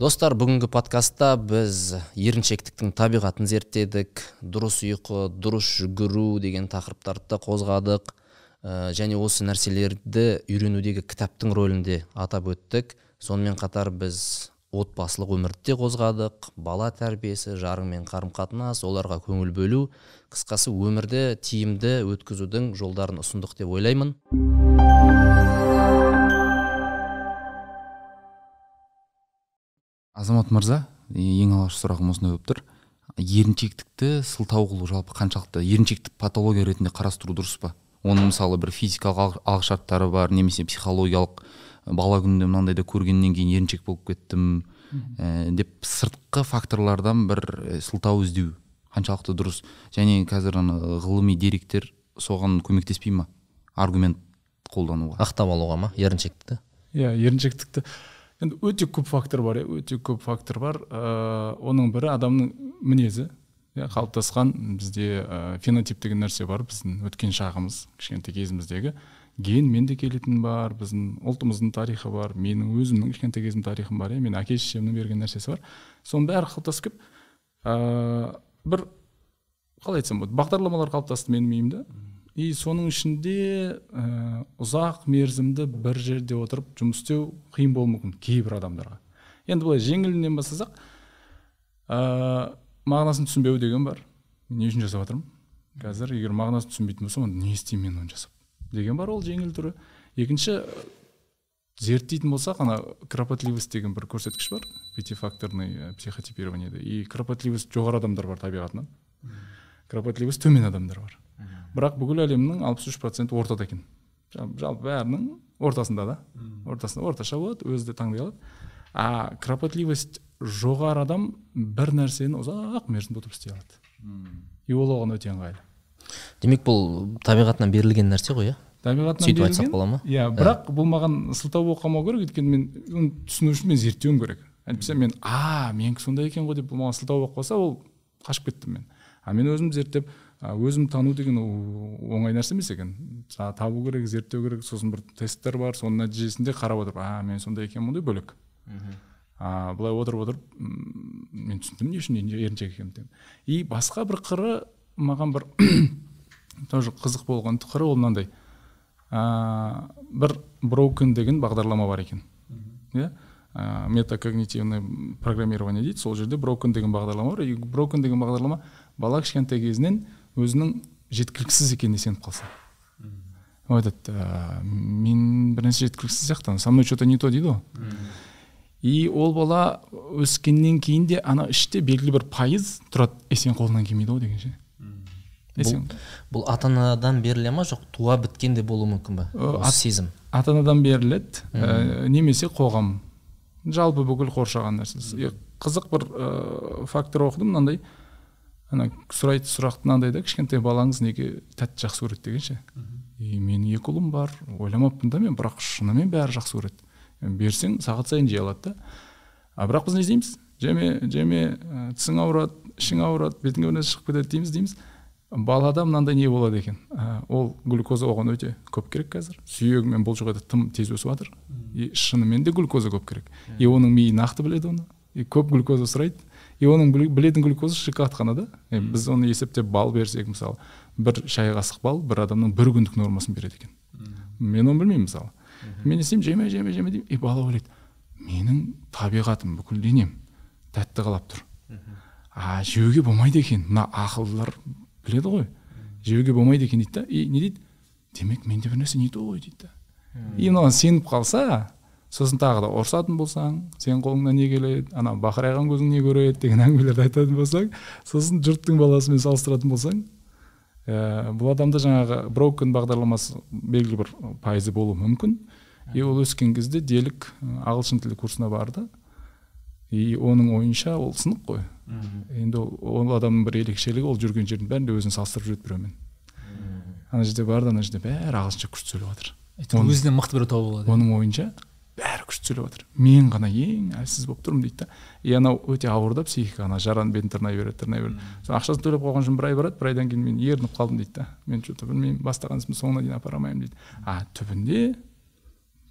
достар бүгінгі подкастта біз еріншектіктің табиғатын зерттедік. Дұрыс ұйқы дұрыс жүгіру деген тақырыптарды қозғадық. Ә, және осы нәрселерді үйренудегі кітаптың рөлін де атап өттік. Сонымен қатар біз отбасылық өмірді де қозғадық. Бала тәрбиесі жарыңмен қарым қатынас оларға көңіл бөлу қысқасы өмірді тиімді өткізудің жолдарын ұсындық деп ойлаймын. Азамат мырза ең алғашқы сұрағым осындай болып тұр. Еріншектікті сылтау қылу жалпы қаншалықты? Еріншектік патология ретінде қарастыру дұрыс па? Оның мысалы бір физикалық алғышарттары бар немесе психологиялық бала күнімде мынандайды көргеннен кейін еріншек болып кеттім ә, деп сыртқы факторлардан бір сылтау іздеу қаншалықты дұрыс? Және қазір ана ғылыми деректер соған көмектеспей ма? Аргумент қолдануға? Ақтап алуға ма еріншектікті? Иә еріншектікті. Енді өте көп фактор бар иә өте көп фактор бар. Ә, оның бірі адамның мінезі иә қалыптасқан бізде ә, фенотип деген нәрсе бар біздің өткен шағымыз кішкентай кезіміздегі. Генмен де келетін бар біздің ұлтымыздың тарихы бар менің өзімнің кішкентай кезімнің тарихым бар иә менің әке шешемнің берген нәрсесі бар. Соның бәрі қалыптасып келіп ә, бір қалай айтсам болады бағдарламалар қалыптасты менің миымда. И соның ішінде ә, ұзақ мерзімді бір жерде отырып жұмыс істеу қиын болуы мүмкін кейбір адамдарға. Енді былай жеңілінен бастасақ ә, мағынасын түсінбеу деген бар. Не үшін жасап жатырмын? Қазір егер мағынасын түсінбейтін болсам онда не істеймін мен оны жасап? Деген бар ол жеңіл түрі. Екінші зерттейтін болсақ ана кропотливость деген бір көрсеткіш бар. Пятифакторный психотипированиеде. И кропотливость жоғары адамдар бар табиғатынан. Кропотливость төмен адамдар бар. Бірақ бүкіл әлемнің алпыс үш проценті ортада екен. Жалпы бәрінің ортасында да. Ортасында орташа болады өзі де таңдай алады. А кропотливость жоғары адам бір нәрсені ұзақ мерзімде отырып істей алады. И ол оған өте ыңғайлы. Демек бұл табиғатынан берілген нәрсе ғой иә? Табиғатынан сөйтіп айтсақ бола ма? иә бірақ бұл маған сылтау болып қалмау керек өйткені мен оны түсіну үшін мен зерттеуім керек. Әйтпесе мен а менікі сондай екен ғой деп бұл маған сылтау болып қалса ол қашып кеттім мен. А мен өзім зерттеп өзім тану деген ол оңай нәрсе емес екен. Табу керек зерттеу керек сосын бір тесттер бар соның нәтижесінде қарап отырып а мен сондай екенмін ғой бөлек а былай отырып отырып мен түсіндім не үшін еріншек екенімді и басқа бір қыры маған бір тоже қызық болған қыры ол мынандай. Ә, бір броукен деген бағдарлама бар екен. Иә? Ә, метакогнитивный программирование дейді сол жерде броукен деген бағдарлама бар. И броукен деген бағдарлама бала кішкентай кезінен өзінің жеткіліксіз екеніне сеніп қалса. Ол айтады ә, мен бір нәрсе жеткіліксіз сияқтымын со мной че то не то дейді ғой и ол бала өскеннен кейін де ана іште белгілі бір пайыз тұрады е сенің қолыңнан келмейді ғой дегенше бұл, бұл ата анадан беріле ма жоқ туа біткен де болуы мүмкін ба? Осы сезім. ата анадан беріледі ә, немесе қоғам. Жалпы бүкіл қоршаған нәрсе. Қызық бір ә, фактор оқыдым мынандай. Ана сұрайды сұрақ мынандай да кішкентай балаңыз неге тәтті жақсы көреді? дегенше. И менің екі ұлым бар ойламаппын да мен бірақ шынымен бәрі жақсы көреді берсең сағат сайын жей алады да. А бірақ біз не істейміз жеме жеме тісің ауырады ішің ауырады бетіңе бір нәрсе шығып кетеді дейміз дейміз балада мынандай не болады екен? Ә, ол глюкоза оған өте көп керек қазір. Сүйегі мен бұлшық еті тым тез өсіп жатыр и шынымен де глюкоза көп керек. И оның миы нақты біледі оны. И көп глюкоза сұрайды. И оның білетін шоколад қана да? Біз оны есептеп бал берсек мысалы бір шай қасық бал бір адамның бір күндік нормасын береді екен. Мен оны білмеймін мысалы. Мен істеймін жеме жеме жеме деймін и бала ойлайды менің табиғатым бүкіл денем тәтті қалап тұр а жеуге болмайды екен мына ақылдылар біледі ғой жеуге болмайды екен дейді да. И не дейді демек менде бір нәрсе не то ғой дейді да. И мынаған сеніп қалса сосын тағы да ұрысатын болсаң сенің қолыңнан не келеді ана бақырайған көзің не көреді деген әңгімелерді айтатын болсаң сосын жұрттың баласымен салыстыратын болсаң ә, бұл адамда жаңағы броукен бағдарламасы белгілі бір пайызы болуы мүмкін. И ол өскен кезде делік ағылшын тілі курсына барды. И оның ойынша ол сынық қой. Енді ол, ол адамның бір ерекшелігі ол жүрген жердің бәрінде өзін салыстырып жүреді біреумен. Ана жерде барды ана жерде бәрі ағылшынша күшті сөйлеп жатыр. Өзінен мықты біреу тауып алады. оның ойынша. Бәрі күшті сөйлеп жатыр мен ғана ең әлсіз болып тұрмын дейді да. И анау өте ауыр да психика ана жараның бетін тырнай береді тырнай береді. Сосын ақшасын төлеп қойған соң бір ай барады бір айдан кейін мен ерініп қалдым дейді да. Мен че то білмеймін бастаған ісімді соңына дейін апара алмаймын дейді. А түбінде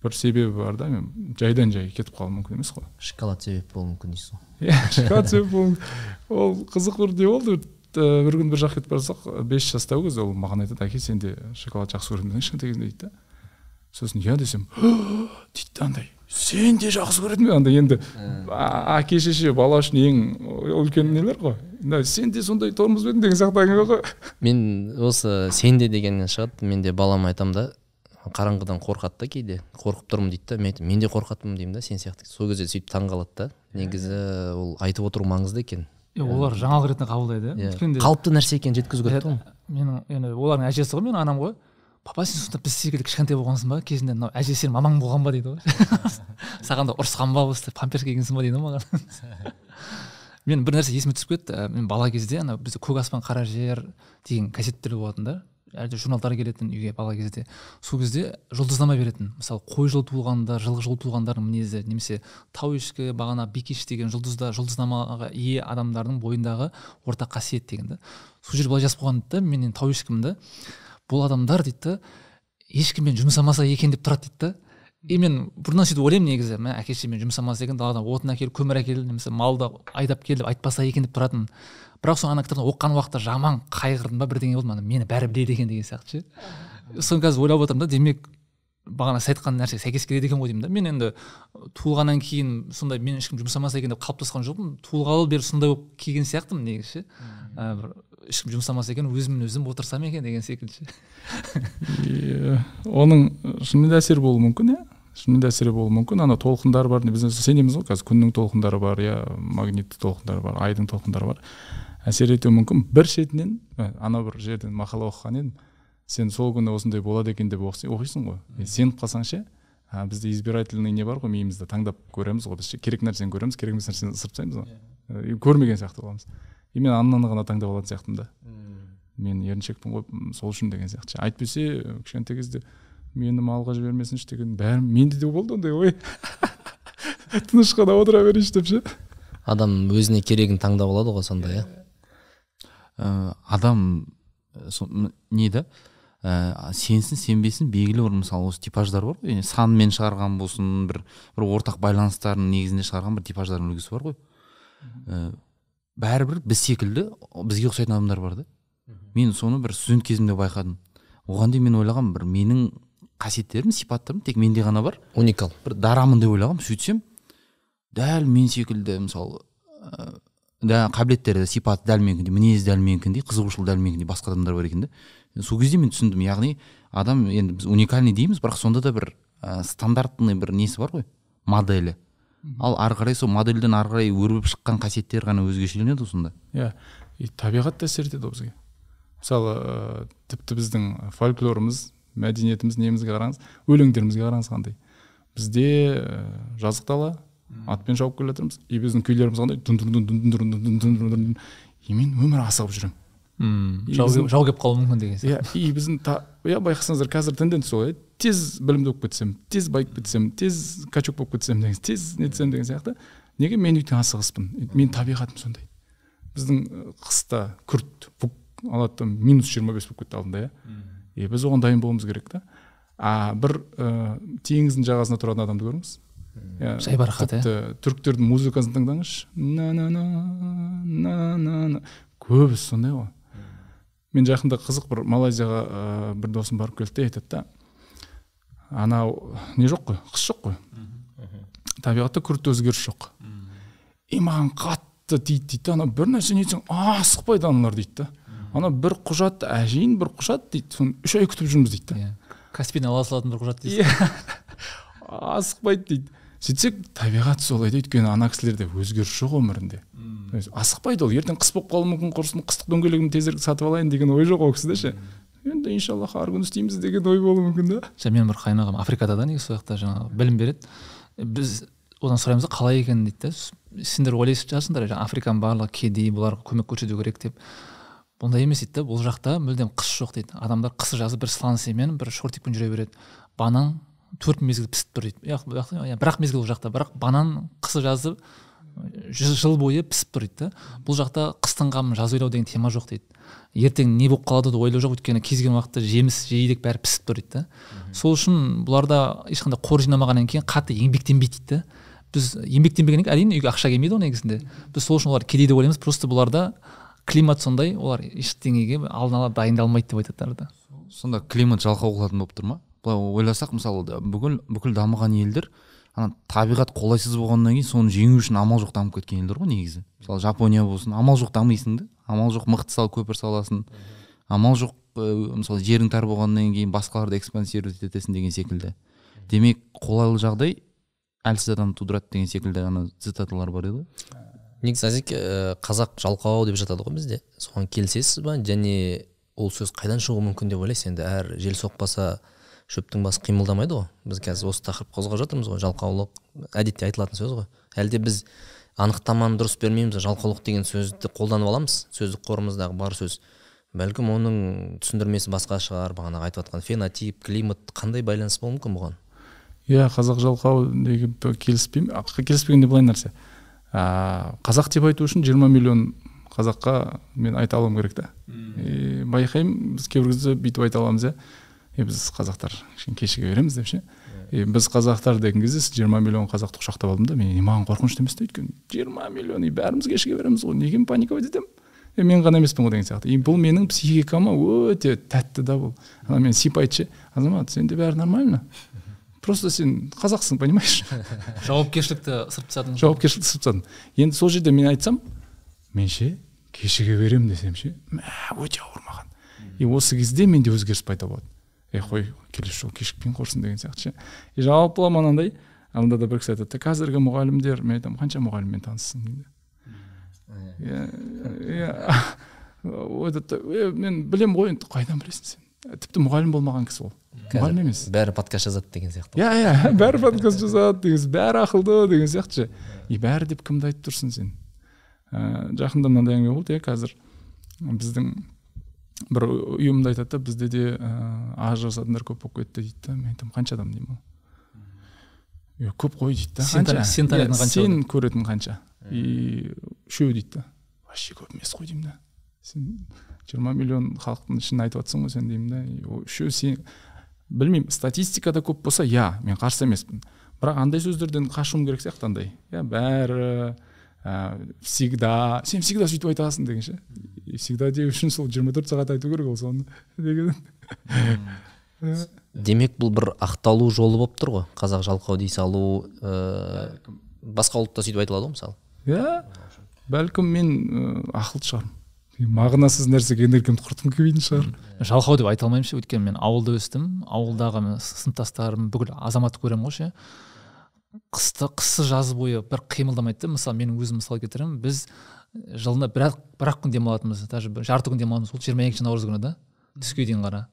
бір себебі бар да мен жайдан жай кетіп қалуым мүмкін емес қой. Шоколад себеп болуы мүмкін дейсіз ғой. Иә шоколад себеп болуы ол қызық бір не болды? Бір күні бір жаққа кетіп бара жатсақ бес жастағы кезде ол маған айтады әке сен де шоколад жақсы көремін кішкентай кезінде дейді да. Сосын иә десем дейді да андай сен де жақсы көретін бе андай енді а- әке шеше бала үшін ең үлкен нелер ғой. Сен де сондай тормоз ба едің деген сияқты әңгіме ғой. Мен осы сенде дегеннен шығады. Мен де балама айтамын да қараңғыдан қорқады да кейде. Қорқып тұрмын дейді да. Мен айтамын мен де қорқатынмын деймін да сен сияқты. Сол кезде сөйтіп таң қалады да негізі ол айтып отыру маңызды екен. Олар жаңалық ретінде қабылдайды. Иә. Қалыпты нәрсе екенін жеткізу керек оны. менің енді олардың әжесі ғой менің анам ғой. Папа сен сонда біз секілді кішкентай болғансың ба? Кезінде мынау әже сенің мамаң болған ба дейді ғой. Саған да ұрысқан ба осы памперс кигенсің ба дейді ғой маған. Мен бір нәрсе есіме түсіп кетті. Мен бала кезде ана бізде көк аспан қара жер деген газеттер болатын да. Әлде журналдар келетін үйге бала кезде. Сол кезде жұлдызнама беретін. Мысалы қой жылы туылғандар жылғы жылы туылғандардың мінезі немесе тау ешкі бағана бикеш деген жұлдызда жұлдызнамаға ие адамдардың бойындағы ортақ қасиет деген да. Сол жерде былай жазып қойған да мен енді тау ешкімін да бұл адамдар дейді да ешкіммен жұмсамаса екен деп тұрады дейді. Да и мен бұрыннан сөйтіп ойлаймын негізі мә әке шешемен жұмсамаса екен даладан отын әкел көмір әкел немесе малды айдап кел деп айтпаса екен деп тұратынмын бірақ сол ана кітапты оқыған уақытта жаман қайғырдым ба бірдеңе болды ана мені бәрі біледі екен деген сияқты ше. Соны қазір ойлап отырмын да демек бағана сіз айтқан нәрсе сәйкес келеді екен ғой деймін да. Мен енді туылғаннан кейін сондай мен ешкім жұмсамаса екен деп қалыптасқан жоқпын. Туылғалы бері сондай болып келген сияқтымын негізі ше. Бір ешкім жұмсамаса екен өзіммен өзім отырсам екен деген секілді. Ше И, оның шынымен де әсері болуы мүмкін иә? Шынымен де әсері болуы мүмкін. Ана толқындар бар біз сенеміз ғой қазір күннің толқындары бар иә магнитті толқындары бар айдың толқындары бар. Әсер етуі мүмкін. Бір шетінен ә, ана бір жерден мақала оқыған едім. Сен сол күні осындай болады екен деп оқи- оқисың ғой. Сеніп қалсаң ше бізде избирательный не бар ғой миымызда таңдап көреміз ғой біз ше. Керек нәрсені көреміз керек емес нәрсені ысырып тастаймыз ғой Е, көрмеген сияқты боламыз. И мен ананы ғана таңдап алатын сияқтымын да. Мен еріншекпін ғой сол үшін деген сияқты. Әйтпесе ә, кішкентай кезде мені малға жібермесінші деген бәрі менде де болды ондай ой тыныш қана отыра берейінші деп ше. Адам өзіне керегін таңдап алады ғой сонда иә? Ә, адам не да? Ә, сенсін сенбесін белгілі бір мысалы осы типаждар бар ғой. Яғни санмен шығарған болсын бір бір ортақ байланыстардың негізінде шығарған бір типаждардың үлгісі бар ғой. Ә, бәрібір біз секілді бізге ұқсайтын адамдар бар да. Мен соны бір студент кезімде байқадым. Оған дейін мен ойлағанмын бір менің қасиеттерім сипаттарым тек менде ғана бар. Уникал. Бір дарамын деп ойлағанмын сөйтсем дәл мен секілді мысалы ә, да қабілеттері сипаты дәл менікіндей мінезі дәл менікіндей қызығушылығы дәл менікіндей басқа адамдар бар екен да. Сол кезде мен түсіндім яғни адам енді біз уникальный дейміз бірақ сонда да бір ә, стандартный бір несі бар ғой моделі ал ары қарай сол модельден ары қарай өрбіп шыққан қасиеттер ғана өзгешеленеді сонда. Иә yeah. табиғат та әсер етеді ол бізге. Мысалы ә, тіпті біздің фольклорымыз мәдениетіміз немізге қараңыз өлеңдерімізге қараңыз қандай. Бізде ә, жазық дала атпен шауып келе жатырмыз. И біздің күйлеріміз қандай? И мен өмір асығып жүремін жау келіп қалуы мүмкін деген иә, сияқты. иә и біздің иә байқасаңыздар қазір тенденция сол тез білімді болып кетсем тез байып кетсем тез качок болып кетсем деген тез нетсем деген сияқты. Неге мен өйткен асығыспын? Мен табиғатым сондай. Біздің қыста күрт бук алады да минус жиырма бес болып кетті алдында иә. И біз оған дайын болуымыз керек та. А бір ә, теңіздің жағасында тұратын адамды көріңіз. Иә жайбарақат, иә? түріктердің музыкасын тыңдаңызшы. На на на на на на. Көбісі сондай ғой. Мен жақында қызық бір малайзияға ә, бір досым барып келді де айтады да анау не жоқ қой қыс жоқ қой. Табиғатта күрт өзгеріс жоқ. И маған қатты тиді дейді да ана бір нәрсе нетсең асықпайды аналар дейді да. Ана бір құжат әжейін бір құжат дейді. Соны үш ай күтіп жүрміз дейді да. Иә. Каспийден ала салатын бір құжат дейсіз. Иә асықпайды дейді. Сөйтсек табиғат солай да өйткені ана кісілерде өзгеріс жоқ өмірінде. Асықпайды ол? Ертең қыс болып қалуы мүмкін құрысын қыстық дөңгелегімді тезірек сатып алайын деген ой жоқ ол кісіде ше. Енді иншаллах арғы күні істейміз деген ой болуы мүмкін да. Жаңа менің бір қайын ағам африкада да негізі сол жақта жаңағы білім береді. Біз одан сұраймыз да қалай екен дейді да. «С- сендер ойлайсыз шығарсыңдар жаңағы африканың барлығы кедей бұларға көмек көрсету керек деп. Ондай емес дейді да бұл жақта мүлдем қыс жоқ дейді. Адамдар қысы жазы бір сланциямен бір шортикпен жүре береді. Банан төрт мезгіл пісіп тұр дейді. Яқ- яқ- иә, бір ақ мезгіл ол жақта. Бірақ банан қысы жазы жүз жыл бойы пісіп тұр дейді да. Бұл жақта қыстың қамын жаз ойлау деген тема жоқ дейді. Ертең не болып қалады деп ойлау жоқ өйткені кез келген уақытта жеміс жидек бәрі пісіп тұр дейді да. Сол үшін бұларда ешқандай қор жинамағаннан кейін қатты еңбектенбейді дейді да. Біз еңбектенбегеннен кейін әрине үйге ақша келмейді ғой негізінде. Біз сол үшін олар кедей деп ойлаймыз просто бұларда климат сондай олар ештеңеге алдын ала дайындалмайды деп айтады да. Сонда климат жалқау қылатын болып тұр ма? Былай ойласақ мысалы бүкіл бүкіл дамыған елдер ана табиғат қолайсыз болғаннан кейін соны жеңу үшін амал жоқ дамып кеткен елдер ғой негізі. Мысалы жапония болсын амал жоқ дамисың да. Амал жоқ мықты сал көпір саласың. Амал жоқ ә, мысалы жерің тар болғаннан кейін басқаларды экспансировать етесің деген секілді. Демек қолайлы жағдай әлсіз адам тудырады деген секілді ана цитаталар бар еді ғой. Негізі әзеке ә, қазақ жалқау деп жатады ғой бізде. Соған келісесіз ба? Және ол сөз қайдан шығуы мүмкін деп ойлайсыз? Енді әр жел соқпаса шөптің басы қимылдамайды ғой. Біз қазір осы тақырып қозғап жатырмыз ғой. Жалқаулық әдетте айтылатын сөз ғой. Әлде біз анықтаманы дұрыс бермейміз жалқаулық деген сөзді қолданып аламыз? Сөздік қорымыздағы бар сөз. Бәлкім оның түсіндірмесі басқа шығар бағанағы айтып жатқан фенотип климат қандай байланыс болуы мүмкін бұған? Иә қазақ жалқау деген келіспеймін келіспегенде былай нәрсе. Ә, қазақ деп айту үшін 20 миллион қазаққа мен айта алуым керек та. И байқаймын біз кейбір кезде бүйтіп айта аламыз иә. Е біз қазақтар кішкене кешіге береміз деп ше. И біз қазақтар деген кезде жиырма миллион қазақты құшақтап алдым да мен маған қорқынышты емес та өйткені. Жиырма миллион и бәріміз кешіге береміз ғой неге паниковать етемін е мен ғана емеспін ғой деген сияқты. И бұл менің психикама өте тәтті да бұл. Ана мен сипайды ше. Азамат сенде бәрі нормально. Просто сен қазақсың понимаешь? Жауапкершілікті ысырып тастадың. Жауапкершілікті ысырып тастадым. Енді сол жерде мен айтсам мен ше кешіге беремін десем ше мә өте ауыр маған. И осы кезде менде өзгеріс пайда болады. Е қой келесі жолы кешікпей құрсын деген сияқты ше. И жалпылама анандай анда да бір кісі айтады қазіргі мұғалімдер мен айтамын қанша мұғаліммен таныссың дейді. Иә иә айтады да е мен білемін ғой енді қайдан білесің сен? Тіпті мұғалім болмаған кісі ол. Мұғалім емес. бәрі подкаст жазады деген сияқты. Иә иә бәрі подкаст жазады деген бәрі ақылды деген сияқты ше. И бәрі деп кімді айтып тұрсың сен? Ә, жақында мынандай әңгіме болды иә қазір біздің бір ұйымда айтады да бізде де ә, ажырасатындар көп болып кетті дейді да. Мен айтамын қанша адам деймін ғой көп қой дейді да қанша? сен тарайтын Иә, қанша сен көретін қанша? И үшеу дейді да. Вообще көп емес қой деймін да. Сен жиырма миллион халықтың ішін айтып жатрсың ғой сен деймін да. Ол үшеу сен білмеймін статистикада көп болса иә мен қарсы емеспін. Бірақ андай сөздерден қашуым керек сияқты андай. Иә бәрі ә, всегда сен всегда сөйтіп айтасың деген ше и всегда деу үшін сол жиырма төрт сағат айту керек ол соны. Деген. Демек бұл бір ақталу жолы болып тұр ғой. Қазақ жалқау дей салу ә, басқа ұлтта сөйтіп айтылады ғой мысалы. Иә бәлкім мен ә, ақылды шығармын. Мағынасыз нәрсеге энергиямды құртқым келмейтін шығар. Жалқау деп айта алмаймын ше өйткені мен ауылда өстім. Ауылдағы сыныптастарым бүкіл азаматты көремін ғой ше. Қысты қысы жазы бойы бір қимылдамайды да. Мысалы мен өзім мысал келтіремін. Біз жылына бір ақ бір ақ күн демалатынбыз. Даже бір жарты күн демалатынбыз. Ол жиырма екінші наурыз күні да. Түске дейін қара.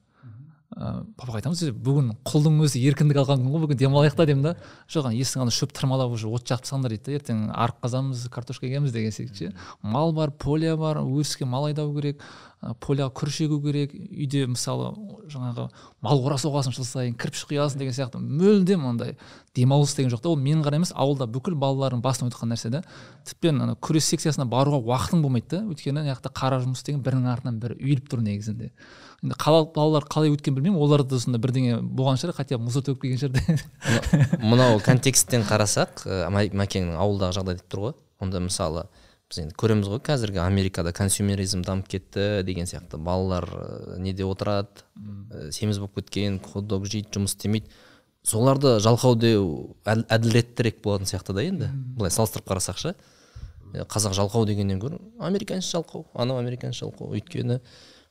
Ыыы папаға айтамыз "Е, бүгін құлдың өзі еркіндік алған күн ғой бүгін демалайық та деймін да. Жоқ ана ана шөп тырмалап уже от жағып тастаңдар дейді да. Ертең арық қазамыз картошка егеміз деген секілді ше. Мал бар поля бар өріске мал айдау керек. Ы, поляға күріш егу керек үйде мысалы жаңағы мал қора соғасың жыл сайын кірпіш құясың деген сияқты мүлдем андай демалыс деген жоқ та. Ол менің ғана емес ауылда бүкіл балалардың басынан өтіп нәрсе да тіптен ана күрес секциясына баруға уақытың болмайды да. Өйткені ана жақта қара жұмыс деген бірінің артынан бірі үйіліп тұр негізінде. Енді қала балалар қалай өткенін білмеймін. Оларда сонда бірдеңе болған шығар хотя бы мусор төгіп келген шығар мынау контексттен қарасақ ә, мәкеңнің ауылдағы жағдай деп тұр ғой. Онда мысалы біз енді көреміз ғой қазіргі америкада консюмеризм дамып кетті деген сияқты балалар ә, неде отырады ә, семіз болып кеткен хот дог жейді жұмыс істемейді. Соларды жалқау деу әділеттірек болатын сияқты да енді. Былай салыстырып қарасақ ше. Е, қазақ жалқау дегеннен гөрі американец жалқау анау американец жалқау. Өйткені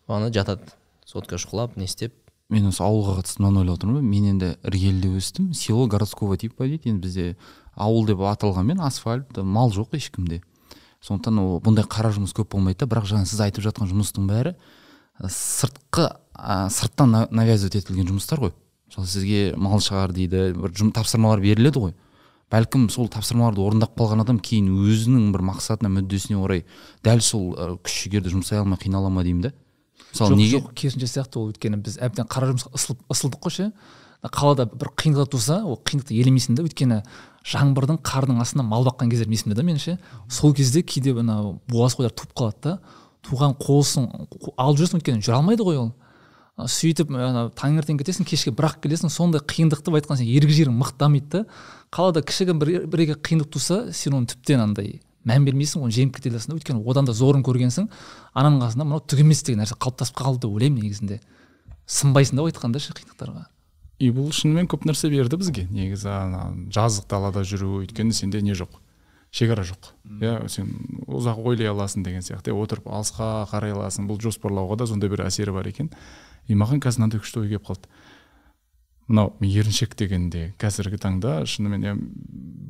бағана жатады сотка шұқылап не істеп. Мен осы ауылға қатысты мынаны ойлап отырмын мен енді іргеліде өстім. Село городского типа дейді енді бізде ауыл деп аталғанмен асфальт мал жоқ ешкімде. Сондықтан ол бұндай қара жұмыс көп болмайды да. Бірақ жаңа сіз айтып жатқан жұмыстың бәрі сыртқы ә, сырттан на- навязывать етілген жұмыстар ғой. Мысалы сізге мал шығар дейді бір жұм, тапсырмалар беріледі ғой. Бәлкім сол тапсырмаларды орындап қалған адам кейін өзінің бір мақсатына мүддесіне орай дәл сол ә, күш жігерді жұмсай алмай қинала ма деймін да? Мысалы неге? жоқ керісінше сияқты ол өйткені біз әбден қара жұмысқа ысылдық қой ше. Қалада бір қиындық туса ол қиындықты елемейсің да. Өйткені жаңбырдың қардың астында мал баққан кездерім есімде да менің ше сол кезде кейде ана буаз қойлар туып қалады да туған қозысын алып жүресің өйткені жүре алмайды ғой ол. Сөйтіп ана таңертең кетесің кешке бірақ келесің сондай қиындықты былай айтқан сен ерік жігерің мықты дамиды да қалада кішігірім бір бір екі қиындық туса сен оны тіптен андай мән бермейсің оны жеңіп кете аласың да. Өйткені одан да зорын көргенсің ананың қасында мынау түк емес деген нәрсе қалыптасып қалды деп ойлаймын негізінде. Сынбайсың да былай айтқанда ше қиындықтарға. И бұл шынымен көп нәрсе берді бізге. Негізі ана жазық далада жүру өйткені сенде не жоқ? Шекара жоқ. Иә сен ұзақ ойлай аласың деген сияқты. Иә, отырып алысқа қарай аласың бұл жоспарлауға да сондай бір әсері бар екен. И маған қазір мынандай күшті ой келіп қалды. Мынау еріншек дегенде қазіргі таңда шынымен иә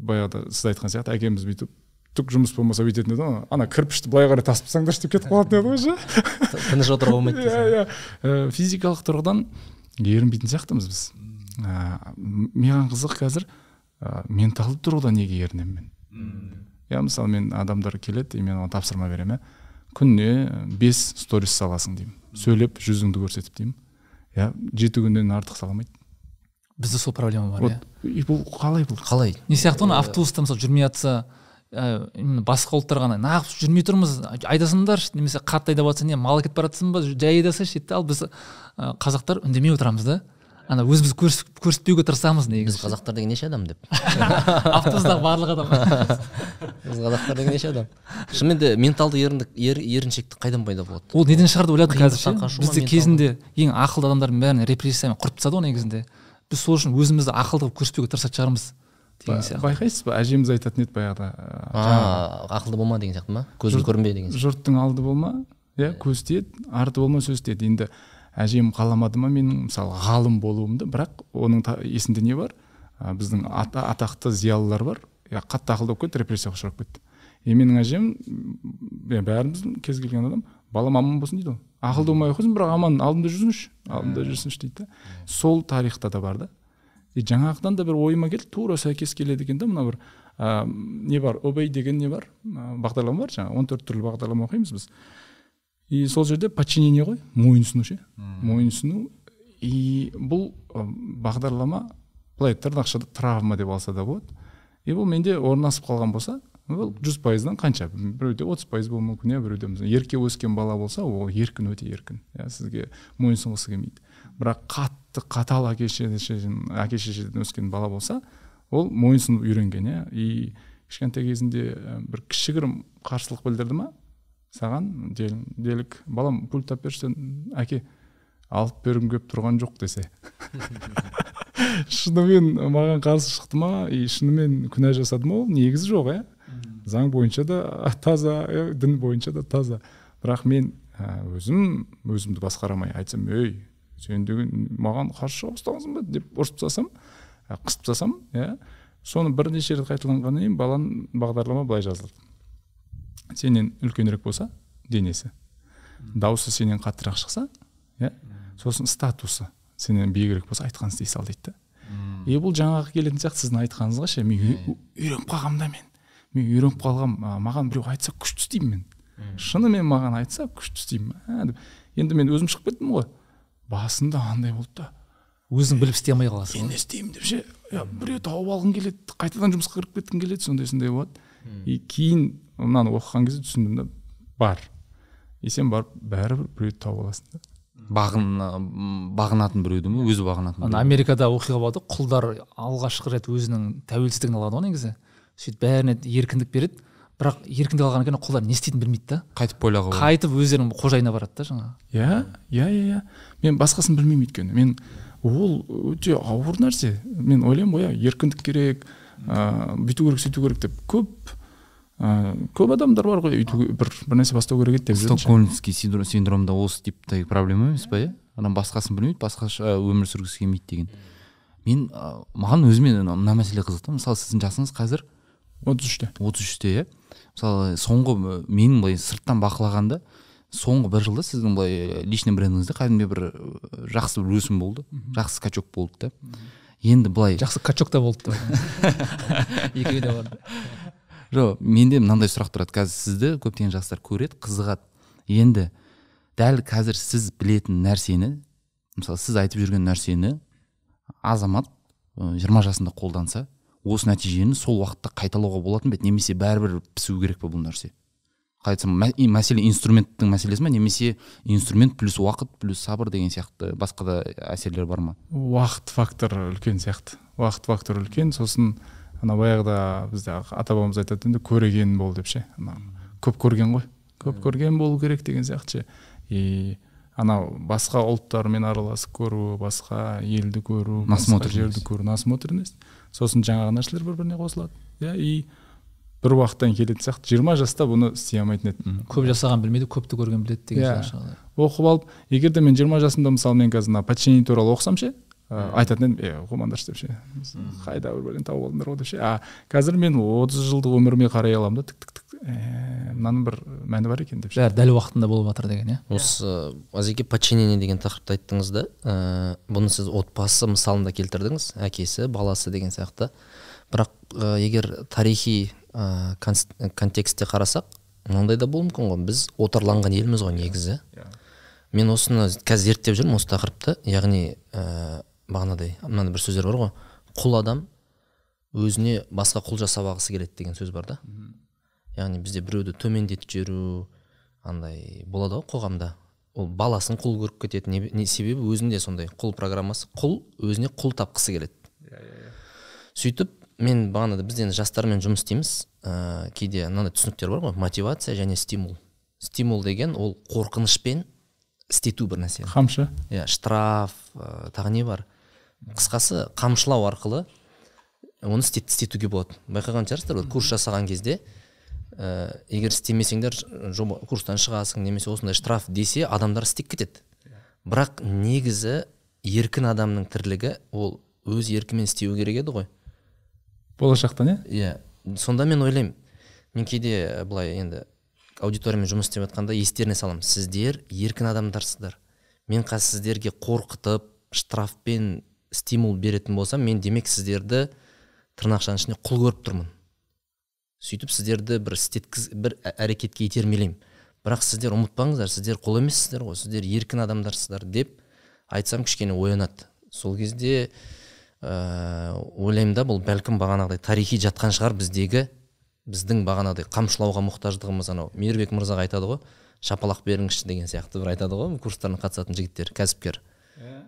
баяғыда сіз айтқан сияқты әкеміз бүйтіп түк жұмыс болмаса бүйтетін еді ғой. Ана кірпішті былай қарай тасып тастаңдаршы деп кетіп қалатын еді ғой ше. Тыныш отыруға болмайды иә иә. Ә, физикалық тұрғыдан ерінбейтін сияқтымыз біз. Ә, маған қызық қазір ә, менталды тұрғыдан неге ерінемін мен? Иә мысалы мен адамдар келеді и мен оған тапсырма беремін иә күніне бес сторис саласың деймін. Сөйлеп жүзіңді көрсетіп деймін. Иә жеті күннен артық сала алмайды бізде сол проблема бар иә вот бұл қалай бұл? Қалай? Не сияқты ғой автобуста мысалы жүрмей жатса именно басқа ұлттар ғана неғып жүрмей тұрмыз айдасаңдаршы немесе қатты айдап жатса не мал әкетіп бара жатсың ба жай айдасайшы дейді ал біз ә, қазақтар үндемей отырамыз да. Ана өзіміз көрсетпеуге тырысамыз біз негізі қазақтар деген неше адам деп. Автобустағы барлық адам. Біз қазақтар деген неше адам. Шынымен де менталды еріндік ер, еріншектік қайдан пайда болады? Ол неден шығарды ойладым қазір ше? бізде кезінде ең ақылды адамдардың бәрін репрессиямен құрып тастады ғой негізінде. Біз сол үшін өзімізді ақылды қылып көрсетпеуге тырысатын шығармыз. Деген сияқты. байқайсыз ба? Әжеміз айтатын еді баяғыда ақылды болма деген сияқты ма? Көзің көрінбе деген жұрттың алды болма иә көз тиеді арты болма сөз тиеді. Енді әжем қаламады ма? Менің мысалы ғалым болуымды бірақ оның есінде не бар? Біздің ата, атақты зиялылар бар. Иә қатты ақылды болып кетті репрессияға ұшырап кетті. И менің әжем иә бәріміз кез келген адам балам аман болсын дейді ғой ақылды болмай ақ қойсын бірақ аман алдымда жүрсінші алдымда жүрсінші дейді да. Сол тарихта да бар да. И жаңағыдан да бір ойыма келді тура сәйкес келеді екен да мына бір ә, не бар обей деген не бар? Ә, бағдарлама бар жаңағы он төрт түрлі бағдарлама оқимыз біз. И сол жерде подчинение ғой мойынсыну ше. Мойынсыну и бұл бағдарлама былай тырнақшада травма деп алса да болады. И бұл менде орнасып қалған болса ол жүз пайыздан қанша? Біреуде отыз пайыз болуы мүмкін иә біреуде ерке өскен бала болса ол еркін өте еркін. Иә сізге мойынсұнғысы келмейді. Бірақ қатты қатал әке шешеден әке шешеден өскен бала болса ол мойынсұнып үйренген иә. И кішкентай кезінде бір кішігірім қарсылық білдірді ма саған дел- делік балам пульт алып берші әке алып бергім келіп тұрған жоқ десе. Шынымен маған қарсы шықты ма и шынымен күнә жасады ма ол негізі жоқ иә. Заң бойынша да таза иә, дін бойынша да таза. Бірақ мен өзім өзімді басқара алмай айтсам ей сен деген маған қарсы шыға бастағансың ба деп ұрысып тастасам қысып тастасам иә соны бірнеше рет қайталанғаннан кейін баланың бағдарлама былай жазылды сенен үлкенірек болса денесі. Дауысы сенен қаттырақ шықса иә сосын статусы сенен биігірек болса айтқанын істей сал дейді да. И бұл жаңағы келетін сияқты сіздің айтқаныңызға ше мен үй- үйреніп қалғанмын да мен. Мен үйреніп қалғам маған біреу айтса күшті істеймін мен. Шынымен маған айтса күшті істеймін деп. енді мен өзім шығып кеттім ғой. Басында андай болды да. Өзің біліп істей алмай қаласың. Мен не істеймін деп ше? Біреу тауып алғың келеді қайтадан жұмысқа кіріп кеткің келеді сондай сондай болады. И кейін мынаны оқыған кезде түсіндім да бар. И сен барып бәрібір біреуді тауып аласың да. Бағын м, бағынатын біреуді ма өзі бағынатын ана америкада оқиға болды құлдар алғашқы рет өзінің тәуелсіздігін алады ғой негізі. Сөйтіп бәріне еркіндік береді. Бірақ еркіндік алғаннан кейін құлдар не істейтінін білмейді да. Қайтып поляға барады. қайтып өздерінің қожайынына барады да жаңағы. Иә иә иә иә. Мен басқасын білмеймін өйткені. Мен ол өте ауыр нәрсе. Мен ойлаймын ғой иә еркіндік керек ыыы бүйту керек сөйту керек деп. Көп ыыы көп адамдар бар ғой өйту бір бір нәрсе бастау керек еді деп стокгольмский синдром, синдромда осы типтегі проблема емес па иә? Адам басқасын білмейді басқаша өмір сүргісі келмейді деген. Мен ә, маған өзіме мына мына мәселе қызық та мысалы сіздің жасыңыз қазір отыз үште. отыз үште иә? Мысалы соңғы менің былай сырттан бақылағанда соңғы бір жылда сіздің былай личный брендіңізде кәдімгідей бір жақсы бір өсім болды жақсы скачок болды да. Енді былай жақсы качок та болды. Екеуі де бар. Жоқ менде мынандай сұрақ тұрады. Қазір сізді көптеген жастар көреді қызығады. Енді дәл қазір сіз білетін нәрсені мысалы сіз айтып жүрген нәрсені азамат жиырма жасында қолданса осы нәтижені сол уақытта қайталауға болатын ба еді? Немесе бәрібір пісу керек па бұл нәрсе? Қалай айтсам мә- мәселе инструменттің мәселесі ма немесе инструмент плюс уақыт плюс сабыр деген сияқты басқа да әсерлер бар ма? Уақыт факторы үлкен сияқты. Уақыт факторы үлкен. Сосын ана баяғыда бізде ата бабамыз айтатын еді көреген бол деп ше. Ана көп көрген ғой көп көрген болу керек деген сияқты ше. И анау басқа ұлттармен араласып көру басқа елді көру Насмотренность. жерді көру насмотренность. Сосын жаңағы нәрселер бір біріне қосылады. Иә и бір уақыттан келетін сияқты. Жиырма жаста бұны істей алмайтын едім. Көп жасаған білмейді көпті көрген біледі деген Иә. шығар. Оқып алып егер де мен жиырма жасымда мысалы мен қазір мына подчинение туралы оқысам ше айтатын едім е оқымаңдаршы деп ше қайда бір бәлені тауып алдыңдар ғой деп ше а қазір мен отыз жылдық өміріме қарай аламын да тік тік тік ә, мынаның бір мәні бар екен деп ше. Бәрі дәл уақытында болып жатыр деген иә? Осы азеке подчинение деген тақырыпты айттыңыз да ә, бұны сіз отбасы мысалында келтірдіңіз әкесі баласы деген сияқты. Бірақ ә, егер тарихи ә, контекстте қарасақ мынандай да болуы мүмкін ғой. Біз отарланған елміз ғой негізі. Мен осыны қазір зерттеп жүрмін осы тақырыпты. Яғни ә, бағанадай мынандай бір сөздер бар ғой. Құл адам өзіне басқа құл жасап алғысы келеді деген сөз бар да. Яғни бізде біреуді төмендетіп жіберу андай болады ғой қоғамда. Ол баласын құл көріп кетеді. Не, не себебі өзінде сондай құл программасы. Құл өзіне құл тапқысы келеді. Сөйтіп мен бағанада біз енді жастармен жұмыс істейміз. Ә, кейде мынандай түсініктер бар ғой. Мотивация және стимул. Стимул деген ол қорқынышпен істету бір нәрсені қамшы. Иә штраф ә, тағы не бар? Қысқасы қамшылау арқылы оны істет, істетуге болады. Байқаған шығарсыздар курс жасаған кезде ә, егер істемесеңдер жоба курстан шығасың немесе осындай штраф десе адамдар істеп кетеді. Бірақ негізі еркін адамның тірлігі ол өз еркімен істеу керек еді ғой. Болашақтан иә? Иә. Сонда мен ойлаймын мен кейде былай енді аудиториямен жұмыс істеп жатқанда естеріне саламын. Сіздер еркін адамдарсыздар. Мен қазір сіздерге қорқытып штрафпен стимул беретін болсам мен демек сіздерді тырнақшаның ішінде құл көріп тұрмын. Сөйтіп сіздерді бір істеткіз бір ә- әрекетке итермелеймін. Бірақ сіздер ұмытпаңыздар сіздер құл емессіздер ғой сіздер еркін адамдарсыздар деп айтсам кішкене оянады. Сол кезде ә, ойлаймын да бұл бәлкім бағанағыдай тарихи жатқан шығар біздегі біздің бағанағыдай қамшылауға мұқтаждығымыз анау. Мейірбек мырзаға айтады ғой шапалақ беріңізші деген сияқты бір айтады ғой курстарына қатысатын жігіттер кәсіпкер.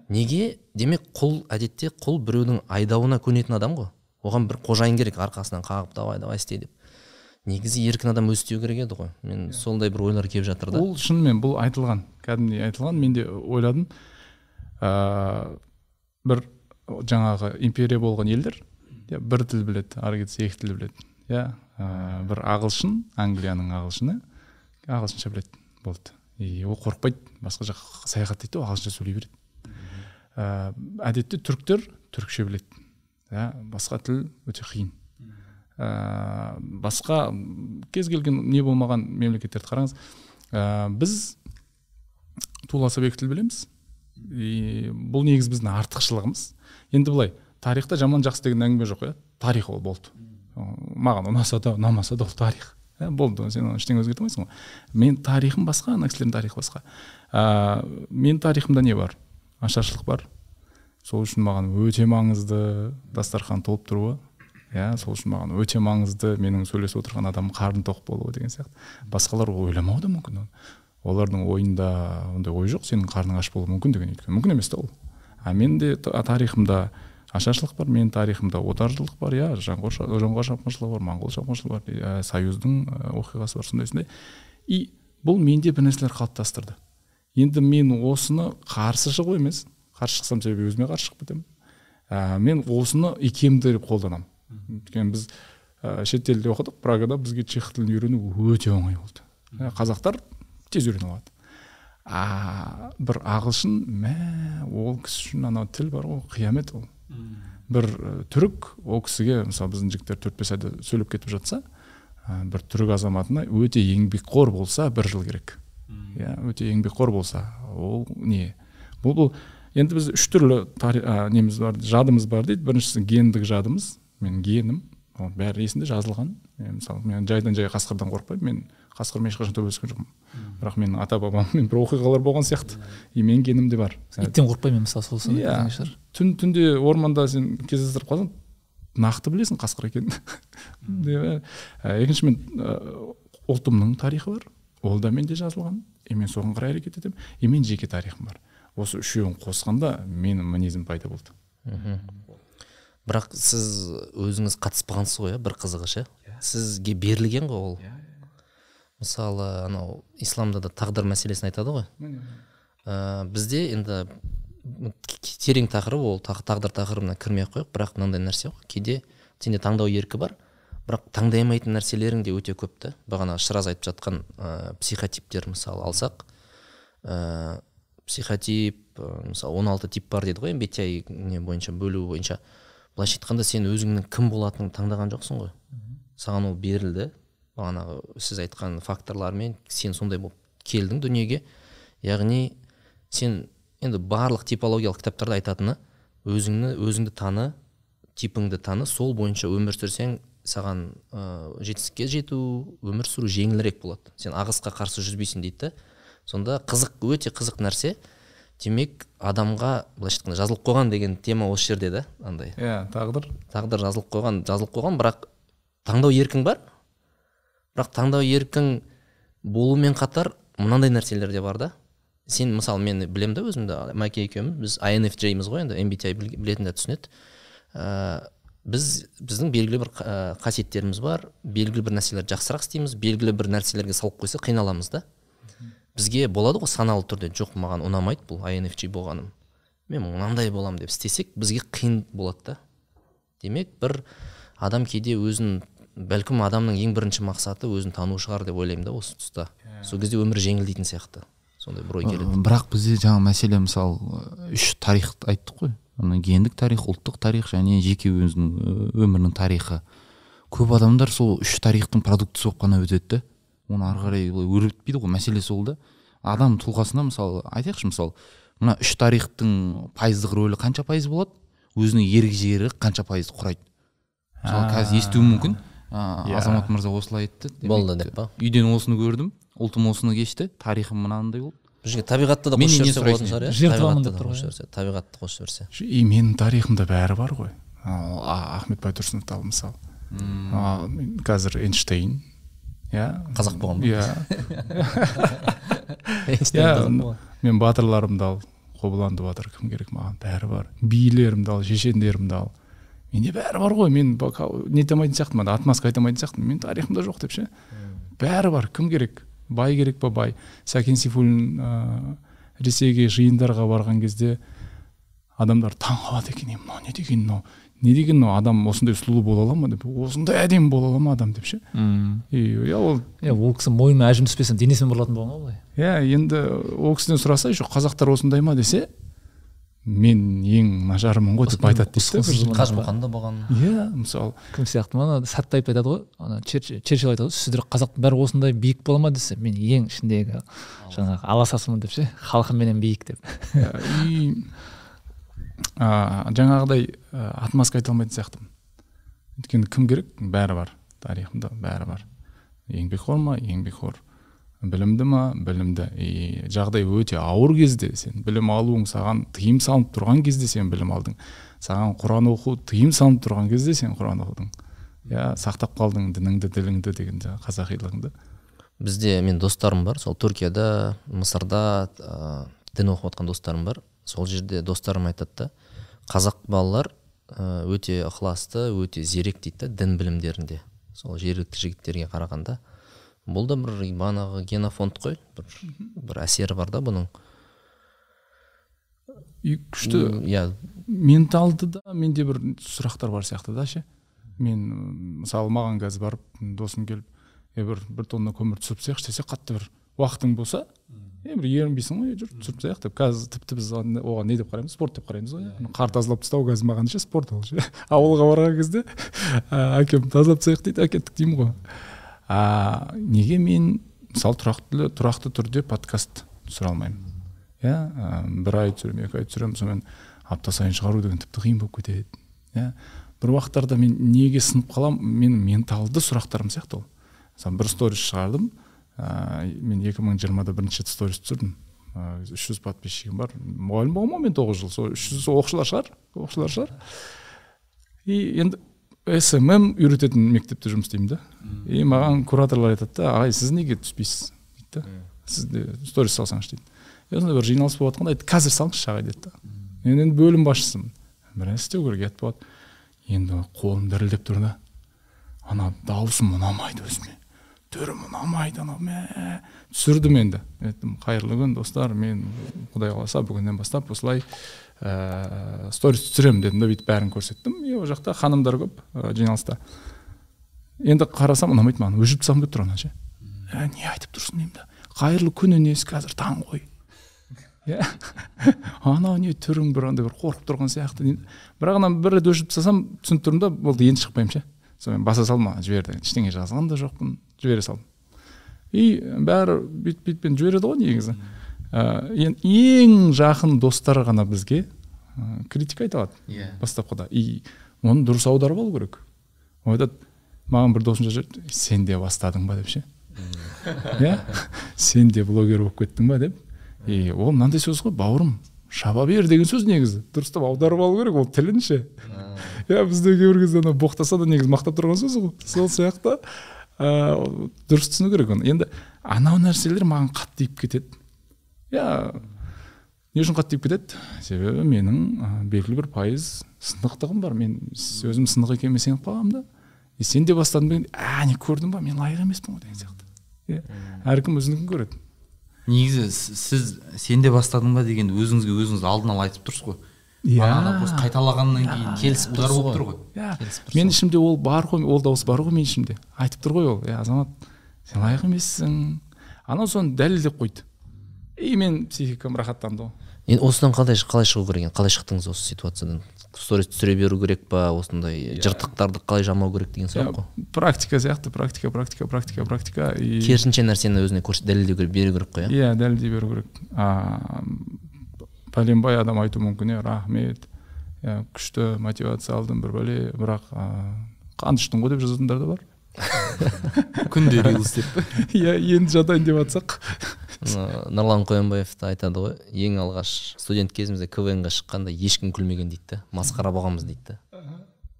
Неге? Демек құл әдетте құл біреудің айдауына көнетін адам ғой. Оған бір қожайын керек арқасынан қағып давай давай істе деп. Негізі еркін адам өзі істеу керек еді ғой. Мен сондай бір ойлар келіп жатыр да. Ол шынымен бұл айтылған кәдімгідей айтылған. Мен де ойладым. Ә, бір жаңағы империя болған елдер иә бір тіл біледі ары кетсе екі тіл біледі. Иә ә, бір ағылшын англияның ағылшыны ағылшынша біледі болды. И ол қорықпайды басқа жаққа саяхаттайды да ағылшынша сөйлей береді. Ә, әдетте түріктер түрікше біледі иә басқа тіл өте қиын. Ә, басқа кез келген не болмаған мемлекеттерді қараңыз. Ә, біз туласа екі тіл білеміз. И бұл негізі біздің артықшылығымыз. Енді былай тарихта жаман жақсы деген әңгіме жоқ иә тарих ол болды. Маған ұнаса да ұнамаса да ол тарих. Иә болды сен оны ештеңе өзгерте алмайсың ғой. Мен тарихым басқа ана кісілердің тарихы басқа. Ә, менің тарихымда не бар? Ашаршылық бар. Сол үшін маған өте маңызды дастархан толып тұруы иә сол үшін маған өте маңызды менің сөйлесіп отырған адамым қарны тоқ болуы деген сияқты. Басқалар ойламауы да мүмкін олардың ойында ондай ой жоқ сенің қарның аш болуы мүмкін деген өйткені мүмкін емес та ол. А менде та- тарихымда ашаршылық бар менің тарихымда отаршылдық бар иә жоңғар ша- жоңғар шапқыншылығы бар моңғол шапқыншылығы бар ә, союздың оқиғасы бар сондай сондай и бұл менде бір нәрселер қалыптастырды. Енді мен осыны қарсы шығу емес. Қарсы шықсам себебі өзіме қарсы шығып кетемін. Ә, мен осыны икемді деп қолданамын өйткені біз ә, шетелде оқыдық прагада бізге чех тілін үйрену өте оңай болды. Ә, қазақтар тез үйрене алады. А бір ағылшын мә ол кісі үшін анау тіл бар ғой қиямет ол. Бір түрік ол кісіге мысалы біздің жігіттер төрт бес айда сөйлеп кетіп жатса ә, бір түрік азаматына өте еңбекқор болса бір жыл керек. Иә өте еңбекқор болса ол не? Бұл бұл енді біз үш түрлі тари- ә, неміз бар жадымыз бар дейді. Біріншісі гендік жадымыз. Менің генім. Ол бәрі есімде жазылған. Е, мысалы мен жайдан жай қасқырдан қорықпаймын. Мен қасқырмен ешқашан төбелескен жоқпын. Бірақ менің ата бабаммен бір оқиғалар болған сияқты. И менің генімде бар. Иттен қорықпаймын мен мысалы сол сондай Иә. шығар? Түн түнде орманда сен кездестіріп қалсаң нақты білесің қасқыр екенін. Екіншімен ұлтымның тарихы бар. Ол да менде жазылған. И мен соған қарай әрекет етемін. И менің жеке тарихым бар. Осы үшеуін қосқанда менің мінезім пайда болды. Бірақ сіз өзіңіз қатыспағансыз ғой иә? бір қызығы ше? Сізге берілген ғой ол? Мысалы анау исламда да тағдыр мәселесін айтады ғой. Ә, бізде енді терең тақырып ол тақ- тағдыр тақырыбына кірмей ақ қояйық. Бірақ мынандай нәрсе ғой. Кейде сенде таңдау еркі бар. Бірақ таңдай алмайтын нәрселерің де өте көп та. Бағана шыраз айтып жатқан ә, психотиптер мысалы алсақ ә, психотип ә, мысалы 16 тип бар дейді ғой MBTI не бойынша бөлу бойынша. Былайша айтқанда сен өзіңнің кім болатыныңды таңдаған жоқсың ғой. Саған ол берілді. Бағанағы сіз айтқан факторлармен сен сондай болып келдің дүниеге. Яғни сен енді барлық типологиялық кітаптарда айтатыны өзіңні өзіңді таны типіңді таны сол бойынша өмір сүрсең саған ә, жетістікке жету өмір сүру жеңілірек болады. Сен ағысқа қарсы жүзбейсің дейді да сонда қызық өте қызық нәрсе. Демек адамға былайша айтқанда жазылып қойған деген тема осы жерде да андай. Иә тағдыр. Тағдыр жазылып қойған жазылып қойған бірақ таңдау еркің бар. Бірақ таңдау еркің болумен қатар мынандай нәрселер де бар да. Сен мысалы мен білемін да өзімді мәке екеуміз біз INFJ'міз ғой енді MBTI біл- білетіндер түсінеді. Ә, біз біздің белгілі бір ә, қасиеттеріміз бар. Белгілі бір нәрселерді жақсырақ істейміз. Белгілі бір нәрселерге салып қойса қиналамыз да. Бізге болады ғой саналы түрде. Жоқ маған ұнамайды бұл INFJ болғаным. Мен мынандай боламын деп істесек бізге қиын болады да. Демек бір адам кейде өзін бәлкім адамның ең бірінші мақсаты өзін тану шығар деп ойлаймын да осы тұста. Сол кезде өмір жеңілдейтін сияқты. Сондай бір ой келеді. бірақ бізде жаңа мәселе мысалы үш тарих айттық қой. Ана гендік тарих ұлттық тарих және жеке өзінің ы, өмірінің тарихы. Көп адамдар сол үш тарихтың продуктісі болып қана өтеді да оны ары қарай былай өрбітпейді ғой мәселе сол да. Адам тұлғасына мысалы айтайықшы мысалы мына үш тарихтың пайыздық рөлі қанша пайыз болады? Өзінің ерік жігері қанша пайызды құрайды? Мысалы қазір естуі мүмкін. Иә. азамат мырза осылай айтты болды деп па? үйден осыны көрдім ұлтым осыны кешті тарихым мынандай болды. Бұл жерге табиғатты да қосып жіберсе болатын шығар иә? Жертвамын табиғатты деп да тұр ғой, қосып жіберсе табиғатты қосып жіберсе и менің тарихымда бәрі бар ғой. Ахмет байтұрсыновты ал мысалы қазір эйнштейн иә? Қазақ болған ба? иә. Иә мен батырларымды ал қобыланды батыр кім керек маған? Бәрі бар. Билерімді ал шешендерімді ал. Менде бәрі бар ғой мен нете алмайтын сияқтымын отмазка айта алмайтын сияқтымын. Менің тарихымда жоқ деп ше. Бәрі бар кім керек? Бай керек па? Бай. Сәкен сейфуллин ыыы ресейге жиындарға барған кезде адамдар таң қалады екен. Е мынау не деген мынау? Не деген мынау? Адам осындай сұлу бола ала ма деп? Осындай әдемі бола ала ма адам деп ше? И иә ол иә ол кісі мойнына әжім түспесін денесімен бұрылатын болған ғой. Былай иә енді ол кісіден сұраса еще қазақтар осындай ма десе мен ең нашарымын ғой деп айтады дейді да қажымұқан да болған иә мысалы кім сияқты ма? Ана сәтбаев айтады ғой. Ана Черч- черчилль айтады ғой сіздер қазақтың бәрі осындай биік бола ма? десе мен ең ішіндегі жаңағы аласасымын деп ше халқымменен биік деп. Иә, и а, жаңағыдай отмазка айта алмайтын сияқтымын. Өйткені кім керек? Бәрі бар. Тарихымда бәрі бар. Еңбекқор ма? Еңбекқор білімді ма? білімді. И жағдай өте ауыр кезде сен білім алуың саған тыйым салынып тұрған кезде сен білім алдың. Саған құран оқу тыйым салынып тұрған кезде сен құран оқыдың. Иә сақтап қалдың дініңді діліңді деген жаңағы қазақилығыңды. Бізде мен достарым бар сол түркияда мысырда ә, дін оқып жатқан достарым бар. Сол жерде достарым айтады да қазақ балалар өте ықыласты өте зерек дейді да дін білімдерінде. Сол жергілікті жігіттерге қарағанда. Бұл да бір бағанағы генофонд қой. Бір, бір әсері бар да бұның. И күшті иә. менталды да менде бір сұрақтар бар сияқты да ше. Мен мысалы маған қазір барып досым келіп е бір бір тонна көмір түсіріп тастайықшы десе қатты бір уақытың болса е бір ерінбейсің ғой е жүр түсіріп тастайық деп. Қазір тіпті біз оған не деп қараймыз? Спорт деп қараймыз ғой иә. Қар тазалап тастау қазір маған ше спорт ол ше. Ауылға барған кезде әкем тазалап тастайық дейді әкеттік деймін ғой. А неге мен мысалы тұрақты тұрақты түрде подкаст түсіре алмаймын? Иә бір ай түсіремін екі ай түсіремін сонымен апта сайын шығару деген тіпті қиын болып кетеді. Иә бір уақыттарда мен неге сынып қаламын менің менталды сұрақтарым сияқты ол. Мысалы бір сторис шығардым ә, мен 2020-да бірінші рет сторис түсірдім. Үш жүз подписчигім бар. Мұғалім болғанмын ғой мен тоғыз жыл? Сол үш жүз оқушылар шығар оқушылар шығар. И енді смм үйрететін мектепте жұмыс істеймін да и маған кураторлар айтады да ағай сіз неге түспейсіз? дейді да. Сіз де сторис салсаңызшы дейді. И сондай бір жиналыс болып жатқанда айтты қазір салыңызшы ағай деді да. Мен енді бөлім басшысымын бір нәрсе істеу керек ұят болады енді қолым дірілдеп тұр да ана дауысым ұнамайды өзіме түрім ұнамайды анау мә түсірдім енді. Айттым қайырлы күн достар мен құдай қаласа бүгіннен бастап осылай ә, сторис түсіремін дедім да бүйтіп бәрін көрсеттім. И ол жақта ханымдар көп ә, жиналыста. Енді қарасам ұнамайды маған өшіріп тастағым келіп тұр ана ше. Ә, не айтып тұрсың деймін да. Қайырлы күн енесі қазір таң ғой. Иә. Анау не түрің бір андай бір қорқып тұрған сияқты бірақ ана бір рет өшіріп тастасам түсініп тұрмын да болды енді шықпаймын ше. Сонымен баса салдым жіберді. Ештеңе жазған да жоқпын жібере салдым. И бәрі бүйтіп бүйтпен жібереді ғой негізі. Ә, ең жақын достар ғана бізге ә, критика айта алады. Иә. Бастапқыда. И оны дұрыс аударып алу керек. Ол айтады маған бір досым жазып жіберді сен де бастадың ба? деп ше. Иә? Сен де блогер болып кеттің ба? деп. И ол мынандай сөз ғой бауырым шаба бер деген сөз негізі. Дұрыстап аударып алу керек ол тілін ше иә бізде кейбір кезде ана боқтаса да негізі мақтап тұрған сөз ғой сол сияқты. Ыыы дұрыс түсіну керек оны. Енді анау нәрселер маған қатты тиіп кетеді. Иә не үшін қатты тиіп кетеді себебі менің ә, белгілі бір пайыз сынықтығым бар мен өзім сынық екеніме сеніп қалғанмын да и сен де бастадың ба а не көрдің ба мен лайық емеспін ғой деген сияқты иә әркім өзінікін көреді негізі сіз сен де бастадың ба деген өзіңізге өзіңіз алдын ала айтып тұрсыз ғой бағана просто қайталағаннан кейін келісіп тұрсыз болып тұр ғой иә менің ішімде ол бар ғой ол дауыс бар ғой менің ішімде айтып тұр ғой ол иә азамат сен лайық емессің анау соны дәлелдеп қойды и мен психикам рахаттанды ғой. Енді осыдан қалай қалай шығу керек? Енді қалай шықтыңыз осы ситуациядан? Сторис түсіре беру керек па? Осындай жыртықтарды қалай жамау керек деген сұрақ қой. Иә, практика сияқты практика практика практика практика и керісінше нәрсені өзіне дәлелдеу керек беру керек қой иә? Иә дәлелдей беру керек. А, пәленбай адам айтуы мүмкін иә рахмет. Иә күшті мотивация алдым бір бәле. Бірақ а, қант іштің ғой деп жазатындар да бар. Күнде рилс деп. Иә енді жатайын деп жатсақ нұрлан қоянбаев та айтады ғой ең алғаш студент кезімізде квн ға шыққанда ешкім күлмеген дейді да масқара болғанбыз дейді да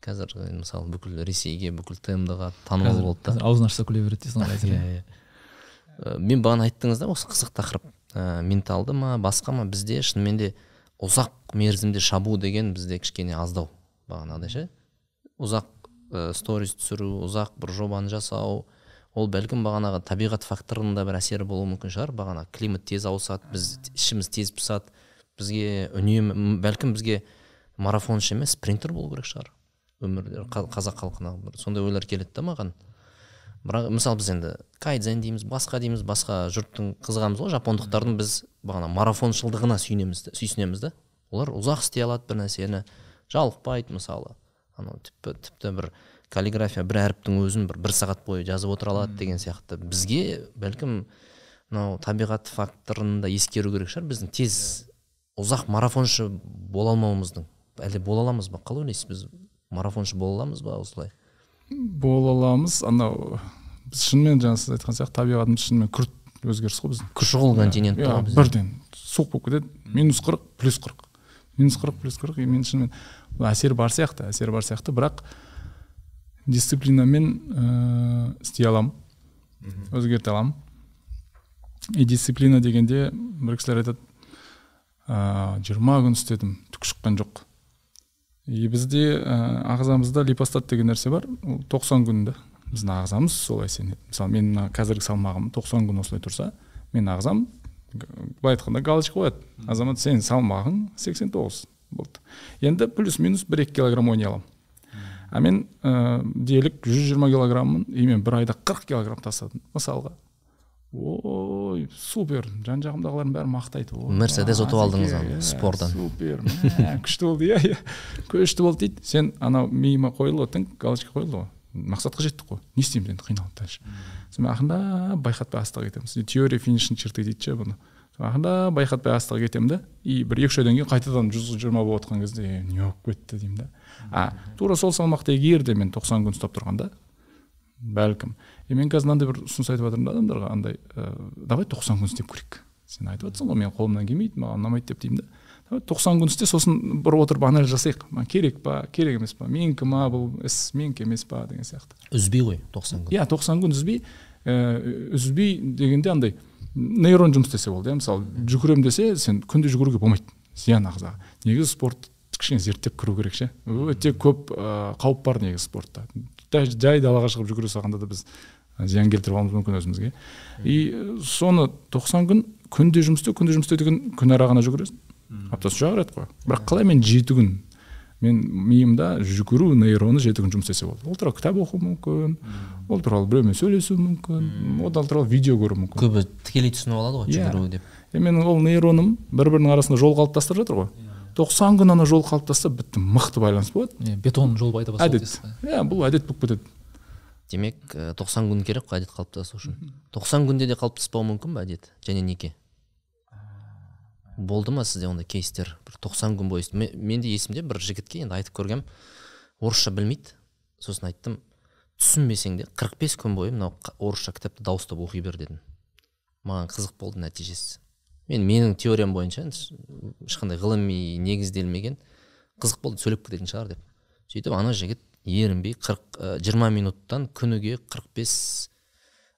қазір мысалы бүкіл ресейге бүкіл тмд ға танымал болды да. аузын ашса күле береді дейсің ғой иә иә. Мен бағана айттыңыз да осы қызық тақырып. Ә, менталды ма басқа ма? Бізде шынымен де ұзақ мерзімде шабу деген бізде кішкене аздау бағанағыдай ше. Ұзақ ә, сторис түсіру ұзақ бір жобаны жасау ол бәлкім бағанағы табиғат факторының да бір әсері болуы мүмкін шығар. Бағана климат тез ауысады біз ішіміз тез пысады. Бізге үнемі бәлкім бізге марафоншы емес спринтер болу керек шығар. Өмірде қа- қазақ халқына бір сондай ойлар келеді да маған. Бірақ мысалы біз енді кайдзен дейміз басқа дейміз басқа жұрттың қызығамыз ғой. Жапондықтардың біз бағана марафоншылдығына сүйінеміз сүйсінеміз да олар ұзақ істей алады бір нәрсені жалықпайды мысалы. Анау тіпті тіпті бір каллиграфия бір әріптің өзін бір бір сағат бойы жазып отыра алады деген сияқты. Бізге бәлкім мынау табиғат факторын да ескеру керек шығар. Біздің тез ұзақ марафоншы бола алмауымыздың. Әлде бола аламыз ба? Қалай ойлайсыз? Біз марафоншы бола аламыз ба осылай? Бола аламыз. Анау біз шынымен жаңа сіз айтқан сияқты табиғатымыз шынымен күрт өзгеріс қой біздің. Шұғыл континент иә. бірден. Суық болып кетеді. Минус қырық плюс қырық. Минус қырық плюс қырық и мен шынымен әсері бар сияқты әсері бар сияқты. Бірақ дисциплинамен ыыы істей аламын өзгерте аламын и дисциплина дегенде бір кісілер айтады ыыы жиырма күн істедім түк шыққан жоқ и бізде ә, ағзамызда липостат деген нәрсе бар. Ол тоқсан күнде біздің ағзамыз солай сенеді. Мысалы мен мына қазіргі салмағым 90 күн осылай тұрса менің ағзам былай айтқанда галочка қояды. Азамат сенің салмағың 89 болды. Енді плюс минус бір екі килограмм ойнай аламын а мен ә, делік 120 килограмммын и мен бір айда 40 килограмм тастадым мысалға. Ой супер. Жан жағымдағылардың бәрі мақтайды «Ой, Мерседес ұтып алдыңыз иә, спорттан». супер. Күшті болды иә иә. Күшті болды дейді. Сен анау миыма қойылды ғой тың галочка қойылды ғой. Мақсатқа жеттік қой. Не істейміз енді қиналып дальше. Сонымен ақырындап байқатпай астыға кетеміз теория финишный черты дейді ше бұны. Ақырындап байқатпай астыға кетемін да. И бір екі үш айдан кейін қайтадан жүз жиырма болып жатқан кезде «Е, не болып кетті деймін да. А тура сол салмақта егер де мен тоқсан күн ұстап тұрғанда бәлкім. И мен қазір мынандай бір ұсыныс айтып жатырмын да адамдарға андай ә, давай тоқсан күн істеп көрейік сен айтып жатрсың ғой менің қолымнан келмейді маған ұнамайды деп деймін да тоқсан күн істе сосын бір отырып анализ жасайық. Маған керек па керек емес па менікі ма бұл іс менікі емес па деген сияқты. Үзбей ғой тоқсан күн. Иә тоқсан күн үзбей ііі үзбей дегенде андай нейрон жұмыс істесе болды иә мысалы жүгіремін десе сен күнде жүгіруге болмайды зиян ағзаға. Негізі спорт кішкене зерттеп кіру керек ше. Өте көп ыыы қауіп бар негізі спортта. Жай, далаға шығып жүгіре салғанда да біз зиян келтіріп алуымыз мүмкін өзімізге. И соны тоқсан күн күнде жұмыс істеу күнде жұмыс істеу деген күнара ғана жүгіресің. Аптасына үш ақ рет қой. Бірақ қалай мен жеті күн мен миымда жүгіру нейроны жеті күн жұмыс істесе болды. Ол туралы кітап оқу мүмкін ол туралы біреумен сөйлесу мүмкін ол туралы видео көру мүмкін. Көбі тікелей түсініп алады ғой Иә. жүгіру деп. Е менің ол нейроным бір бірінің арасында жол қалыптастырып жатыр ғой. Тоқсан күн ана жол қалыптасса бітті мықты байланыс болады. Иә, бетон жол пайда басталды әдет. иә бұл әдет болып кетеді. Демек тоқсан күн керек қой әдет қалыптасу үшін. Тоқсан күнде де қалыптаспауы мүмкін ба әдет? Және неке? Болды ма сізде ондай кейстер? Бір тоқсан күн бойы ме- менде есімде бір жігітке енді айтып көргем. Орысша білмейді сосын айттым. Түсінбесең де 45 күн бойы мынау орысша кітапты дауыстап оқи бер дедім. Маған қызық болды нәтижесі. Мен менің теориям бойынша ешқандай ғылыми негізделмеген қызық болды сөйлеп кететін шығар деп. Сөйтіп ана жігіт ерінбей қырық жиырма минуттан күніге 45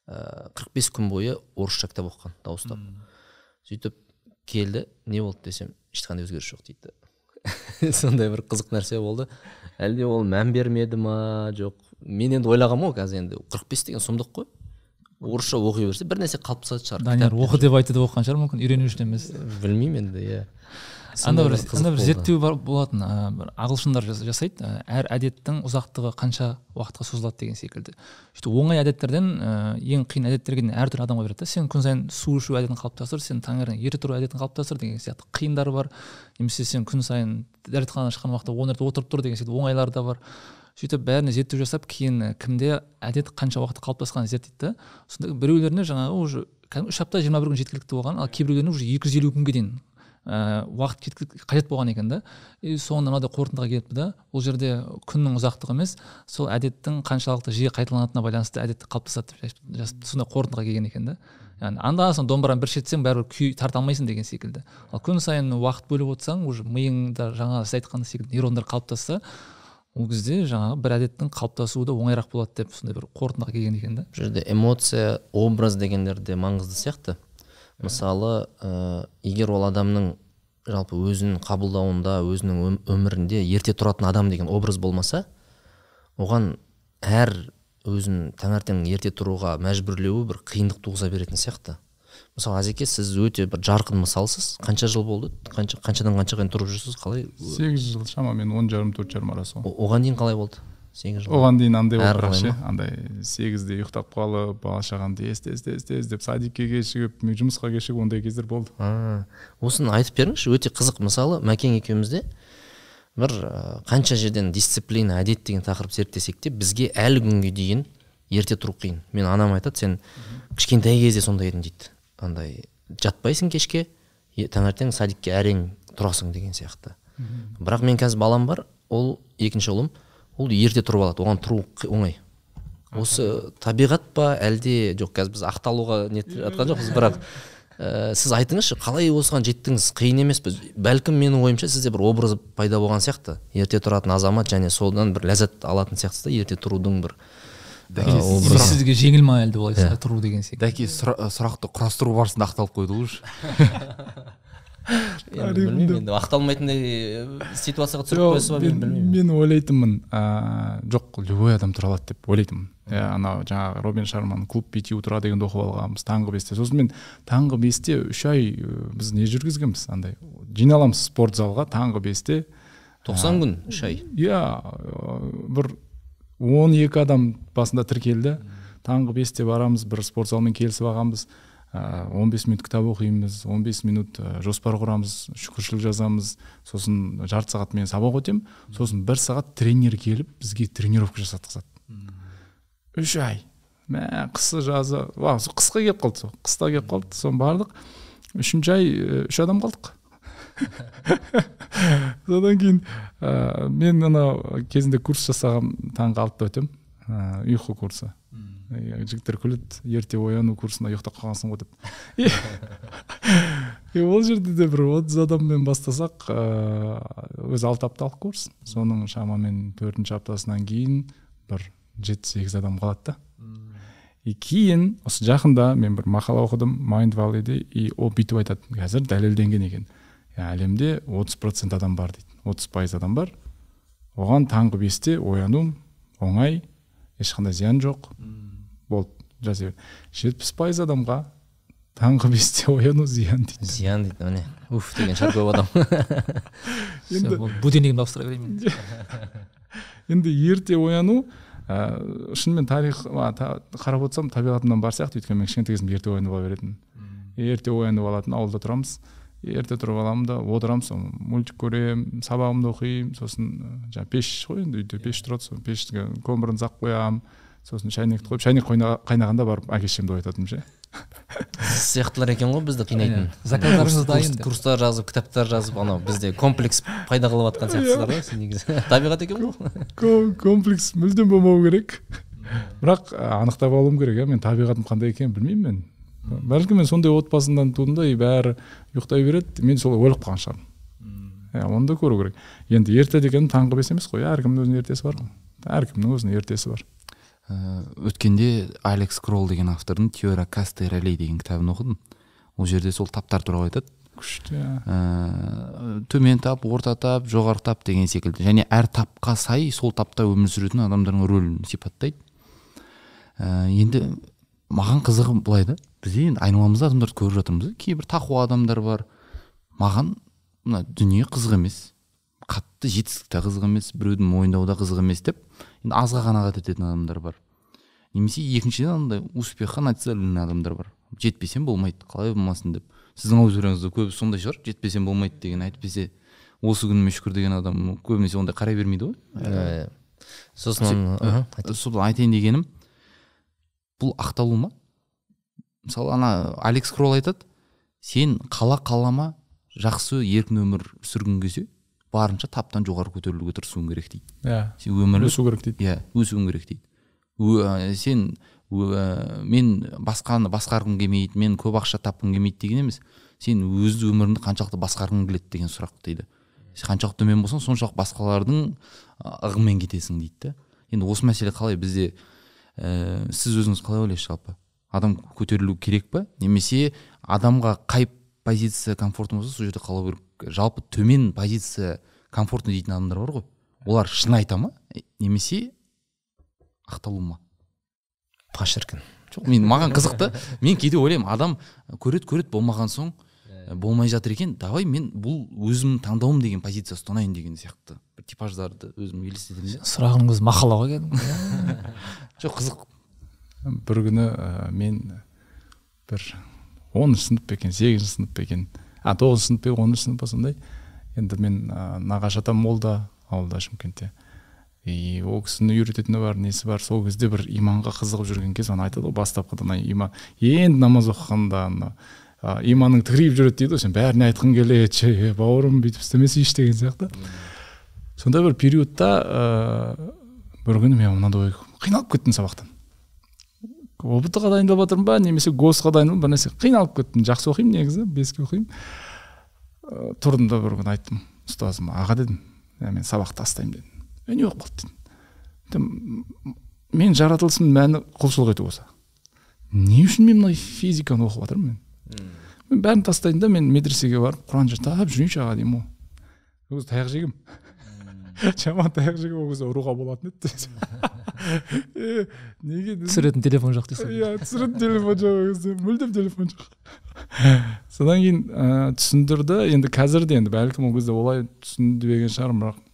ыыы қырық бес күн бойы орысша кітап оқыған дауыстап. Сөйтіп келді не болды десем ешқандай өзгеріс жоқ дейді. Сондай бір қызық нәрсе болды. Әлде ол мән бермеді ма? Жоқ. Мен енді ойлағанмын ғой қазір енді қырық бес деген сұмдық қой. Орысша оқи берсе бір нәрсе қалыптасатын шығар. Данияр оқы деп айтты деп оқыған шығар мүмкін үйрену үшін емес білмеймін енді иә. Анда бір анда бір зерттеу бар болатын ә, бір ағылшындар жас- жасайды ә, әр әдеттің ұзақтығы қанша уақытқа созылады деген секілді. Сөйтіп оңай әдеттерден ә, ең қиын әдеттерге дейін әртүрлі адамға береді да сен күн сайын су ішу әдетін қалыптастыр сен таңертең ерте тұру әдетін қалыптастыр деген сияқты қиындары бар. Немесе сен күн сайын дәретханадан шыққан уақытта он рет отырып тұр деген секілді оңайлары да бар. Сөйтіп бәріне зерттеу жасап кейін ә, кімде әдет қанша уақытта қалыптасқанын зерттейді да сонда біреулеріне жаңағы уже кәдімгі үш апта жиырма бір күн жеткілікті болған ал кейбіреулеріне уже екі жүз елу күнге дейін ә, уақыт қажет болған екен да. И соңында мынадай қорытындыға келіпті да бұл жерде күннің ұзақтығы емес сол әдеттің қаншалықты жиі қайталанатынына байланысты әдет қалыптасады деп жазып- жазыпты сондай қорытындыға келген екен да. Яғни анда санда домбыраны бір шертсең бәрібір күй тарта алмайсың деген секілді. Ал күн сайын уақыт бөліп отырсаң уже миыңда жаңа сіз айтқан секілді нейрондар қалыптасса ол кезде жаңағы бір әдеттің қалыптасуы да оңайырақ болады деп сондай бір қорытындыға келген екен да. Бұл жерде эмоция образ дегендер де маңызды сияқты. Мысалы ә, егер ол адамның жалпы өзін қабылдауында өзінің өм- өмірінде ерте тұратын адам деген образ болмаса оған әр өзін таңертең ерте тұруға мәжбүрлеуі бір қиындық туғыза беретін сияқты. Мысалы әзеке сіз өте бір жарқын мысалсыз. Қанша жыл болды? Қанша қаншадан қаншаға дейін тұрып жүрсіз? Қалай? Сегіз жыл шамамен он жарым төрт жарым арасы ғой оған дейін қалай болды? Сегіз жыл. Оған дейін андай болды бірақ ше андай сегізде ұйықтап қалып бала шағамды есте есте есте іздеп садикке кешігіп мен жұмысқа кешігіп ондай кездер болды. А, осыны айтып беріңізші. Өте қызық мысалы. Мәкең екеумізде бір қанша жерден дисциплина әдет деген тақырып зерттесек те бізге әлі күнге дейін ерте тұру қиын. Мен анам айтады сен кішкентай кезде сондай едің дейді. Андай жатпайсың кешке таңертең садикке әрең тұрасың деген сияқты. Бірақ мен қазір балам бар ол екінші ұлым. Ол ерте тұрып алады оған тұру оңай. Осы табиғат па әлде жоқ қазір біз ақталуға не жатқан жоқпыз бірақ ә, сіз айтыңызшы қалай осыған жеттіңіз қиын емес пе бәлкім менің ойымша сізде бір образ пайда болған сияқты. Ерте тұратын азамат және содан бір ләззат алатын сияқтысыз да ерте тұрудың бір дәке сұрақ- сізге жеңіл ма әлде олай тұру деген секілді? Дәке сұра- сұрақты құрастыру барысында ақталып қойды ғой уже. енді білмеймін енді ақталмайтындай ә, ситуацияға түсіріп қойса ба мен білмеймін. мен ойлайтынмын ә, жоқ любой адам тұра алады деп ойлайтынмын. Иә анау жаңағы робин шарманың клуб пяти утра дегенді оқып алғанбыз таңғы бесте. Сосын мен таңғы бесте үш ай ә, біз не жүргізгенбіз? Андай жиналамыз спорт залға таңғы бесте. Тоқсан күн үш ай. иә бір он екі адам басында тіркелді. Таңғы бесте барамыз бір спорт залмен келісіп алғанбыз он бес минут кітап оқимыз 15 минут ә, жоспар құрамыз шүкіршілік жазамыз. Сосын жарты сағат мен сабақ өтемін сосын бір сағат тренер келіп бізге тренировка жасатқызады. Үш ай. Мә қысы жазы. Қысқа келіп қалды сол қыста келіп қалды. Соны бардық. Үшінші ай ә, үш адам қалдық. содан кейін ә, мен анау кезінде курс жасағам таңғы алтыда өтемін. Ә, ұйқы курсы. Жігіттер күледі ерте ояну курсында ұйықтап қалғансың ғой деп. И ол жерде де бір отыз адаммен бастасақ ыыы өзі алты апталық курс. Соның шамамен төртінші аптасынан кейін бір жеті сегіз адам қалады да. И кейін осы жақында мен бір мақала оқыдым майнд валлиде и ол бүйтіп айтады. Қазір дәлелденген екен. Әлемде 30 процент адам бар дейді. 30 пайыз адам бар. Оған таңғы бесте ояну оңай ешқандай зиян жоқ. Болды жаза бер жетпіс пайыз адамға таңғы бесте ояну зиян дейді. Зиян дейді міне. Уф деген шығар көп адам. Енді будильнигімді ауыстыра берейін енді ерте ояну ә, шынымен тарих қарап отырсам табиғатымнан бар сияқты. Өйткені мен кішкентай кезімде ерте оянып ала беретінмін ерте оянып алатын ауылда тұрамыз. Ерте тұрып аламын да отырамын соны. Мультик көремін сабағымды оқимын сосын ә, жаңағы пеш қой енді үйде пеш тұрады сол пештің көмірін жағып қоямын сосын шайнекті қойып қойна- қайнағанда барып әке шешемді оятатынмын ше. Сіз сияқтылар екен ғой бізді қинайтын. Заказдарыңыз Курс- дайын. курстар жазып кітаптар жазып анау бізде комплекс пайда қылып жатқан сияқтысыздар ғой сіз негізі. Табиғат екен ғой. Ком- комплекс мүлдем болмау керек. Бірақ ә, анықтап алуым керек иә мен табиғатым қандай екенін білмеймін мен. Бәлкім мен сондай да и бәрі ұйықтай береді. Мен солай ойлап қалған шығармын. Иә оны да көру керек. Енді ерте деген таңғы бес емес қой әркімнің өзінің ертесі бар ғой. Әркімнің өзінің ертесі бар. Ә, өткенде алекс кролл деген автордың теория касты ролей деген кітабын оқыдым. Ол жерде сол таптар туралы айтады. Күшті иә ә, төмен тап орта тап жоғары тап деген секілді. Және әр тапқа сай сол тапта өмір сүретін адамдардың рөлін сипаттайды. Ә, енді маған қызығы былай да бізде енді айналамызда адамдарды көріп жатырмыз да кейбір тақуа адамдар бар. Маған мына дүние қызық емес қатты жетістік те қызық емес біреудің мойындауы да қызық емес деп енді азға қанағат ететін адамдар бар. Немесе екіншіден андай успехқа нацеленный адамдар бар. Жетпесем болмайды қалай болмасын деп. Сіздің аудиторияңызда көбісі сондай шығар жетпесем болмайды деген әйтпесе осы күніме шүкір деген адам көбінесе ондай қарай бермейді ғой. Ә, сосын оны- аха, айт. сол айтайын дегенім бұл ақталу ма? Мысалы ана алекс кролл айтады сен қала қалама жақсы еркін өмір сүргің келсе барынша таптан жоғары көтерілуге тырысуың керек дейді. Иә сен өмірлік өсу керек дейді. Иә өсуің керек дейді. Ө- ә, сен ө- ә, мен басқаны басқарғым келмейді мен көп ақша тапқым келмейді деген емес. Сен өз өміріңді қаншалықты басқарғың келеді деген сұрақ дейді. Сен қаншалықты төмен болсаң соншалық басқалардың ығымен кетесің дейді да енді осы мәселе қалай бізде ә, сіз өзіңіз қалай ойлайсыз жалпы? Адам көтерілу керек па? Немесе адамға қай позиция комфортный болса сол жерде қалу керек? Жалпы төмен позиция комфортный дейтін адамдар бар ғой. Олар шын айта ма? Немесе ақталу ма? Па шіркін жоқ мен маған қызық та. Мен кейде ойлаймын адам көреді көреді болмаған соң ә, болмай жатыр екен давай мен бұл өзімнің таңдауым деген позиция ұстанайын деген сияқты. Типаждарды өзім елестетемін да сұрағының өзі мақала ғой кәдімгі. Жоқ қызық. Бір күні ә, мен бір оныншы сынып па екен сегізінші сынып па екен. А тоғызыншы сынып па оныншы сынып па сондай. Енді мен ә, нағашы атам молда ауылда шымкентте. И ол кісінің үйрететіні бар несі бар сол кезде бір иманға қызығып жүрген кез ана айтады ғой бастапқыда ана иман енді намаз оқығанда ана ә, иманың тікірейіп жүреді дейді ғой сен бәріне айтқың келеді ше бауырым бүйтіп істемесейші деген сияқты. Сонда бір периодта ыыы бір күні мен мынандай ой қиналып кеттім сабақтан обт ға дайындалып жатырмын ба немесе гос ға дайындалып бір нәрсе қиналып кеттім жақсы оқимын негізі беске оқимын ыыы тұрдым да бір күні айттым ұстазыма аға дедім «ә, мен сабақты тастаймын дедім е не болып қалды дедім «М- мен жаратылысымның мәні құлшылық ету болса не үшін мен мына физиканы оқып жатырмын мен? Мен бәрін тастайын да мен медресеге барып құран жаттап жүрейінші аға деймін ғой ол кезде таяқ жегенмін жаман таяқ жегенмін ол кезде ұруға болатын еді неге түсіретін телефон жоқ дейсің иә түсіретін телефон жоқ ол кезде мүлдем телефон жоқ. Содан кейін ыыы түсіндірді. Енді қазір де енді бәлкім ол кезде олай түсінбеген шығармын бірақ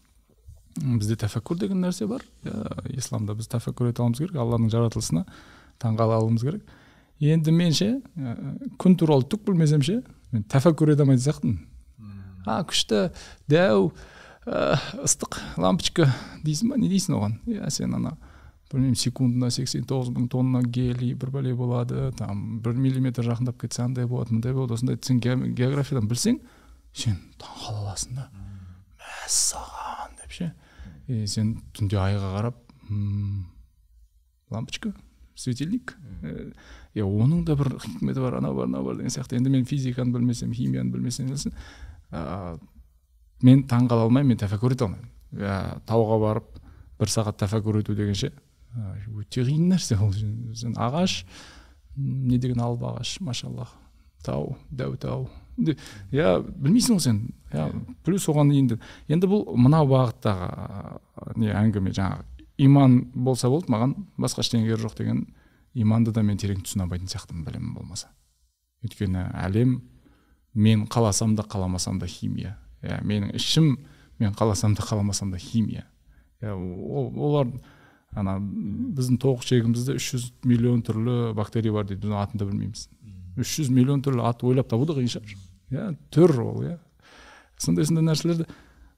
бізде тәфәккүр деген нәрсе бар. Иә исламда біз тәфәккүр ете алуымыз керек алланың жаратылысына таңғала алуымыз керек. Енді мен ше ә, күн туралы түк білмесем ше мен тәфәккүр ете алмайтын сияқтымын. А күшті. Дәу ыстық лампочка дейсің ба? Не дейсің оған? Иә сен ана білмеймін секундына сексен тоғыз мың тонна гелий бір бәле болады там бір миллиметр жақындап кетсе андай болады мындай болады. Осындай сен ге- географиядан білсең сен таңқала аласың да. Мәссаған деп ше. И сен түнде айға қарап «М, лампочка светильник иә оның да бір хикметі бар анау бар мынау бар деген сияқты. Енді мен физиканы білмесем химияны білмесем несін? Ә, мен таң қала алмаймын мен тәфәккүр ете алмаймын. Ә, тауға барып бір сағат тәфәккүр ету деген ше өте қиын нәрсе ол. Сен ағаш не деген алып ағаш машаллах. Тау дәу тау. Иә білмейсің ғой сен. Иә плюс оған енді енді бұл мына бағыттағы не әңгіме жаңағы иман болса болды маған басқа ештеңе керегі жоқ деген иманды да мен терең түсіне алмайтын сияқтымын білімім болмаса. Өйткені әлем мен қаласам да қаламасам да химия. Иә менің ішім мен қаласам да қаламасам да химия иә. Ол олар ана біздің тоқ ішегімізде үш жүз миллион түрлі бактерия бар дейді біз атын да білмейміз. Үш жүз миллион түрлі ат ойлап табу да қиын шығар. Иә түр ол иә. Сондай сондай нәрселерді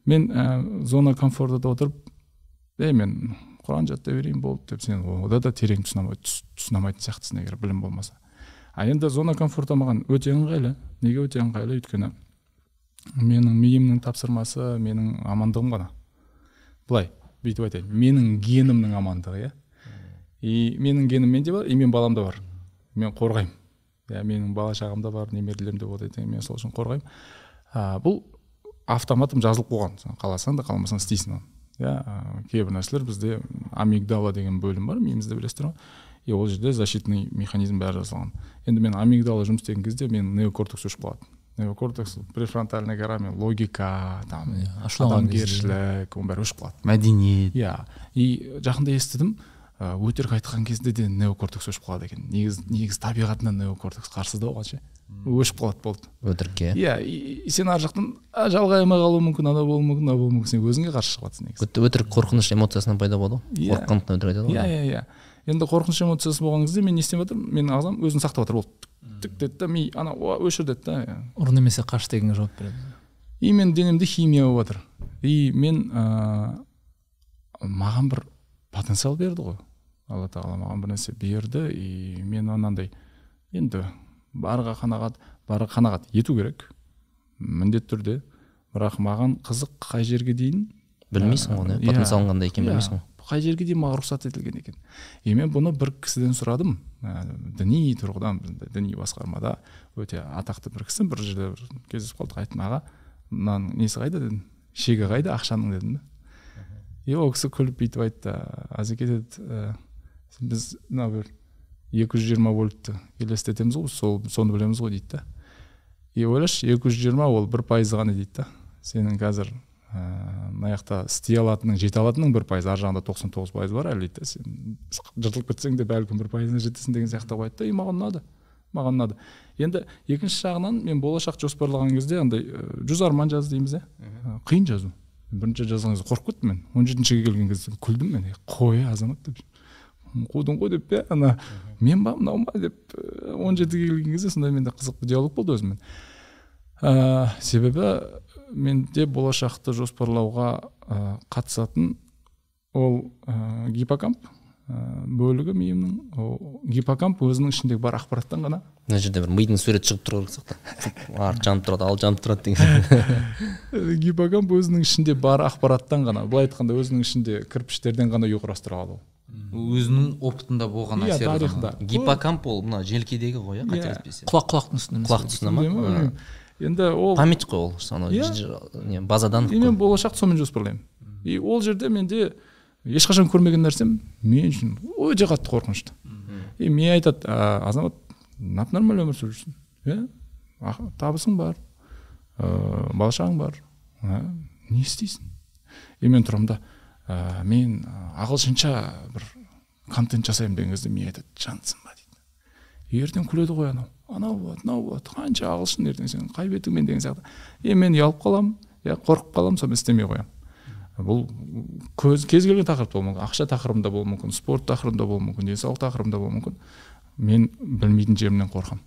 мен ә, зона комфортада отырып ей мен құран жаттай берейін болды деп сен ода да терең түсіне алмайтын сияқтысың егер білім болмаса. А енді зона комфорта маған өте ыңғайлы. Неге өте ыңғайлы? Өйткені менің миымның тапсырмасы менің амандығым ғана. Былай бүйтіп айтайын. Менің генімнің амандығы иә. И менің генім менде бар и менің баламда бар. Мен қорғаймын. Иә менің бала шағам да бар немерелерім де болады ертең мен сол үшін қорғаймын. А, бұл автоматом жазылып қойған. Қаласаң да қаламасаң істейсің оны. Иә кейбір нәрселер бізде амигдала деген бөлім бар миымызда білесіздер ғой и ол жерде защитный механизм бәрі жасалған. Енді мен амигдала жұмыс істеген кезде мен неокортекс өшіп қалады неокортекс префронтальная кора мен логика там кезде. адамгершілік оның бәрі өшіп қалады. Мәдениет. Иә. И жақында естідім ә, өтірік айтқан кезде де неокортекс өшіп қалады екен. Негізі негізі табиғатынан неокортекс қарсы да оған ше. Өшіп қалады болды. Өтірікке. Иә и, сен ар жақтан «А, жалғай алмай қалуы мүмкін анау болуы мүмкін мынау болуы мүмкін сен өзіңе қарсы шығып жатрсың негізі. Өт- өтірік қорқыныш эмоциясынан пайда болады ғой? Иә. қорыққандықтан өтірік айтады ғой. Иә иә иә. Енді қорқыныш эмоциясы болған кезде мен не істеп жатырмын? Менің ағзам өзін сақтап жатыр. Болды. Тік деді да ми ана «Уа, өшір деді да иә. ұры немесе қаш дегенге жауап береді. И менің денемде химия болып жатыр. И мен ыыы маған бір потенциал берді ғой. Алла тағала маған бір нәрсе берді. И мен анандай енді барға қанағат барға қанағат ету керек. Міндетті түрде. Бірақ маған қызық қай жерге дейін білмейсің оны Иә. потенциалың қандай екенін Иә, білмейсің ғой. Қай жерге дейін маған рұқсат етілген екен? И мен бұны бір кісіден сұрадым. Ә, діни тұрғыдан діни басқармада өте атақты бір кісі бір жерде бір кездесіп қалдық. Айттым аға мынаның несі қайда дедім? Шегі қайда? Ақшаның дедім и ол кісі күліп бүйтіп айтты. Азеке деді «ә, біз мына бір екі жүз жиырма вольтты елестетеміз ғой сол соны білеміз ғой дейді да. И ойлашы екі жүз жиырма ол бір пайызы ғана дейді да. Сенің қазір ыыы мына жақта істей алатының жете алатының бір пайыз ар жағында тоқсан тоғыз пайыз бар әлі дейді сен жыртылып кетсең де бәлкім бір пайызына жетесің деген сияқты қойды да. И маған ұнады маған ұнады. Енді екінші жағынан мен болашақ жоспарлаған кезде андай ыыы, жүз арман жаз дейміз иә. Қиын жазу. Бірінші жазған кезде қорқып кеттім мен. он жетіншіге келген кезде күлдім мен. «Е, қой азамат деп. Қудың ғой деп пе ана? Мен ба мынау ма деп он жетіге келген кезде сондай менде қызық бір диалог болды өзіммен ә, себебі менде болашақты жоспарлауға ә, қатысатын ол ә, гиппокамп ә, бөлігі миымның. Ол гиппокамп өзінің ішіндегі бар ақпараттан ғана. Мына жерде бір мидың суреті шығып тұру керек сияқты арты жанып тұрады алды жанып тұрады деген. Гиппокамп өзінің ішінде бар ақпараттан ғана. Былай айтқанда өзінің ішінде кірпіштерден ғана үй құрастыра алады ол. Өзінің опытында болған иә әсері тарихында гиппокамп ол мына желкедегі ғой иә қателеспесем. Құлақ құлақтың үстінде емес құлақ тұсына ма. Енді ол память қой ол анау не базадан и мен болашақты сонымен жоспарлаймын и ол жерде менде ешқашан көрмеген нәрсем мен үшін өте қатты қорқынышты и мен айтады «А, азамат нап нормально өмір сүріп жүрсің иә табысың бар ыыы бала шағаң бар ә, не істейсің и мен тұрамын да «ә, мен ағылшынша бір контент жасаймын деген кезде мен айтады жансың ба дейді ертең күледі ғой анау анау болады мынау болады қанша ағылшын ертең сен қай бетіңмен деген сияқты и мен ұялып қаламын иә қорқып қаламын сонымен істемей қоямын. Бұл көз, кез келген тақырып болуы мүмкін. Ақша тақырыбында болуы мүмкін спорт тақырыбында болуы мүмкін денсаулық тақырыбында болуы мүмкін. Мен білмейтін жерімнен қорқамын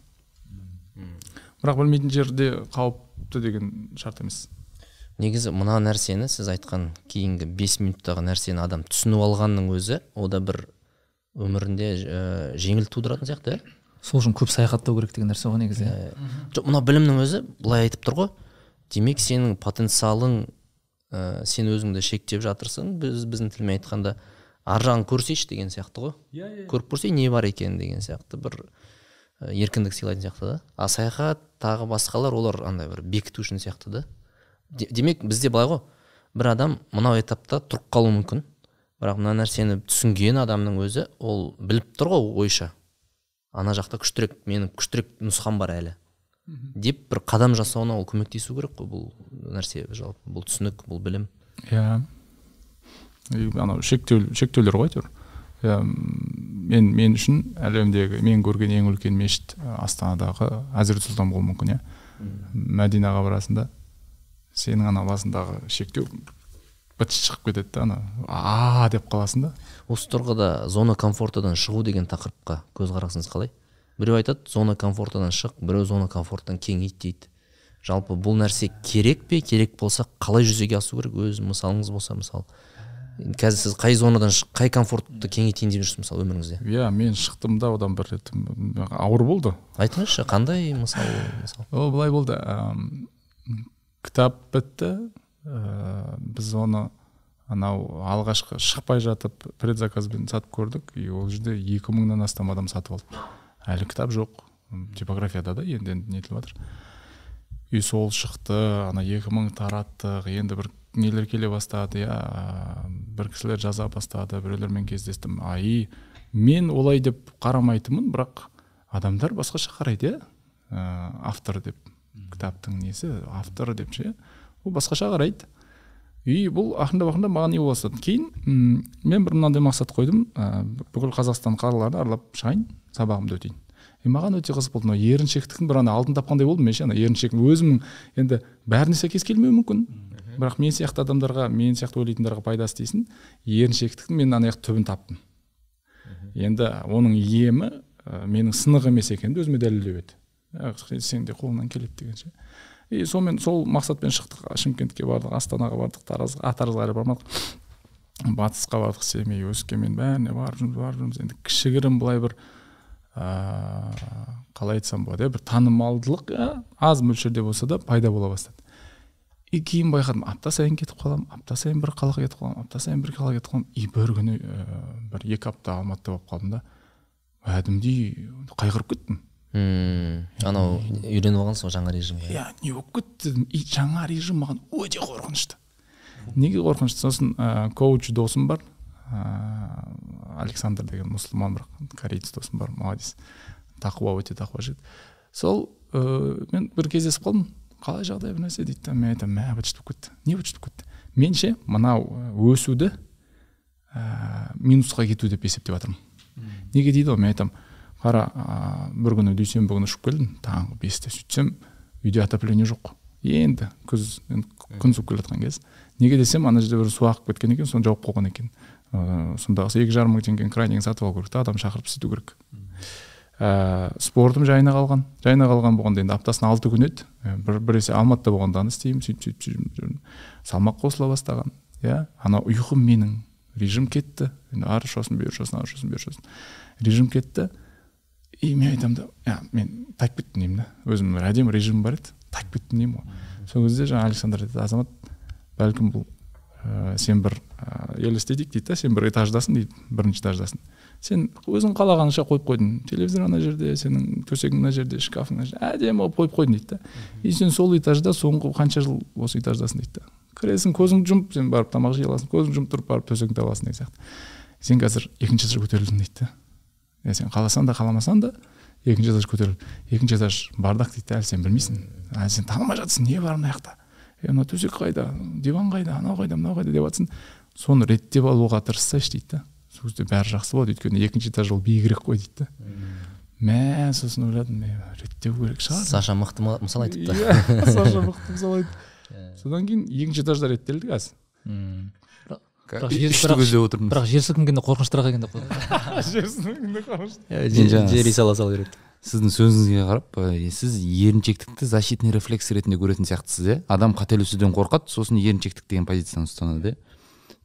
бірақ білмейтін жерде қауіпті деген шарт емес. Негізі мына нәрсені сіз айтқан кейінгі бес минуттағы нәрсені адам түсініп алғанның өзі ол да бір өмірінде ә, жеңіл тудыратын сияқты иә сол үшін көп саяхаттау керек деген нәрсе ғой негізі иә. Жоқ мына білімнің өзі былай айтып тұр ғой. Демек сенің потенциалың ә, сен өзіңді шектеп жатырсың. Біз біздің тілмен айтқанда ар жағын көрсейші деген сияқты ғой. Иә көріп көрсей не бар екен деген сияқты бір ә, еркіндік сыйлайтын сияқты да. А саяхат тағы басқалар олар андай бір бекіту үшін сияқты да. Де- демек бізде былай ғой. Бір адам мынау этапта тұрып қалуы мүмкін. Бірақ мына нәрсені түсінген адамның өзі ол біліп тұр ғой ойша. Ана жақта күштірек менің күштірек нұсқам бар әлі. Деп бір қадам жасауына ол көмектесу керек қой бұл нәрсе жалпы бұл түсінік бұл білім. Иә. Анау шектеу шектеулер ғой әйтеуір. Иә мен мен үшін әлемдегі мен көрген ең үлкен мешіт астанадағы әзірет сұлтан болуы мүмкін иә. Мәдинаға барасың да сенің ана басындағы шектеу быт шығып кетеді да ана а деп қаласың да? Осы тұрғыда зона комфортадан шығу деген тақырыпқа көзқарасыңыз қалай? Біреу айтады зона комфортадан шық біреу зона комфорттан кеңейт дейді. Жалпы бұл нәрсе керек пе? Керек болса қалай жүзеге асу керек? Өз мысалыңыз болса мысалы. Қазір сіз қай зонадан шық- қай комфортты кеңейтейін деп жүрсіз мысалы өміріңізде? Иә мен шықтым да одан бір рет. Ауыр болды. Айтыңызшы қандай мысал мысалы ол былай болды. Ам, кітап бітті ә, біз оны анау алғашқы шықпай жатып предзаказбен сатып көрдік. И ол жерде екі мыңнан астам адам сатып алды. Әлі кітап жоқ. Типографияда да енді енді нетіліп жатыр. И сол шықты ана екі мың тараттық енді бір нелер келе бастады иә бір кісілер жаза бастады біреулермен кездестім. А и мен олай деп қарамайтынмын бірақ адамдар басқаша қарайды иә автор деп. Кітаптың несі авторы деп ше. Ол басқаша қарайды и бұл ақырындап ақырындап маған не бола бастады кейін м, мен бір мынандай мақсат қойдым. Ә, бүкіл қазақстан қалаларын аралап шығайын сабағымды өтейін. И маған өте қызық болды. Мынау еріншектіктің бір ана алтын тапқандай болдым мен ше ана еріншек өзімнің енді бәріне сәйкес келмеуі мүмкін. Бірақ мен сияқты адамдарға мен сияқты ойлайтындарға пайдасы тисін еріншектіктің мен ана жақ түбін таптым. Енді оның емі ә, менің сынық емес екенімді өзіме дәлелдеу еді. Ә, сен де қолыңнан келеді деген ше и сонымен сол мақсатпен шықтық. Шымкентке бардық астанаға бардық таразға а таразға әлі бармадық? Батысқа бардық семей өскемен бәріне барып жүрміз барып жүрміз. Енді кішігірім былай бір ыыы қалай айтсам болады иә бір танымалдылық аз мөлшерде болса да пайда бола бастады. И кейін байқадым апта сайын кетіп қаламын апта сайын бір қалаға кетіп қаламын апта сайын бір қалаға кетіп қаламын. И бір күні ә, бір екі апта алматыда болып қалдым да кәдімгідей қайғырып кеттім. Мм анау үйреніп алғансыз ғой жаңа режимге. Иә не болып кетті дедім и жаңа режим маған өте қорқынышты. Неге қорқынышты? Сосын ә, коуч досым бар. Ә, александр деген мұсылман бірақ кореец досым бар молодец тақуа өте тақуа жігіт. Сол ә, мен бір кездесіп қалдым. Қалай жағдай бір нәрсе дейді да мен айтамын мә быт шыт болып кетті не быт болып кетті мен ше мынау өсуді ә, минусқа кету деп есептеп жатырмын неге дейді ғой мен айтамын қара ә, бір күні дүйсенбі күні ұшып келдім. Таңғы бесте сөйтсем үйде отопление жоқ. Енді күз енді күн суып келе жатқан кез. Неге десем ана жерде бір су ағып кеткен екен соны жауып қойған екен. Ыыы сондағы екі жарым мың теңгенің крайнигін сатып алу керек та адам шақырып істету керек. Ә, спортым жайына қалған жайына қалған болғанда енді аптасына алты күн еді. Ә, бір біресе алматыда болғанда аны істеймін сөйтіп сөйтіп жүрмін. салмақ қосыла бастаған иә. Ана ұйқым менің режим кетті. Енді ары ұшасың бері ұшасың ары ұшасың бері ұшасың режим кетті. И мен айтамын да. Иә мен тайып кеттім деймін да. Өзімнің бір әдемі режимім бар еді. Тайып кеттім деймін ғой. Сол кезде жаңағы александр айтады азамат бәлкім бұл ә, сен бір ә, елестетейік дейді да сен бір этаждасың дейді бірінші этаждасың. Сен өзің қалағаныңша қойып қойдың. Телевизор ана жерде сенің төсегің мына жерде шкафың мына жерде әдемі қылып қойып қойдың дейді да. И сен сол этажда соңғы қанша жыл осы этаждасың дейді да. Кіресің көзіңді жұмып сен барып тамақ жей аласың көзіңді жұмып тұрып барып төсегіңді таба аласың деген сияқты. Сен қазір екінші этажға көтерілдің дейді да. Иә сен қаласаң да қаламасаң да екінші этаж көтеріл екінші этаж бардақ дейді әлі сен білмейсің. Әлі сен танымай жатрсың не бар мына жақта? Е мына төсек қайда? Диван қайда? Анау қайда мынау қайда деп жатрсың соны реттеп алуға тырыссайшы дейді да сол кезде бәрі жақсы болады. Өйткені екінші этаж ол биігірек қой дейді да мә сосын ойладым е реттеу керек шығар. Саша мықты мысал айтыпты. Иә саша мықты мысал айтты. Содан кейін екінші этажда реттелді қазір жер- үшті бірақ- көздеп отырмын бірақ жер сілкінгенде қорқынышты екен деп қойды жер сала сала береді. сіздің сөзіңізге қарап сіз еріншектікті защитный рефлекс ретінде көретін сияқтысыз иә адам қателесуден қорқады сосын еріншектік деген позицияны ұстанады иә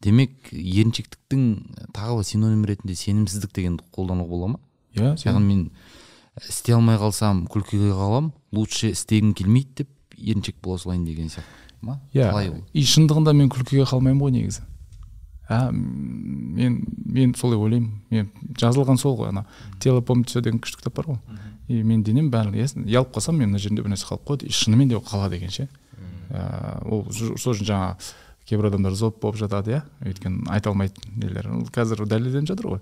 демек еріншектіктің тағы бір синоним ретінде сенімсіздік дегенді қолдануға бола ма? Иә яғни мен істей алмай қалсам күлкіге қаламын лучше істегім келмейді деп еріншек бола салайын деген сияқты ма? Иә. Қалай ол? И шындығында мен күлкіге қалмаймын ғой негізі. М, мен мен солай ойлаймын. Мен жазылған сол ғой ана. Тело помнится деген күшті кітап бар ғой. И менің денем ясно ұялып қалсам мен мына жерімде бір нәрсе қалып қояды. И шынымен де ол қалады екен ше Ә, ол сол үшін жаңағы кейбір адамдар зоб болып жатады иә. Өйткені айта алмайды нелер. Ол қазір дәлелденіп жатыр ғой.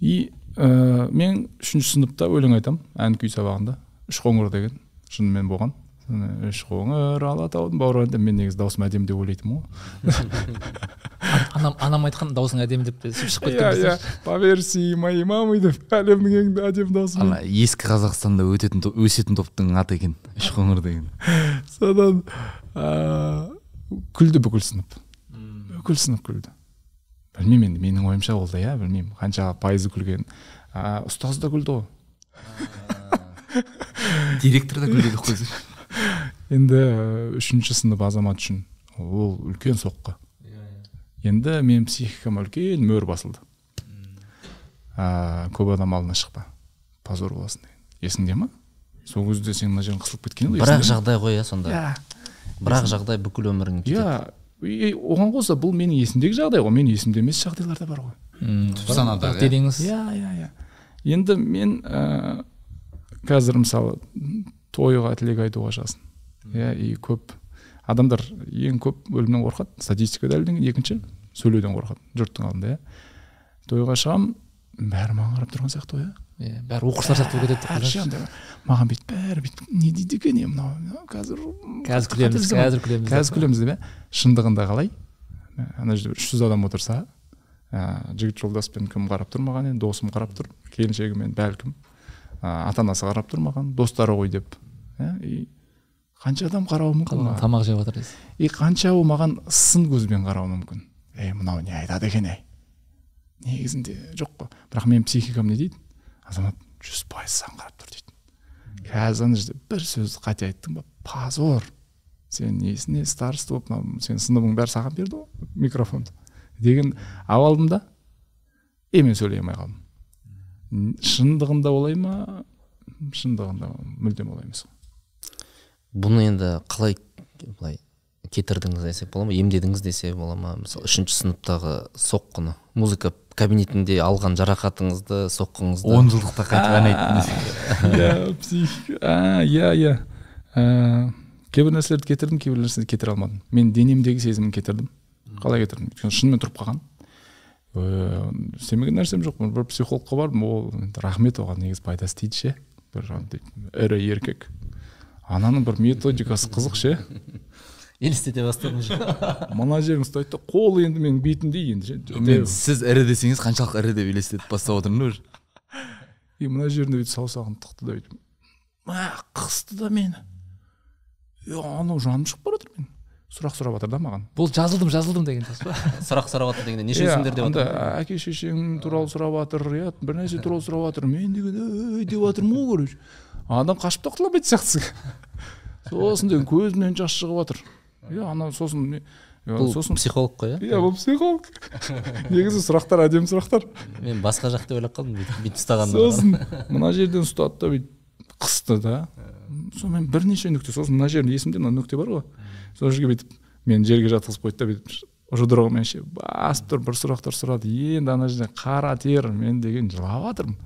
И ә, мен үшінші сыныпта өлең айтамын. Ән күй сабағында. Үш қоңыр деген шынымен болған. Үш қоңыр алатаудың баурайында мен негізі даусым әдемі деп ойлайтынмын ғой анам анам айтқан даусың әдемі деп сөйтіп шығып иә кеткен иә. По версии моей мамы деп әлемнің ең әдемі дауысы ана ескі қазақстанда өтетін өсетін топтың аты екен үш қоңыр деген. Содан ыыы күлді бүкіл сынып. Бүкіл сынып күлді. Білмеймін енді менің ойымша ол да иә білмеймін. Қанша пайызы күлген. Ұстаз да күлді ғой. Директор да күледі қой енді ә, үшінші сынып азамат үшін. Ол үлкен соққы. Енді менің психикама үлкен мөр басылды. А, көп адам алдына шықпа. Позор боласың деген. Есіңде ма? Сол кезде сен мына жерің қысылып кеткен ғой бірақ жағдай ғой иә сонда. Иә. Бірақ жағдай бүкіл өмірің кетеді. Иә и оған қоса бұл менің есімдегі жағдай ғой. Менің есімде емес жағдайлар да бар ғой. Бірақ дедіңіз. Иә иә иә. Енді мен ә, қазір мысалы тойға тілек айтуға шығасың иә и көп адамдар ең көп өлімнен қорқады статистика дәлелденген екінші сөйлеуден қорқады жұрттың алдында иә. Тойға шығамын бәрі маған қарап тұрған сияқты ғой иә. Иә бәрі оқушылар сияқты болып кетеді маған бүйтіп бәрі бүйтіп не дейді екен е мынау қазір қазір күлеміз қазір күлеміз қазір күлеміз деп иә. Шындығында қалай. Ана жерде үш жүз адам отырса ә, жігіт жолдаспен кім қарап тұр маған енді досым қарап тұр келіншегімен бәлкім ә, ата анасы қарап тұр маған достары ғой деп. Иә и қанша адам қарауы мүмкін маған? тамақ жеп жатыр дейсіз и қаншауы маған сын көзбен қарауы мүмкін ей мынау не айтады екен ей негізінде жоқ қой бірақ менің психикам не дейді азамат жүз пайыз саған қарап тұр дейді қазір ана жерде бір сөзді қате айттың ба позор сен несіне староста болып мынау сенің сыныбың бәрі саған берді ғой микрофонды деген ап алдым да и мен сөйлей алмай қалдым шындығында олай ма шындығында мүлдем олай емес бұны енді қалай былай кетірдіңіз десек бола ма емдедіңіз десе бола ма? Мысалы үшінші сыныптағы соққыны музыка кабинетінде алған жарақатыңызды соққыңызды он жылдықта қайтып ән иә психика. А иә иә кейбір нәрселерді кетірдім кейбір нәрселерді кетіре алмадым. Мен денемдегі сезімін кетірдім қалай кетірдім? Өйткені шынымен тұрып қалған ыыы істемеген нәрсем жоқ. Бір психологқа бардым ол рахмет оған негізі пайдасы тиді ше. Бір андай ірі еркек. Ананың бір методикасы қызық ше. Елестете бастадым мына жерін ұстайды да қолы енді менің бетімде енді ше мен сіз ірі десеңіз қаншалық ірі деп елестетіп бастап отырмын да уже. И мына жеріне бүйтіп саусағын тықты да бүйтіп мә қысты да мені е анау жаным шығып бара жатыр менің. Сұрақ сұрап жатыр да маған. Бұл жазылдым жазылдым деген сөз ба? Сұрақ сұрап жатыр дегенде Иә, нешесіңдер деп анда жатыр әке шешең туралы сұрап жатыр иә бір нәрсе туралы сұрап жатыр мен деген ей деп жатырмын ғой короче. Адам қашып та құтыла алмайтын сияқтысың сосын деген көзімнен жас шығып жатыр иә анау сосын бұл сосын психолог қой иә? Иә бұл психолог. Негізі сұрақтар әдемі сұрақтар. Мен басқа жақ деп ойлап қалдым бүйтіп ұстағанда сосын мына жерден ұстады да бүйтіп қысты да. Сонымен бірнеше нүкте сосын мына жерінде есімде мына нүкте бар ғой. Сол жерге бүйтіп мені жерге жатқызып қойды да бүйтіп жұдырығымен ше басып тұрып бір сұрақтар сұрады. Енді ана жерде қара тер мен деген жылап жатырмын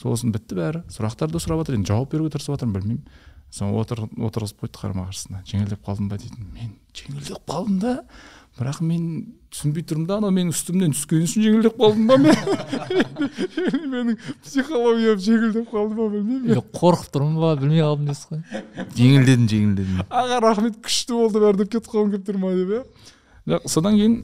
сосын бітті бәрі. Сұрақтар да сұрап жатыр енді жауап беруге тырысып жатырмын білмеймін. Сосын отыр отырғызып қойды қарама қарсысына жеңілдеп қалдым ба дейді мен жеңілдеп қалдым да бірақ мен түсінбей тұрмын да анау менің үстімнен түскені үшін жеңілдеп қалдым ба мен? Менің психологиям жеңілдеп қалды ма білмеймін или қорқып тұрмын ба білмей қалдым дейсіз ғой. Жеңілдедім жеңілдедім аға рахмет күшті болды бәрі деп кетіп қалғым келіп тұр ма деп иә. Жоқ содан кейін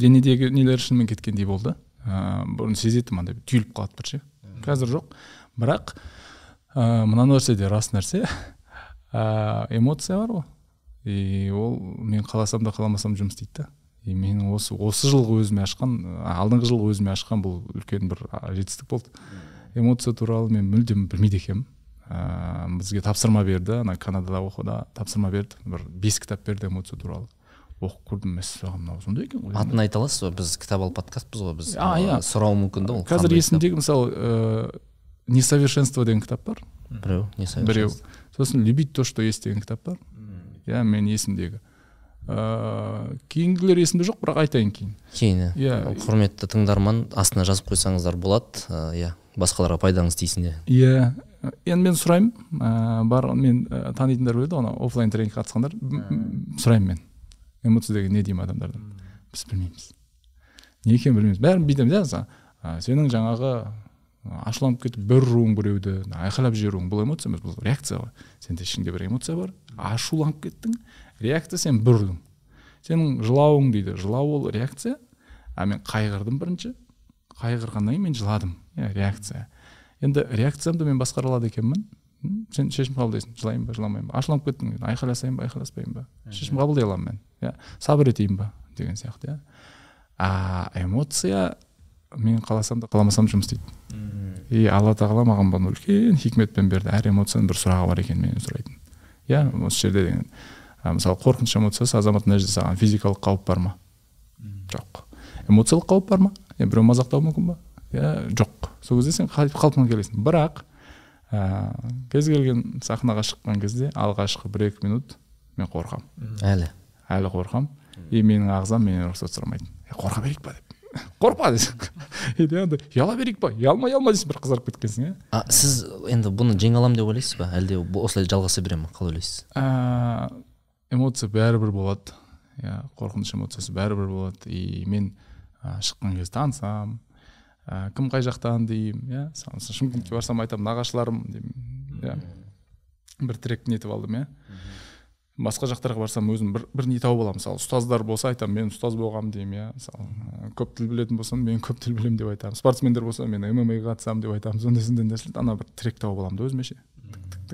денедегі нелер шынымен кеткендей болды. Ыыы бұрын сезетінмін андай түйіліп қалады бір ше қазір жоқ. Бірақ ыыы мына нәрсе де рас нәрсе. Ыыы эмоция бар ғой. И ол мен қаласам да қаламасам жұмыс істейді да. И менің осы осы жылғы өзіме ашқан алдыңғы жылғы өзіме ашқан бұл үлкен бір жетістік болды. Эмоция туралы мен мүлдем білмейді екенмін. Ыыы бізге тапсырма берді ана канадада оқуда тапсырма берді бір бес кітап берді эмоция туралы. Оқып көрдім мәссаған мынау. Сондай екен ғой. Атын айта аласыз ба? Біз кітап алып подкастпыз ғой біз. А, иә. сұрауы мүмкін да ол қазір есімдегі мысалы ыыы несовершенство деген кітап бар. Біреу біреу. Сосын любить то что есть деген кітап бар. Иә менің есімдегі. Ыыы кейінгілер есімде жоқ бірақ айтайын кейін. Кейін Иә. құрметті тыңдарман астына жазып қойсаңыздар болады. Э, иә басқаларға пайдаңыз тисін иә иә. Енді мен сұраймын. Ыыы бар мен танитындар біледі ғой анау оффлайн тренингке қатысқандар. Сұраймын мен. Эмоция деген не деймін адамдардан біз білмейміз. Не екенін білмейміз? Бәрін бүйтеміз иә сенің жаңағы ашуланып кетіп бір ұруың біреуді айқайлап жіберуің бұл эмоция емес бұл реакция ғой. Сенде ішіңде бір эмоция бар. Ашуланып кеттің. Реакция сен бір ұрдың сенің жылауың дейді. Жылау ол реакция. А мен қайғырдым бірінші. Қайғырғаннан кейін мен жыладым. Иә реакция. Енді реакциямды мен басқара алады екенмін сен шешім қабылдайсың. Жылайын ба жыламайын ба? Ашуланып кеттің. Айқайласайын ба айқайласпайын ба? Шешім қабылдай аламын мен. Иә? Сабыр етейін ба? деген сияқты иә. А эмоция мен қаласам да қаламасам да жұмыс істейді. И алла тағала маған бұны үлкен хикметпен берді. Әр эмоцияның бір сұрағы бар екенін менен сұрайтын. Иә осы жерде деген. Мысалы қорқыныш эмоциясы азамат мына жерде саған физикалық қауіп бар ма? Жоқ. Эмоциялық қауіп бар ма? Иә біреу мазақтауы мүмкін ба? Иә жоқ. Сол кезде сен қалпыңа келесің. Бірақ ә, кез келген сахнаға шыққан кезде алғашқы бір екі минут мен қорқамын. Әлі. Әлі қорқамын и менің ағзам менен рұқсат сұрамайды «Е, қорқа берейік па? деп. Қорықпа десең. Андай ұяла берейік па? Ұялма ұялма дейсің бір қызарып кеткенсің иә а сіз енді бұны жеңе аламын деп ойлайсыз ба? Әлде осылай жалғаса бере ма? Қалай ойлайсыз? Эмоция бәрібір болады. Иә қорқыныш эмоциясы бәрібір болады. И мен шыққан кезде танысам ә, кім қай жақтан деймін иә? Мысалы шымкентке барсам айтамын нағашыларым деймін иә? Бір трек нетіп алдым иә? Басқа жақтарға барсам өзім бір, бір не тауып аламын. Мысалы ұстаздар болса айтамын мен ұстаз болғанмын деймін иә. Мысалы ә, көп тіл білетін болсам мен көп тіл білемін деп айтамын. Спортсмендер болса мен ммаға қатысамын деп айтамын. Сондай сондай нәрселер ана бір трек тауып аламын да өзіме ше.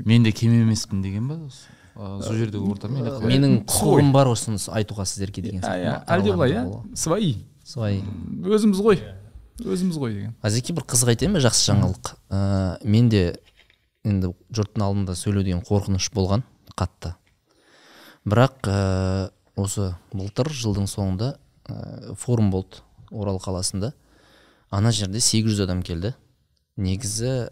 Мен де кем емеспін деген ба? Осы? А, сол жердегі орта менің құқығым бар осыны айтуға сіздерге деген иә. Әлде былай иә? свои солай өзіміз ғой. Өзіміз ғой деген. Азеке бір қызық айтайын ба жақсы жаңалық? Ә, менде енді жұрттың алдында сөйлеу деген қорқыныш болған қатты. Бірақ ә, осы былтыр жылдың соңында ә, форум болды орал қаласында ана жерде 800 адам келді. Негізі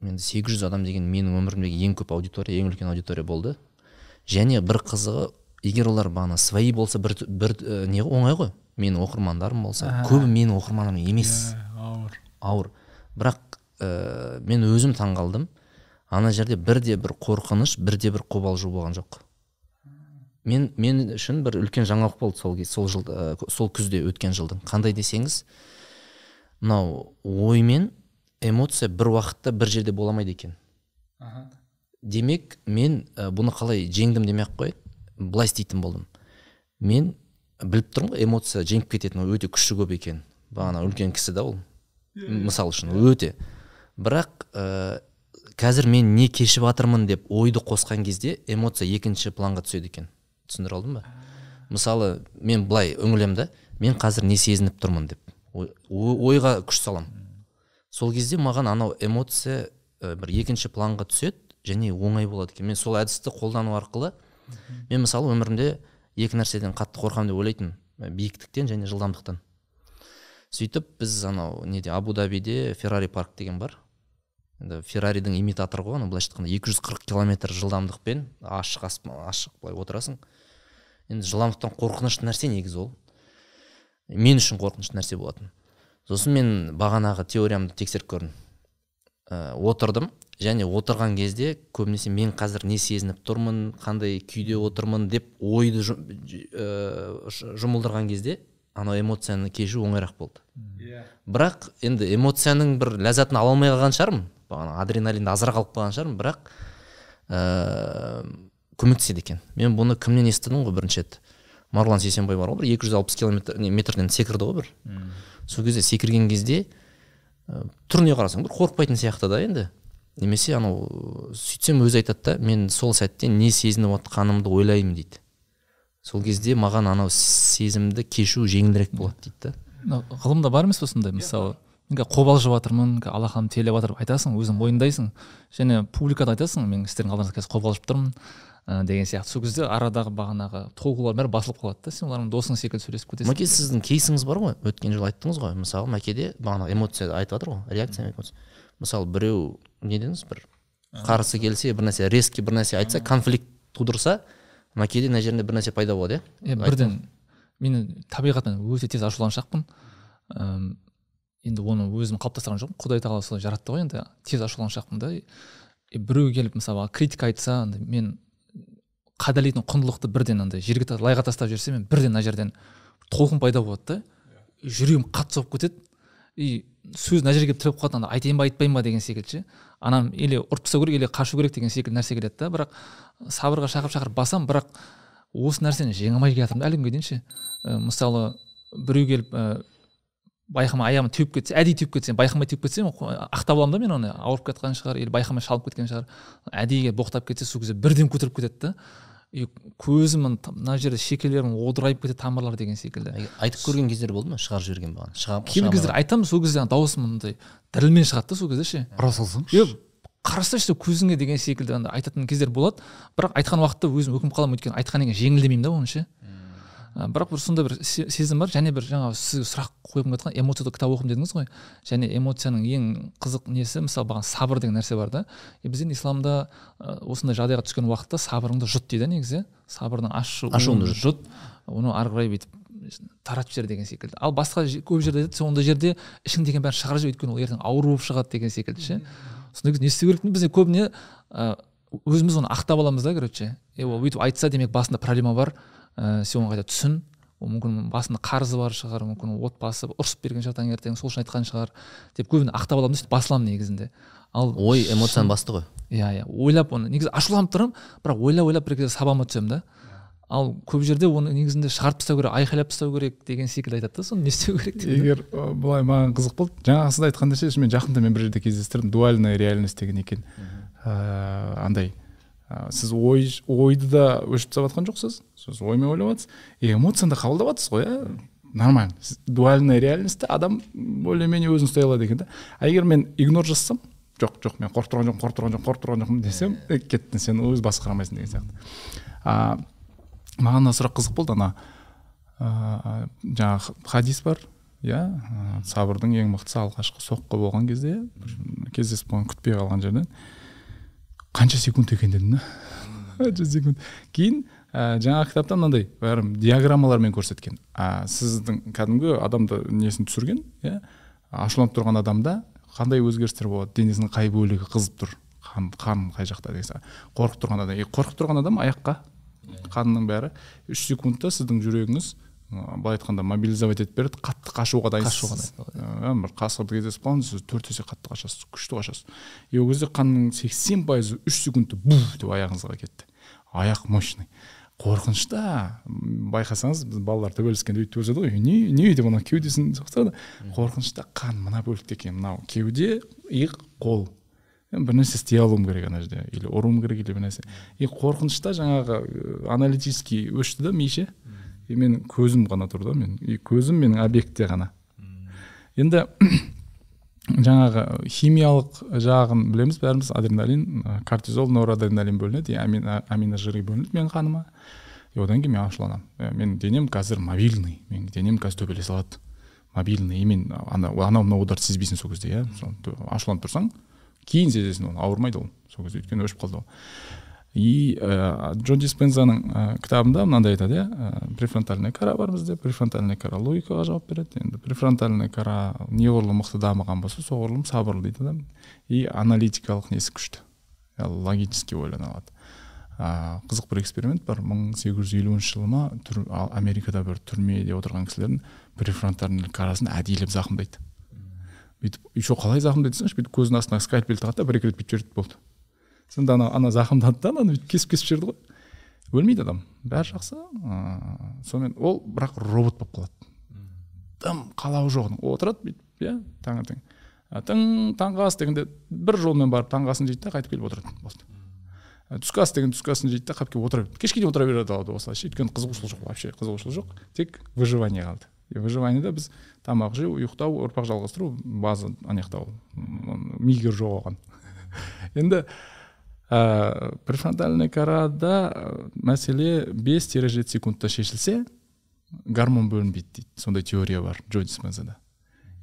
енді 800 адам деген менің өмірімдегі ең көп аудитория ең үлкен аудитория болды. Және бір қызығы егер олар бағана свои болса бір, бір ә, не оңай ғой. Менің оқырмандарым болса көбі менің оқырманым емес. Ауыр. Ауыр. Бірақ ә, мен өзім таңғалдым. Ана жерде бірде бір қорқыныш бірде бір қобалжу болған жоқ. Мен мен үшін бір үлкен жаңалық болды сол кез- сол жыл сол күзде өткен жылдың. Қандай десеңіз мынау ой мен эмоция бір уақытта бір жерде бола алмайды екен. Демек мен бұны қалай жеңдім демей ақ қой. Былай істейтін болдым. Мен біліп тұрмын ғой эмоция жеңіп кететін өте күші көп екен. Бағана үлкен кісі да ол. Мысал үшін өте. Бірақ ә, қазір мен не кешіп жатырмын деп ойды қосқан кезде эмоция екінші планға түседі екен. Түсіндіре алдым ба? Мысалы мен былай үңілемін да мен қазір не сезініп тұрмын деп. Ой- ой- ойға күш саламын сол кезде маған анау эмоция ә, бір екінші планға түседі және оңай болады екен. Мен сол әдісті қолдану арқылы мен мысалы өмірімде екі нәрседен қатты қорқамын деп ойлайтынмын. Биіктіктен және жылдамдықтан. Сөйтіп біз анау неде абу дабиде феррари парк деген бар. Енді ферраридің имитаторы ғой анау былайша айтқанда. 240 километр жылдамдықпен ашық аспан ашық былай отырасың. Енді жылдамдықтан қорқынышты нәрсе негізі ол. Мен үшін қорқынышты нәрсе болатын. Сосын мен бағанағы теориямды тексеріп көрдім. Ә, отырдым. Және отырған кезде көбінесе мен қазір не сезініп тұрмын қандай күйде отырмын деп ойды ә, жұмылдырған кезде анау эмоцияны кешу оңайырақ болды. Бірақ енді эмоцияның бір ләззатын ала алмай қалған шығармын. Бағана адреналинді азырақ алып қалған шығармын. Бірақ ә, көмектеседі екен. Мен бұны кімнен естідім ғой бірінші рет? Марғұлан сейсенбай бар ғой бір екі жүз алпыс километр не, метрден секірді ғой бір. Сол кезде секірген кезде ә, түріне қарасаң бір қорықпайтын сияқты да енді. Немесе анау сөйтсем өзі айтады да мен сол сәтте не сезініп отқанымды ойлаймын дейді. Сол кезде маған анау сезімді кешу жеңілірек болады дейді да. Ғылымда бар емес пе сондай мысалы? Мен қобалжып жатырмын алақаным терлеп жатыр айтасың өзің мойындайсың. Және публикада айтасың мен сіздердің алдыңызда қазір қобалжып тұрмын. Ә, деген сияқты. Сол кезде арадағы бағанағы толқулар бәрі басылып қалады да. Сен олармен досың секілді сөйлесіп кетесің. Мәке сіздің кейсіңіз бар ғой? Өткен жылы айттыңыз ғой. Мысалы мәкеде бағана эмоция айтып жатыр ғой. Реакция эмоция. Мысалы біреу не дедіңіз? Бір қарсы келсе бір нәрсе резкий бір нәрсе айтса конфликт тудырса мына кейде мына жерінде бір нәрсе пайда болады иә? Иә бірден. Мен табиғатынан өте тез ашуланшақпын Әм, енді оны өзім қалыптастырған жоқпын. Құдай тағала солай жаратты ғой енді. Тез ашуланшақпын да. Біреу келіп мысалға критика айтса мен қадірлейтін құндылықты бірден андай жерге лайға тастап жіберсе мен бірден мына жерден толқын пайда болады да жүрегім қатты соғып кетеді. И сөз мына жерге келіп тіреліп қалады айтайын ба айтпайын ба деген секілді ше. Анам или ұрып тастау керек или қашу керек деген секілді нәрсе келеді да. Бірақ сабырға шақырып шақырып басамын бірақ осы нәрсені жеңе алмай келе жатырмын да әлі күнге дейін ше. Мысалы біреу келіп байқамай аяғымды теуіп кетсе әдейі теуіп кетсе байқамай теуіп кетсем ақтап аламын да мен оны ауырып кеткен шығар или байқамай шалып кеткен шығар. Әдейі боқтап кетсе сол кезде бірден көтеріп кетеді да. И көзім мына жерде шекелерім одырайып кетеді тамырлар деген секілді. Айтып көрген кездер болды ма шығарып жіберген маған кейбір кездер айтамын сол кезде дауысым мындай дірілмен шығады да сол кезде ше. Ұра салсаңшы е қарасайшы көзіңе деген секілді андай айтатын кездер болады. Бірақ айтқан уақытта өзім өкініп қаламын өйткені айтқаннан кейін жеңілдемеймін да оны ше. А, бірақ бір сондай бір се- сезім бар және бір жаңағы сізге сұрақ қойғым келіп жатқан эмоцияда кітап оқыдым дедіңіз ғой. Және эмоцияның ең қызық несі мысалы маған сабыр деген нәрсе бар да. И біз енді исламда ә, осындай жағдайға түскен уақытта сабырыңды жұт дейді негізі. Сабырдың ашу Ашуыңды жұт. оны ары қарай бүйтіп таратып жібер деген секілді. Ал басқа көп жерде айтады сондай жерде ішіңдегінің бәрін шығарып жібер өйткені ол ертең ауру болып шығады деген секілді ше. Сондай кезде не істеу керек біз көбіне ә, өзіміз оны ақтап аламыз да короче. Е ол бүйтіп айтса демек басында проблема бар. Ә, сен оны қайта түсін ол мүмкін басында қарызы бар шығар мүмкін отбасы ұрысып берген шығар таңертең сол үшін айтқан шығар деп көбіне ақтап аламын да сөйтіп басыламын негізінде. Ал ой эмоцияның басты ғой. Иә иә. Ойлап оны негізі ашуланып тұрамын бірақ ойлап ойлап бір кезде сабама түсемін да. Ал көп жерде оны негізінде шығарып тастау керек айқайлап тастау керек деген секілді айтады да соны не істеу керек деп. Егер былай маған қызық болды. Жаңағы сіз айтқандай ше мен жақында мен бір жерде кездестірдім дуальная реальность деген екен. Ыыы андай. Ы, сіз ой ойды да өшіп тастап жатқан жоқсыз? Сіз оймен ойлап жатсыз и эмоцияны да қабылдап жатсыз ғой иә нормально. Дуальная реальностьта адам более менее өзін ұстай алады екен да. А егер мен игнор жасасам жоқ жоқ мен қорқып тұрған жоқпын қорқып тұрған жоқпын қорқып тұрған жоқпын десем «Е, кеттің сен өзі басқара алмайсың деген сияқты. А маған мына сұрақ қызық болды ана ыыы жаңағы хадис бар иә? Сабырдың ең мықтысы алғашқы соққы болған кезде кездесіп қалған күтпей қалған жерден. Қанша секунд екен дедім да? Қанша секунд? Кейін ә, жаңағы кітапта мынандай бәрі диаграммалармен көрсеткен. А, сіздің кәдімгі адамды несін түсірген иә? Ашуланып тұрған адамда қандай өзгерістер болады? Денесінің қай бөлігі қызып тұр? Қан қан қай жақта деген сияқты қорқып тұрған адам. Қорқып тұрған адам аяққа. Қанның бәрі. Үш секундта сіздің жүрегіңіз былай айтқанда мобилизовать етіп береді қатты қашуға дайынсыз. Ә, бір қасқырды кездесіп қалдыңыз сіз төрт есе қатты қашасыз күшті қашасыз. И ол кезде қанның сексен пайызы үш секундта буф деп аяғыңызға кетті. Аяқ мощный. Қорқынышта м, байқасаңыз біз балалар төбелескенде өйтіп өседі ғой. Не не деп ана кеудесін соқтырады қорқынышта қан мына бөлікте екен. Мынау кеуде иық қол. Бір нәрсе істей алуым керек ана жерде. Или ұруым керек или бір нәрсе. И қорқынышта жаңағы аналитический өшті да ми ше и мен көзім ғана тұр да мен и көзім менің объектте ғана. Енді жаңағы химиялық жағын білеміз бәріміз. Адреналин кортизол норадреналин бөлінеді и амино, аминожиры бөлінеді менің қаныма. И одан кейін мен ашуланамын. Менің денем қазір мобильный. Менің денем қазір төбелесе алады. Мобильный. И мен ана анау мынау ударды сезбейсің сол кезде иә. Ашуланып тұрсаң кейін сезесің оны. Ауырмайды ол. Сол кезде өйткені өшіп қалды ол. И ә, джо диспензаның ә, кітабында мынандай айтады иә? Ә, префронтальная кора бар бізде. Префронтальная кора логикаға жауап береді. Енді префронтальная кора неғұрлым мықты дамыған болса соғұрлым сабырлы дейді адам и аналитикалық несі күшті? Иә, логически ойлана алады. Ә, қызық бір эксперимент бар. Мың сегіз жүз елуінші жылы ма түр, америкада бір түрмеде отырған кісілердің префронтальный карасын әдейілеп зақымдайды бүйтіп еще қалай зақымдайды десеңші бүйтіп көзінің астына скальпель тағады да бір екі рет бүйтіп болды. Сонда ана ана зақымдады да ананы бүйтіп кесіп кесіп жіберді ғой. Өлмейді адам. Бәрі жақсы. Ыыы сонымен ол бірақ робот болып қалады. Тым қалауы жоқ оның. Отырады бүйтіп иә таңертең. Тың таңғы ас дегенде бір жолмен барып таңғы асын жейді да қайтып келіп отырады болды түскі ас деген түскі асын жейді да қалып келіп отыра береді. Кешке дейін отыра береді алады осылайша. Өйткені қызығушылық жоқ вообще қызығушылық жоқ. Тек выживание қалды. Выживаниеда біз тамақ жеу ұйықтау ұрпақ жалғастыру база анаяқта ол м, мигр жоқ оған енді ә, префронтальный корада мәселе 5-7 секундта шешілсе гормон бөлінбейді дейді. Сондай теория бар джо диспензада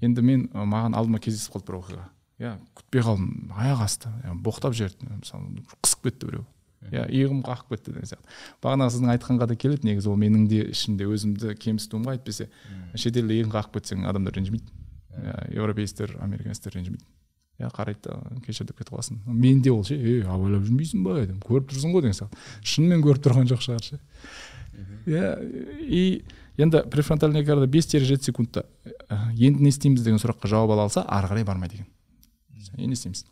енді мен маған алдыма кездесіп қалды бір оқиға. Иә күтпей қалдым аяқ асты. Боқтап жіберді мысалы қысып кетті біреу. Иә иығым қағып кетті деген сияқты. Бағанағы сіздің айтқанға да келеді негізі ол менің де ішімде өзімді кемсітуім ғой әйтпесе. Шетелде иығың қағып кетсең адамдар ренжімейді. Иә европейецтер американецтер ренжімейді. Иә қарайды да кешір деп кетіп қаласың. Менде ол ше ей абайлап жүрмейсің ба? дедім. Көріп тұрсың ғой деген сияқты. Шынымен көріп тұрған жоқ шығар ше. Иә и енді префронтальный корда бес тире жеті секундта енді не істейміз? деген сұраққа жауап ала алса ары қарай бармайды екен енді не істейміз?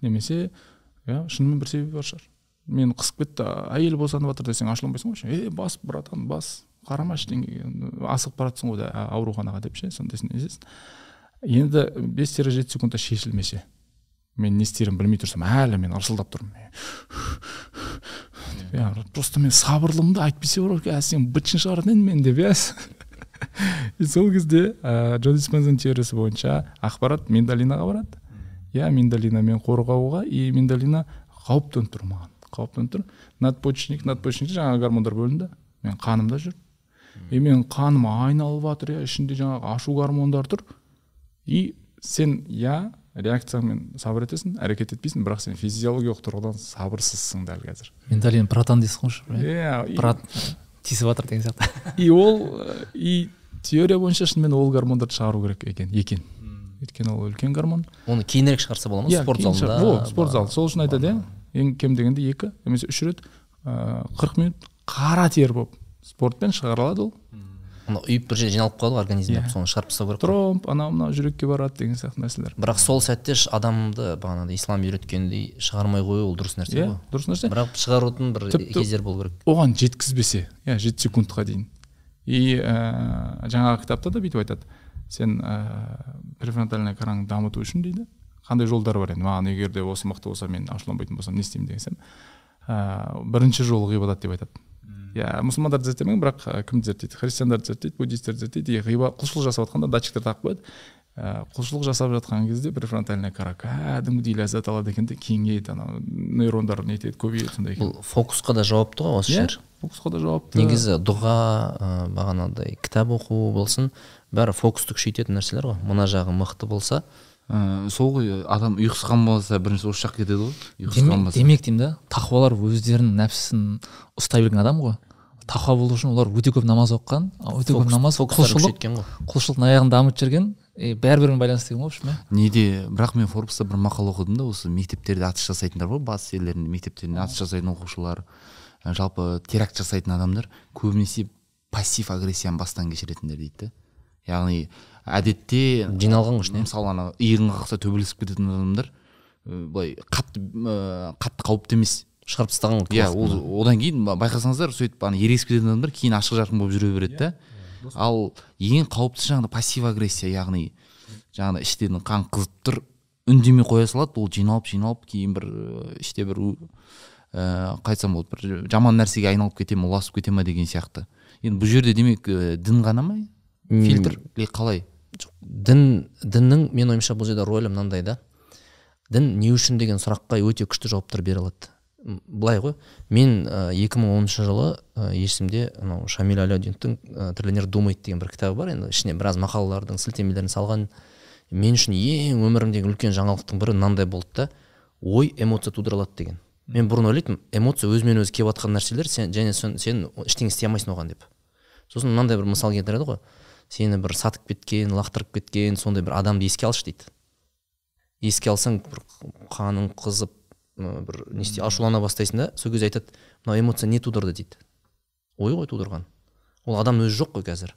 Немесе иә шынымен бір себебі бар шығар. Мені қысып кетті. Әйел босанып жатыр десең ашуланбайсың ғой ше. Ей бас братан бас қарама ештеңеге асығып бара жатсың ғой ауруханаға деп ше. Сондайсын нетесің енді бес тире жеті секундта шешілмесе мен не істерімді білмей тұрсам әлі мен ырсылдап тұрмын иә просто мен сабырлымын да әйтпесе бар ғой сен бытшын шығаратын едім мен деп иә? И сол кезде ә, джо диспензаның теориясы бойынша ақпарат миндалинаға барады. Иә миндалина мен қорғауға и миндалина қауіп төніп тұр маған. Қауіп төніп тұр. Надпочечник надпочечникте жаңағы гормондар бөлінді. Мен қанымда жүр. И менің қаным айналып жатыр иә ішінде жаңағы ашу гормондары тұр. И сен иә реакцияңмен сабыр етесің әрекет етпейсің бірақ сен физиологиялық тұрғыдан сабырсызсың дәл қазір. Менталин протон дейсің ғой иә. И- прот тиісіп жатыр деген сияқты. И ол э, и теория бойынша шынымен ол гормондарды шығару керек екен екен. Өйткені ол үлкен гормон. Оны кейінірек шығарса бола ма? Иә, спорт залында шығар- во спорт зал сол үшін айтады иә ең кем дегенде екі немесе үш рет ыыы қырық минут қара тер болып спортпен шығарылады ол. Ана ұйып бір жерге жиналып қалады ғой организмде Иә. соны шығарып тастау керек тромб анау мынау жүрекке барады деген сияқты нәрселер. Бірақ сол сәтте адамды бағанағыдай ислам үйреткендей шығармай қою ол дұрыс нәрсе иә ғой. дұрыс нәрсе. Бірақ шығарудың бір Тіпті- кездері болу керек. оған жеткізбесе иә жеті секундқа дейін. И ә, жаңағы кітапта да бүйтіп айтады. Сен ә, префронтальный кораңды дамыту үшін дейді. Қандай жолдар бар енді? Маған егер де осы мықты болса мен ашуланбайтын болсам не істеймін десем ә, бірінші жол ғибадат деп айтады. Иә мұсылмандарды зерттемеген бірақ ә, кімді зерттейді христиандарды зерттейді буддистерді зерттейді и ғиба құлшылық жасап жатқанда датчиктер тағып қояды. Ә, құлшылық жасап жатқан кезде префронтальный кора кәдімгідей ләззат алады екен де кеңейеді анау нейрондар нетеді көбейеді сондай екен. Бұл фокусқа да жауапты ғой осы иә жер фокусқа да жауапты негізі дұға ә, бағанағыдай кітап оқу болсын бәрі фокусты күшейтетін нәрселер ғой. Мына жағы мықты болса ә, сол ғой адам ұйқысы болса бірінші осы жаққа кетеді ғой ұйқысы демек, қанбаса демек деймін да тақуалар өздерінің нәпсісін ұстай білген адам ғой. Тақуа болу үшін олар өте көп намаз оқыған өте көп намаз құлшылық құлшылықтың аяғын дамытып жүрген и бәрібірімен байланысты деген ғой в общем иә. Неде бірақ мен форбста бір мақала оқыдым да осы мектептерде атыс жасайтындар ғой батыс елдерінде мектептерінде атыс жасайтын оқушылар. Ә, жалпы теракт жасайтын адамдар көбінесе пассив агрессияны бастан кешіретіндер дейді да яғни әдетте жиналған ғой ішіне мысалы ана иығын қақса төбелесіп кететін адамдар былай қатты ә, қатты қауіпті емес. Шығарып тастаған ғой иә ол одан кейін ба- байқасаңыздар сөйтіп ана ерегісіп кететін адамдар кейін ашық жарқын болып жүре береді да. Ал ең қауіптісі жаңағыдай пассив агрессия яғни жаңағыдай іштен қан қызып тұр үндемей қоя салады ол жиналып жиналып кейін бір іште бір ә, қалай айтсам болады бір жаман нәрсеге айналып кете ме ұласып кете ме деген сияқты. Енді бұл жерде демек дін ғана ма? Фильтр қалай? Дін діннің менің ойымша бұл жерде рөлі мынандай да. Дін не үшін деген сұраққа өте күшті жауаптар бере алады. Былай ғой. Мен ә, 2010 жылы ә, есімде анау шамиль аляудиновтың ә, тренер думает деген бір кітабы бар. Енді ішіне біраз мақалалардың сілтемелерін салған. Мен үшін ең өмірімдегі үлкен жаңалықтың бірі мынандай болды да. Ой эмоция тудыра алады деген. Мен бұрын ойлайтынмын эмоция өзімен өзі келіп жатқан нәрселер сен және сен, сен ештеңе істей алмайсың оған деп. Сосын мынандай бір мысал келтіреді ғой. Сені бір сатып кеткен лақтырып кеткен сондай бір адамды еске алшы дейді. Еске алсаң бір қаның қызып бір не істей ашулана бастайсың да сол кезде айтады мынау эмоция не тудырды? дейді. Ой ғой тудырған. Ол адамның өзі жоқ қой қазір.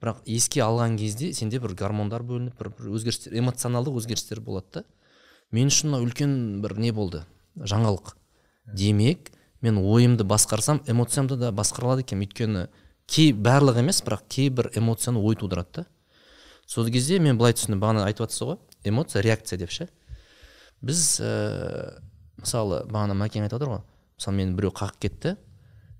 Бірақ еске алған кезде сенде бір гормондар бөлініп бір, бір өзгерістер эмоционалдық өзгерістер болады да. Мен үшін мынау үлкен бір не болды? Жаңалық. Демек мен ойымды басқарсам эмоциямды да басқара алады екенмін өйткені кей барлығы емес бірақ кейбір эмоцияны ой тудырады да. Сол кезде мен былай түсіндім бағана айтып жатсыз ғой эмоция реакция деп ше. Біз ә, мысалы бағана мәкең айтып отыр ғой мысалы мені біреу қағып кетті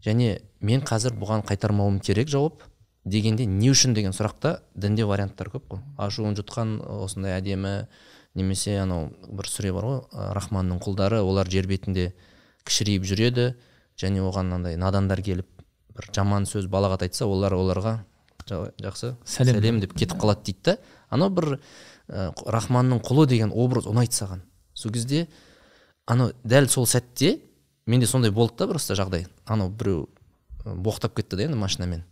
және мен қазір бұған қайтармауым керек жауап дегенде не үшін деген сұрақта дінде варианттар көп қой. Ашуын жұтқан осындай әдемі немесе анау бір сүре бар ғой рахманның құлдары олар жер бетінде кішірейіп жүреді және оған мынандай надандар келіп бір жаман сөз балағат айтса олар оларға «Жа- жақсы Сәлем». сәлем деп кетіп қалады дейді да анау бір ә, рахманның құлы деген образ ұнайды саған. Сол кезде анау дәл сол сәтте менде сондай болды да просто жағдай. Анау біреу боқтап кетті да енді машинамен.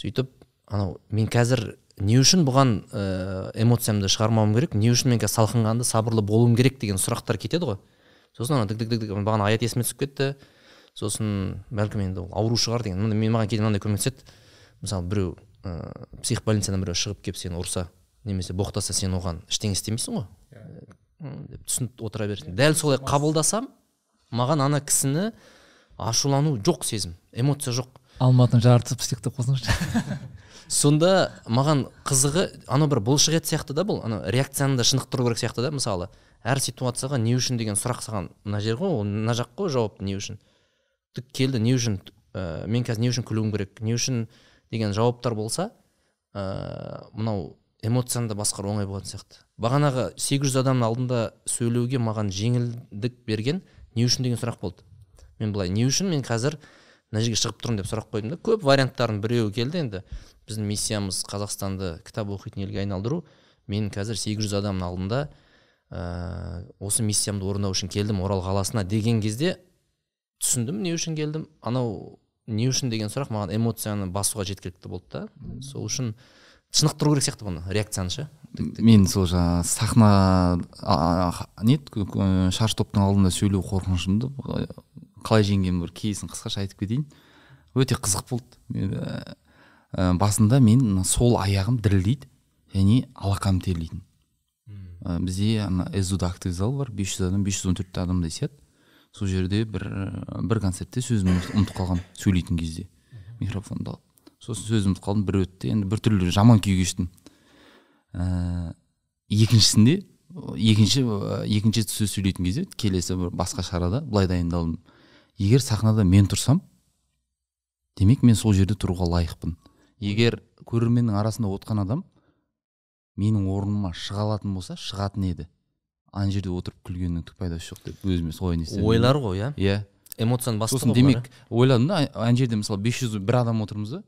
Сөйтіп анау мен қазір не үшін бұған ә, эмоциямды шығармауым керек не үшін мен қазір салқынқанды сабырлы болуым керек деген сұрақтар кетеді ғой. Сосын ана дік дік дік бағана аят есіме түсіп кетті. Сосын бәлкім енді ол ауру шығар деген. Мен маған кейде мынандай көмектеседі. Мысалы біреу ә, психбольницадан біреу шығып келіп сені ұрса немесе боқтаса сен оған ештеңе істемейсің ғой. М, деп түсініп отыра бересің дәл солай қабылдасам маған ана кісіні ашулану жоқ сезім эмоция жоқ. Алматының жартысы псих деп қойсаңызшы сонда маған қызығы анау бір бұлшық ет сияқты да бұл ана реакцияны да шынықтыру керек сияқты да мысалы әр ситуацияға не үшін деген сұрақ саған мына жер ғой ол мына жақ қой жауап не үшін? Келді. Не үшін ә, мен қазір не үшін күлуім керек не үшін деген жауаптар болса ә, мынау эмоцияны да басқару оңай болатын сияқты. Бағанағы 800 адамның алдында сөйлеуге маған жеңілдік берген не үшін деген сұрақ болды. Мен былай не үшін мен қазір мына жерге шығып тұрмын деп сұрақ қойдым да көп варианттардың біреуі келді енді. Біздің миссиямыз қазақстанды кітап оқитын елге айналдыру. Мен қазір 800 адамның алдында ә, осы миссиямды орындау үшін келдім орал қаласына. Деген кезде түсіндім. Не үшін келдім? Анау не үшін деген сұрақ маған эмоцияны басуға жеткілікті болды да. Сол үшін шынықтыру керек сияқты бұны реакцияны ше? Мен сол жаңағы сахна не шаш топтың алдында сөйлеу қорқынышымды қалай жеңгенмін бір кейсін қысқаша айтып кетейін. Өте қызық болды. Мен, ә, басында мен сол аяғым дірілдейді және алақаным терлейтін. Ә, бізде ана эзуда актовый зал бар 500 адам 514 адамдай сияды сол жерде бір бір концертте сөзімді ұмыт- ұмытып қалғанмын сөйлейтін кезде. Микрофонды алып. Сосын сөзімді ұмытып қалдым бір өтті. Енді біртүрлі жаман күй кештім ә, екіншісінде екінші екінші сөз сөйлейтін кезде келесі бір басқа шарада былай дайындалдым. Егер сахнада мен тұрсам демек мен сол жерде тұруға лайықпын. Егер көрерменнің арасында отқан адам менің орныма шыға алатын болса шығатын еді. Ана жерде отырып күлгеннің түк пайдасы жоқ деп өзіме солай не істедім. ойлар ғой иә? Иә. Эмоцияны басты сосын демек ойладым да ана жерде мысалы 500 бір адам отырмыз да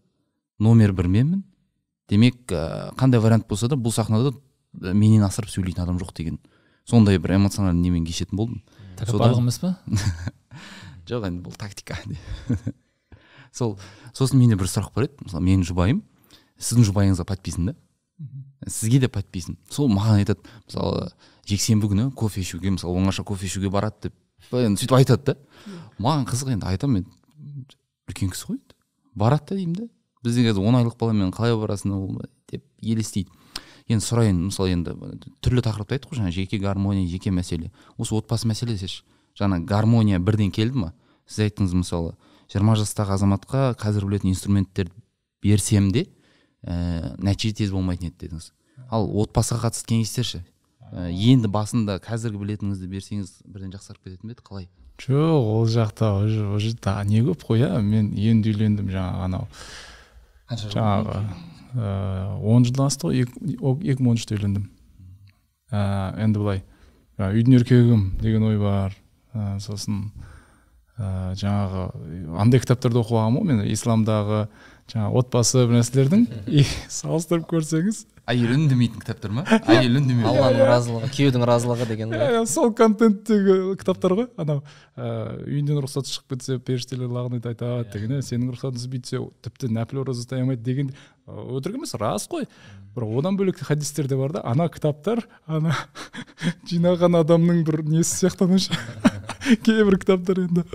номер бір менмін демек ә, қандай вариант болса да бұл сахнада менен асырып сөйлейтін адам жоқ деген сондай бір эмоциональный немен кешетін болдым. Тәкаппарлық емес па? Жоқ енді бұл тактика. Сол сосын менде бір сұрақ бар еді. Мысалы менің жұбайым сіздің жұбайыңызға подписан да? Сізге де подписан. Сол маған айтады мысалы жексенбі күні кофе ішуге мысалы оңаша кофе ішуге барады деп енді сөйтіп айтады да. Маған қызық енді айтамын мен үлкен кісі ғой енді. Барады да деймін да. Бізде қазір он айлық баламен қалай барасың ол деп елестейді. Енді сұрайын мысалы енді түрлі тақырыпты айттық қой жаңа жеке гармония жеке мәселе. Осы отбасы мәселесі жаңа гармония бірден келді ма? Сіз айттыңыз мысалы жиырма жастағы азаматқа қазір білетін инструменттерді берсем де ә, нәтиже тез болмайтын еді дедіңіз. Ал отбасыға қатысты кеңестер ше? Ә, енді басында қазіргі білетініңізді берсеңіз бірден жақсарып кететін бе еді? Қалай? Жоқ ол жақта уже уже да не көп қой иә мен енді үйлендім жаңағы анау. Жаңағы ыыы он жылдан асты ғой екі мың он үште үйлендім. Ыыы енді былай үйдің еркегімін деген ой бар ә, сосын ә, жаңағы андай кітаптарды оқып алғанмын ғой мен исламдағы жаңағы отбасы бір нәрселердің. И салыстырып көрсеңіз әйел үндемейтін кітаптар ма? Әйел үндемеу алланың разылығы күйеудің разылығы деген ғой. Иә, сол контенттегі кітаптар ғой. Анау ыыы үйінден рұқсат шығып кетсе періштелер лағнет айтады деген иә сенің рұқсатың үзбей тіпті нәпіл ораза ұстай алмайды деген ы, өтірік емес рас қой. Бірақ одан бөлек хадистер де бар да. Ана кітаптар ана жинаған адамның бір несі сияқтанушы? Кейбір кітаптар енді.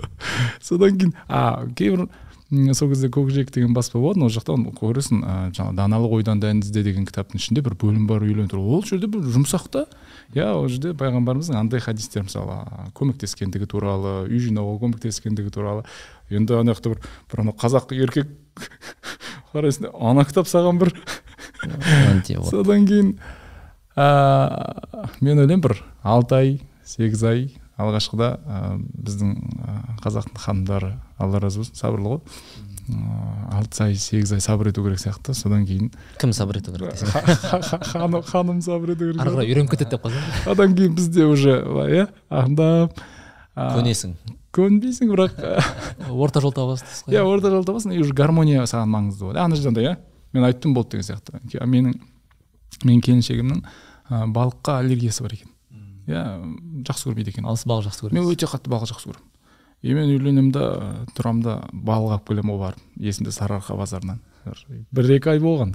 Содан кейін а кейбір сол кезде көкжиек деген баспа болатын ол жақта көресің ә, жаңағы даналық ойдан дән ізде деген кітаптың ішінде бір бөлім бар үйлену туралы ол жерде бір жұмсақ та. Иә ол жерде пайғамбарымыздың андай хадистер мысалы көмектескендігі туралы үй жинауға көмектескендігі туралы. Енді ана жақта бір бір анау қазақ еркек қарайсың да ана кітап саған бір содан кейін ә, мен ойлаймын бір алты ай сегіз ай алғашқыда ә, біздің ә, қазақтың ханымдары алла разы болсын сабырлы ғой. Алты ай сегіз ай сабыр ету керек сияқты содан кейін. Кім сабыр ету керек ханым ханым сабыр ету керек ары қарай үйреніп кетеді деп қойсаң одан кейін бізде уже былай иә ә, көнесің. көнбейсің бірақ орта жол табасыз ғой иә орта жол табасың и уже гармония саған маңызды болады. Ана жерде андай иә мен айттым болды деген сияқты. Менің менің келіншегімнің балыққа аллергиясы бар екен. Иә. Жақсы көрмейді екен ал сіз балық жақсы мен көресіз өте қатты балық жақсы көремін. И мен үйленемін да тұрамын да балық алып келемін ғой барып есімде сарыарқа базарынан. Бір- екі ай болған.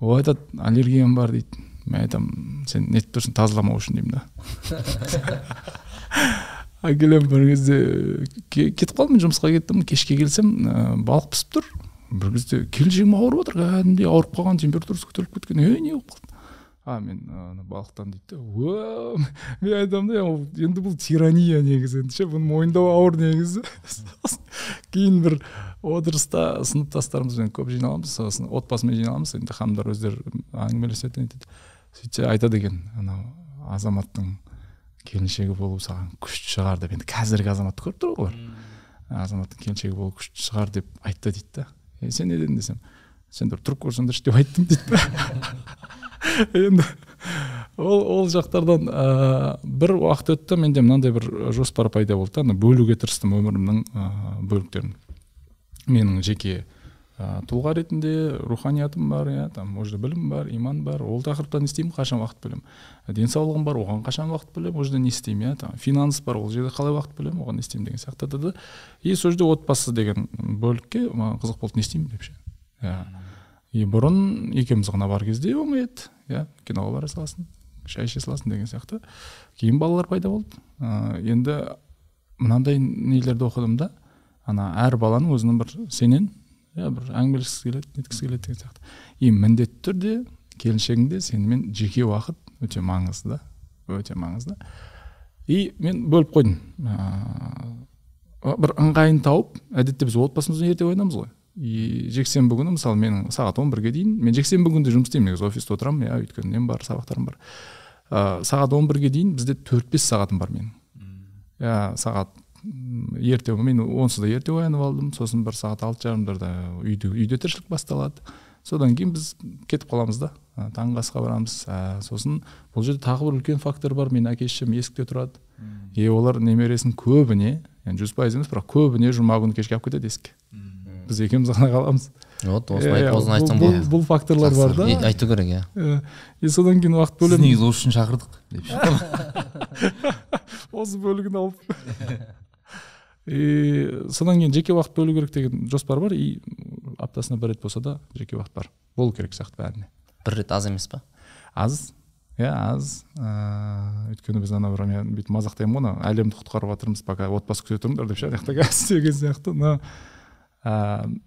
Ол айтады аллергиям бар дейді. Мен айтамын сен нетіп тұрсың тазаламау үшін деймін да. Әкелемін бір кезде ке- кетіп қалдым мен жұмысқа кеттім. Кешке келсем ә, балық пісіп тұр. Бір кезде келіншегім ауырып отыр кәдімгідей ауырып қалған температурасы көтеріліп кеткен. Ей не болып қалды? А мен ана балықтан дейді да мен айтамын да енді бұл тирания негізі. Енді ше бұны мойындау ауыр негізі. Сосын кейін бір отырыста сыныптастарымызбен көп жиналамыз. Сосын отбасымен жиналамыз. Енді ханымдар өздері әңгімелеседі нетеді сөйтсе айтады екен анау азаматтың келіншегі болу саған күшті шығар деп. Енді қазіргі азаматты көріп тұр ғой олар. Азаматтың келіншегі болу күшті шығар деп айтты дейді да е сен не дедің десем. Сен бір тұрып көрсеңдерші деп айттым дейді. Да енді ол ол жақтардан ыыы бір уақыт өтті менде мынандай бір жоспар пайда болды да ана бөлуге тырыстым өмірімнің ыыы бөліктерін. Менің жеке ыыы тұлға ретінде руханиятым бар иә там ол жерде білім бар иман бар. Ол тақырыпта не істеймін? Қашан уақыт бөлемін? Денсаулығым бар оған қашан уақыт бөлемін? Ол жерде не істеймін иә там финанс бар ол жерде қалай уақыт бөлемін? Оған не істеймін деген сияқты. Да и сол жерде отбасы деген бөлікке маған қызық болды не істеймін деп ше. Иә. И бұрын екеуміз ғана бар кезде оңай еді иә. Киноға бара саласың шай іше саласың деген сияқты. Кейін балалар пайда болды. Ыыы енді мынандай нелерді оқыдым да ана әр баланың өзінің бір сенен иә бір әңгімелескісі келеді неткісі келеді деген сияқты. И міндетті түрде келіншегіңде сенімен жеке уақыт өте маңызды өте маңызды. И мен бөліп қойдым. Ыыы бір ыңғайын тауып әдетте біз отбасымызбен ерте оянамыз ғой. И жексенбі күні мысалы менің сағат он бірге дейін мен жексенбі күнде жұмыс істеймін негізі офиста отырамын иә өйткені нем бар сабақтарым бар. Ыыы сағат он бірге дейін бізде төрт бес сағатым бар менің. Иә сағат ерте мен онсыз да ерте оянып алдым сосын бір сағат алты жарымдарда үйде үйде тіршілік басталады. Содан кейін біз кетіп қаламыз да ә, таңғы асқа барамыз. Ә, сосын бұл жерде тағы бір үлкен фактор бар менің әке шешем есікте тұрады. И олар немересін көбіне жүз пайыз емес бірақ көбіне жұма күні кешке алып кетеді есікке. Біз екеуміз ғана қаламыз вот осыны айтсаң бұл, болады бұл, бұл факторлар бар да айту керек иә и содан кейін уақыт сіз бөлемін негізі осы үшін шақырдық деп осы бөлігін алып и содан кейін жеке уақыт бөлу керек деген жоспар бар и аптасына бір рет болса да жеке уақыт бар болу керек сияқты бәріне бір рет аз емес па аз иә аз ыыы өйткені біз ана бір мен бүйтіп мазақтаймын ғой ана әлемді құтқарып жатырмыз пока отбасы күте тұрыңдар деп ше ана жақта қазір деген сияқты но ыыы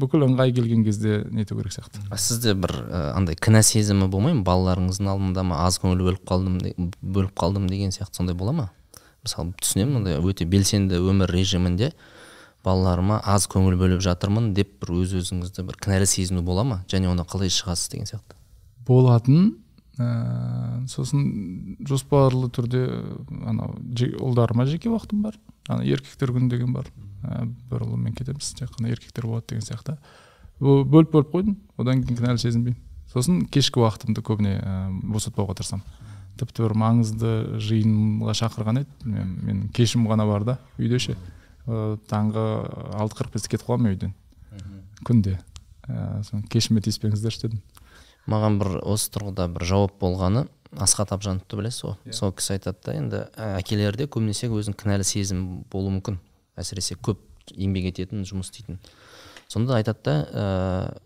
бүкіл ыңғай келген кезде нету керек сияқты? А сізде бір ә, андай кінә сезімі болмай ма? Балаларыңыздың алдында ма? аз көңіл бөліп қалдым де- бөліп қалдым деген сияқты сондай бола ма? Мысалы түсінемін андай өте белсенді өмір режимінде балаларыма аз көңіл бөліп жатырмын деп бір өз өзіңізді бір кінәлі сезіну бола ма? Және оны қалай шығасыз деген сияқты? Болатын. Ыыы сосын жоспарлы түрде анау ұлдарыма жеке уақытым бар. Ана еркектер күні деген бар. ә, бір ұлыммен кетеміз тек қана еркектер болады деген сияқты. Бө- бөліп бөліп қойдым одан кейін кінәлі сезінбеймін. Сосын кешкі уақытымды көбіне ә, босатпауға тырысамын. Тіпті бір маңызды жиынға шақырған еді. Мен, менің кешім ғана бар да үйде ше. Ә, таңғы алты қырық бесте кетіп қаламын мен үйден. Күнде. Ә, соны кешіме тиіспеңіздерші дедім. Маған бір осы тұрғыда бір жауап болғаны асхат абжановты білесіз ғой? Сол кісі айтады да енді ә, әкелерде көбінесе өзінің кінәлі сезім болуы мүмкін. Әсіресе көп еңбек ететін жұмыс істейтін. Сонда айтады да ә,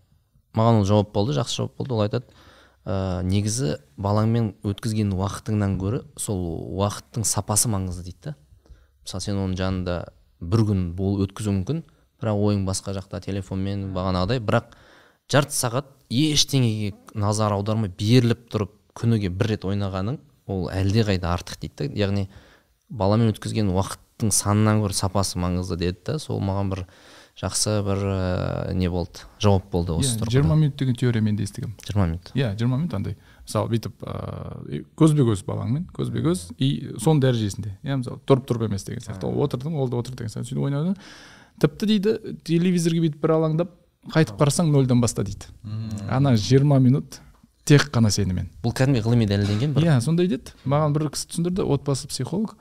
маған ол жауап болды жақсы жауап болды ол айтады ә, негізі балаңмен өткізген уақытыңнан гөрі сол уақыттың сапасы маңызды дейді да. Мысалы сен оның жанында бір күн бол өткізуі мүмкін бірақ ойың басқа жақта телефонмен бағанағыдай. Бірақ жарты сағат ештеңеге назар аудармай беріліп тұрып күніге бір рет ойнағаның ол әлдеқайда артық дейді да. Яғни баламен өткізген уақыттың санынан гөрі сапасы маңызды деді да сол маған бір жақсы бір ә, не болды жауап болды осы иә тұрғыда. жиырма минут деген теория мен де естігемін жиырма минут. Иә жиырма минут андай. Мысалы бүйтіп ыыы көзбе көз балаңмен көзбе көз и соның дәрежесінде. Иә мысалы тұрып тұрып емес деген сияқты. Ол отырдың ол да отыр деген сияқты. Сөйтіп ойнады тіпті дейді телевизорге бүйтіп бір алаңдап қайтып қарасаң нөлден баста дейді. Ана жиырма минут тек қана сенімен. Бұл кәдімгі ғылыми дәлелденген бір. Иә сондай деді. Маған бір кісі түсіндірді отбасы психолог.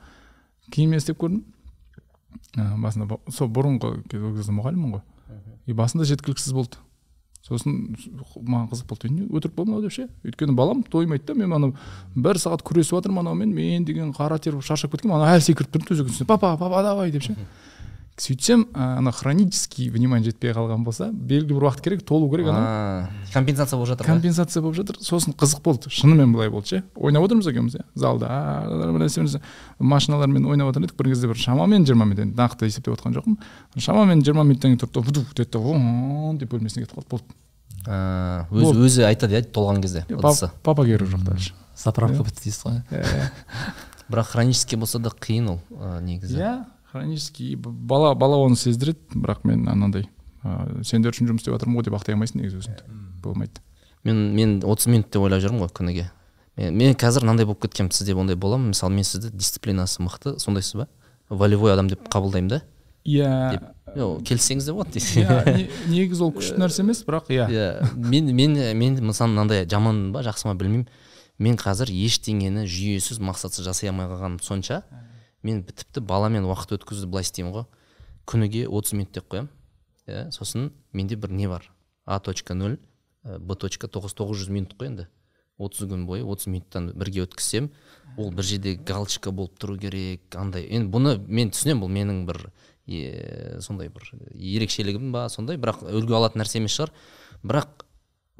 Кейін мен істеп көрдім. Ә, басында сол бұрынғы ол кезде мұғаліммін ғой. И басында жеткіліксіз болды. Сосын маған қызық болды. Не өтірік па мынау деп ше? Өйткені балам тоймайды да мен анау бір сағат күресіп жатырмын анаумен мен деген қара тер болып шаршап кеткенмін. Анау әлі секіріп тұрмын төсектің үстіне. Папа папа давай деп ше? Сөйтсем ә, ана хронический внимание жетпей қалған болса белгілі бір уақыт керек толу керек ана компенсация болып жатыр компенсация болып жатыр. Сосын қызық болды. Шынымен былай болды ше. Ойнап отырмыз екеуміз иә. Залда нәрсе- нәрсе. машиналармен ойнап отыр едік бір кезде бір шамамен жиырма минут енді. Нақты есептеп отқан жоқпын. Шамамен жиырма минуттан кейін тұрды да вдруг деді да деп бөлмесіне кетіп қалды. Болды. Өзі өзі айтады иә толған кезде. Папа керек жоқ дальше заправка бітті дейсіз ғой. Бірақ хронический болса да қиын ол негізі. Иә. Хронический бала бала оны сездіреді бірақ мен анандай ыыы сендер үшін жұмыс істеп жатырмын ғой деп ақтай алмайсың негізі өзіңді болмайды. Мен мен 30 минут деп ойлап жүрмін ғой күніге. Мен, мен қазір мынандай болып кеткенмін сізде ондай бола ма мысалы мен сізді дисциплинасы мықты сондайсыз ба? Волевой адам деп қабылдаймын да? Иә. Келіссеңіз де болады иә не- негізі ол күшті нәрсе емес бірақ иә. Иә. Мен мен мен мысалы мынандай жаман ба жақсы ма білмеймін. Мен қазір ештеңені жүйесіз мақсатсыз жасай алмай қалғаным сонша. Мен тіпті баламен уақыт өткізуді былай істеймін ғой. Күніге 30 минут деп қоямын. Иә сосын менде бір не бар? А точка нөл б точка тоғыз тоғыз жүз минут қой енді. Отыз күн бойы отыз минуттан бірге өткізсем ол бір жерде галочка болып тұру керек андай. Енді бұны мен түсінемін бұл менің бір е, сондай бір ерекшелігім ба сондай. Бірақ үлгі алатын нәрсе емес шығар. Бірақ